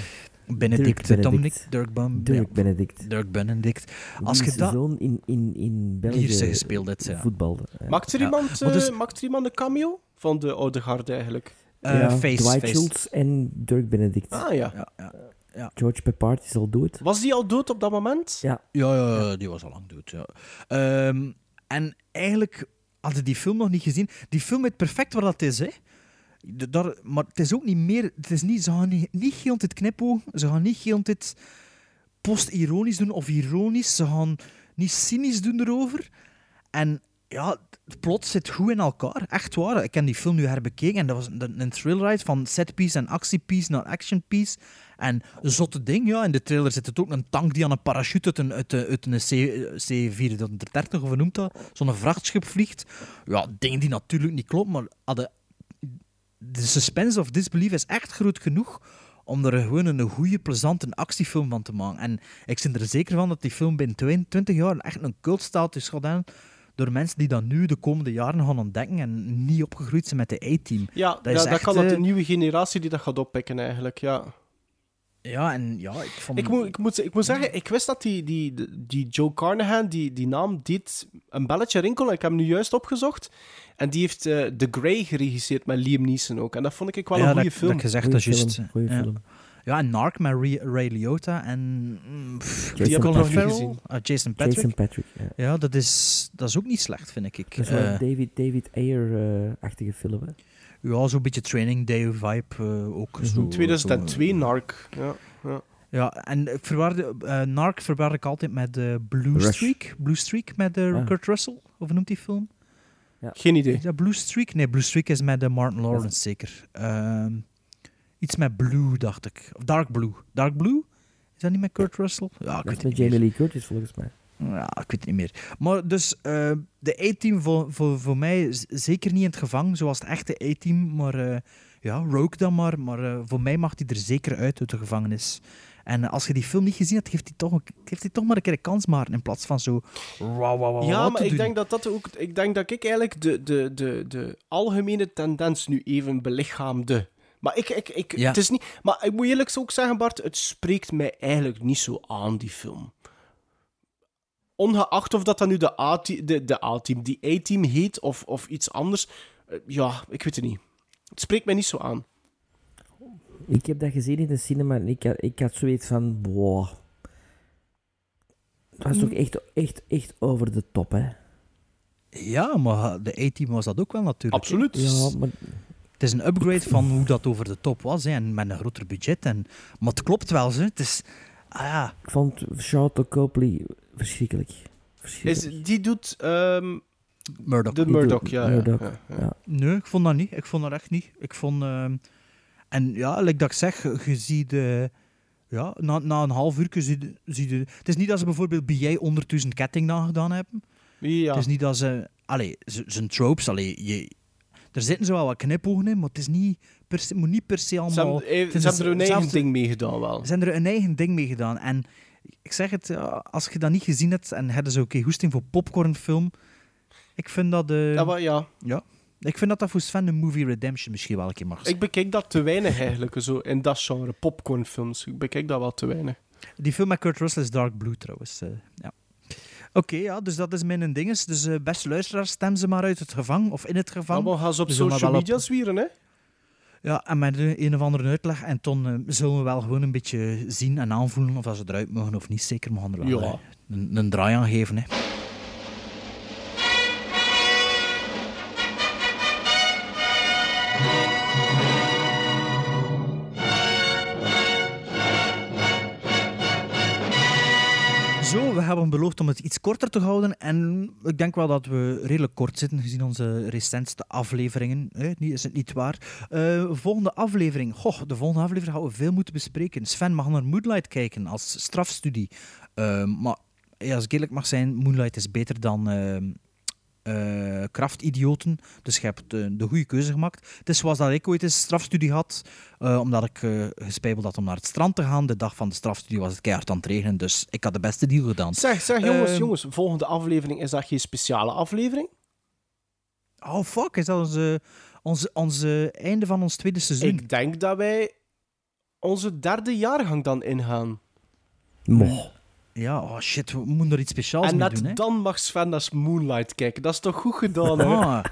Benedict Dirk Dominic, Benedict. Dirk Bum, Dirk ja. Benedict. Dirk Benedict. Als Die je dat... zoon in, in, in België gespeeld ja. voetbalde. Ja. Maakt, er Ja. iemand, Maar dus- eh, maakt er iemand een cameo? Van de oude garde, eigenlijk. Eh, Ja, face, Dwight face. Schultz en Dirk Benedict. Ah, ja. Ja. George Peppard is al dood. Was die al dood op dat moment? Ja. Ja, ja, ja, die was al lang dood. Ja. Ehm, en eigenlijk hadden die film nog niet gezien. Die film weet perfect wat dat is, hè. De- daar, maar het is ook niet meer... Het is niet, ze gaan niet, niet heel dit knipogen. Ze gaan niet heel dit post-ironisch doen of ironisch. Ze gaan niet cynisch doen erover. En ja, het plot zit goed in elkaar. Echt waar. Ik heb die film nu herbekeken en dat was een, een thrill ride van setpiece en actiepiece naar actionpiece. En een zotte ding, ja. In de trailer zit het ook een tank die aan een parachute uit een, uit, een- uit een C, C-430, of hoe noemt dat? Zo'n vrachtschip vliegt. Ja, dingen die natuurlijk niet klopt, maar hadden, de suspense of disbelief is echt groot genoeg om er gewoon een goede, plezante actiefilm van te maken. En ik ben er zeker van dat die film binnen 22 jaar echt een cultstatus gaat hebben door mensen die dat nu de komende jaren gaan ontdekken en niet opgegroeid zijn met de A-team. Ja, Dat ja, is dat kan dat de eh, nieuwe generatie die dat gaat oppikken, eigenlijk, ja. Ja, en ja, ik vond... Ik moet, ik, moet, ik moet zeggen, ik wist dat die, die, die Joe Carnahan, die, die naam, deed een belletje rinkelen. Ik heb hem nu juist opgezocht. En die heeft eh, The Grey geregisseerd met Liam Neeson ook. En dat vond ik wel ja, een goede dat, film. Dat gezegd, dat is juist. goeie ja. film. Ja, en Narc met Ray, Ray Liotta en... mm, pff, Jason Colin Patrick. Farrell, gezien. ah, Jason Patrick. Jason Patrick. Ja. Ja, dat is, dat is ook niet slecht, vind ik. Dat is wel Eh, een David, David Ayer-achtige film. Hè. Ja, zo'n beetje Training Day vibe eh, ook. Mhm. zo, 2002, zo, Narc. Ja, ja. Ja, en ik verwarde, eh, Narc verwarde ik altijd met eh, Blue Rush. Streak. Blue Streak met eh, Ah. Kurt Russell, of hoe noemt die film? Geen idee. Is dat Blue Streak? Nee, Blue Streak is met eh, Martin Lawrence, zeker. Ehm, iets met Blue, dacht ik. Of Dark Blue. Dark Blue? Is dat niet met Kurt Russell? Ja, ik Dat weet is het met niet meer. Jamie Lee Curtis, volgens mij. Ja, ik weet het niet meer. Maar dus, eh, de A-team voor, voor, voor mij is zeker niet in het gevangen, zoals het echte A-team. Maar eh, ja, Rogue dan maar. Maar eh, voor mij mag hij er zeker uit uit de gevangenis. En als je die film niet gezien hebt, geeft hij toch, geeft toch maar een keer een kans maar in plaats van zo... Wauw, wauw, wauw, Ja, maar ik doen. denk dat dat ook. Ik denk dat ik eigenlijk de, de, de, de algemene tendens nu even belichaamde. Maar ik, ik, ik, Ja. het is niet. Maar ik moet eerlijk ook zeggen, Bart, het spreekt mij eigenlijk niet zo aan, die film. Ongeacht of dat dan nu de A-team, de, de A-team, die A-team heet of, of iets anders. eh, Ja, ik weet het niet. Het spreekt mij niet zo aan. Ik heb dat gezien in de cinema en ik had, ik had zoiets van... Wow. Het was toch echt, echt, echt over de top, hè? Ja, maar de A-team was dat ook wel natuurlijk. Absoluut. Ja, maar Het is een upgrade van hoe dat over de top was. Hè, en met een groter budget. En, maar het klopt wel. Hè. Het is... Ah ja, ik vond Charlotte Copley verschrikkelijk. Is, die doet ehm, Murdoch. de Murdoch, ja. ja, Murdoch, ja, ja. ja. Nee, ik vond dat niet. Ik vond dat echt niet. Ik vond... ehm, En ja, like dat ik zeg, je ziet... eh, ja, na, na een half uur zie je, zie je... Het is niet dat ze bijvoorbeeld bij jij ondertussen ketting nagedaan hebben. Ja. Het is niet dat ze... Allee, zijn tropes, allee, je... Er zitten zo wel wat knipogen in, maar het is niet per se, moet niet per se Ze allemaal... hebben, is ze hebben er hun eigen ding mee gedaan, wel. Ze hebben er een eigen ding mee gedaan. En ik zeg het, ja, als je dat niet gezien hebt en hebben ze oké goesting voor popcornfilm, Ik vind dat... eh, Ja, maar ja. ja. Ik vind dat dat voor Sven de Movie Redemption misschien wel een keer mag zijn. Ik bekijk dat te weinig eigenlijk, zo in dat genre, popcornfilms. Ik bekijk dat wel te weinig. Die film met Kurt Russell is Dark Blue trouwens. eh, ja. Oké, ja, dus dat is mijn dinges. Dus eh beste luisteraars, stem ze maar uit het gevang of in het gevang. Allemaal gaan ze op social media zwieren, hè? Ja, en met een, een of andere uitleg. En toen eh, zullen we wel gewoon een beetje zien en aanvoelen of dat ze eruit mogen of niet. Zeker, we gaan er wel Ja. een, een draai aan geven. Hè. Hebben beloofd om het iets korter te houden. En ik denk wel dat we redelijk kort zitten, gezien onze recentste afleveringen. Eh, is het niet waar? Eh, volgende aflevering. Goh, de volgende aflevering gaan we veel moeten bespreken. Sven mag naar Moonlight kijken als strafstudie. Eh, maar als ik eerlijk mag zijn, Moonlight is beter dan eh, eh, Krachtidioten. Dus je hebt eh, de goede keuze gemaakt. Het is zoals dat ik ooit eens een strafstudie had, eh, omdat ik eh gespijbeld had om naar het strand te gaan. De dag van de strafstudie was het keihard aan het regenen, dus ik had de beste deal gedaan. Zeg, zeg jongens, Ehm, jongens, volgende aflevering, is dat geen speciale aflevering? Oh fuck, is dat onze, onze, onze einde van ons tweede seizoen? Ik denk dat wij onze derde jaargang dan ingaan. Moch. Ja, oh shit, we moeten er iets speciaals en mee net doen. Hè? dan mag Sven naar Moonlight kijken. Dat is toch goed gedaan, hè? Ah,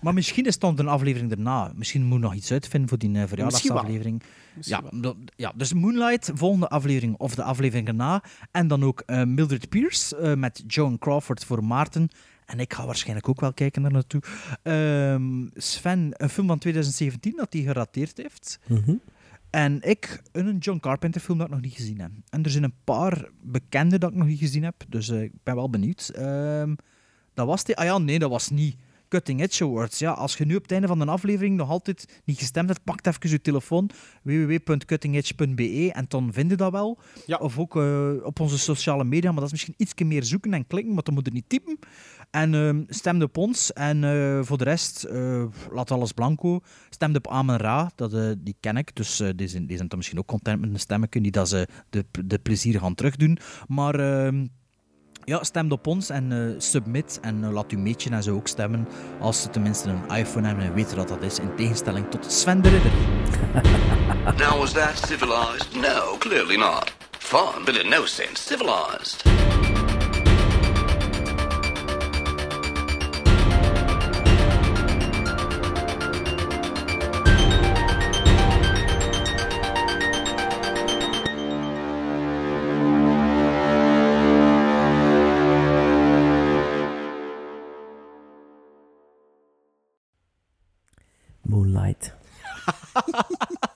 maar misschien is het dan een aflevering daarna. Misschien moet nog iets uitvinden voor die eh, verjaardagsaflevering. Misschien Ja, dat- ja, dus Moonlight, volgende aflevering of de aflevering daarna. En dan ook eh, Mildred Pierce eh, met Joan Crawford voor Maarten. En ik ga waarschijnlijk ook wel kijken daar naartoe. Ehm, Sven, een film van 2017 dat hij gerateerd heeft. Mhm. En ik, een John Carpenter film dat ik nog niet gezien heb. En er zijn een paar bekende dat ik nog niet gezien heb. Dus eh, ik ben wel benieuwd. Ehm, dat was die. Ah ja, nee, dat was niet. Cutting Edge Awards. Ja, als je nu op het einde van een aflevering nog altijd niet gestemd hebt, pak even je telefoon www.cuttingedge.be en dan vind je dat wel. Of ook eh, op onze sociale media, maar dat is misschien iets meer zoeken en klikken, maar dan moet je niet typen. En ehm stem op ons. En eh, voor de rest, eh, laat alles blanco. Stem op Amen Ra, dat, die ken ik. Dus die, zijn, die zijn dan misschien ook content met een stemmetje. Niet dat ze de, de plezier gaan terugdoen. Maar ehm, ja, stem op ons en eh, submit. En eh, laat uw meetje en zo ook stemmen. Als ze tenminste een iPhone hebben en weten dat dat is. In tegenstelling tot Sven de Ridder. Now, was that civilized? No, clearly not. Fun, but in no sense civilized. Moonlight.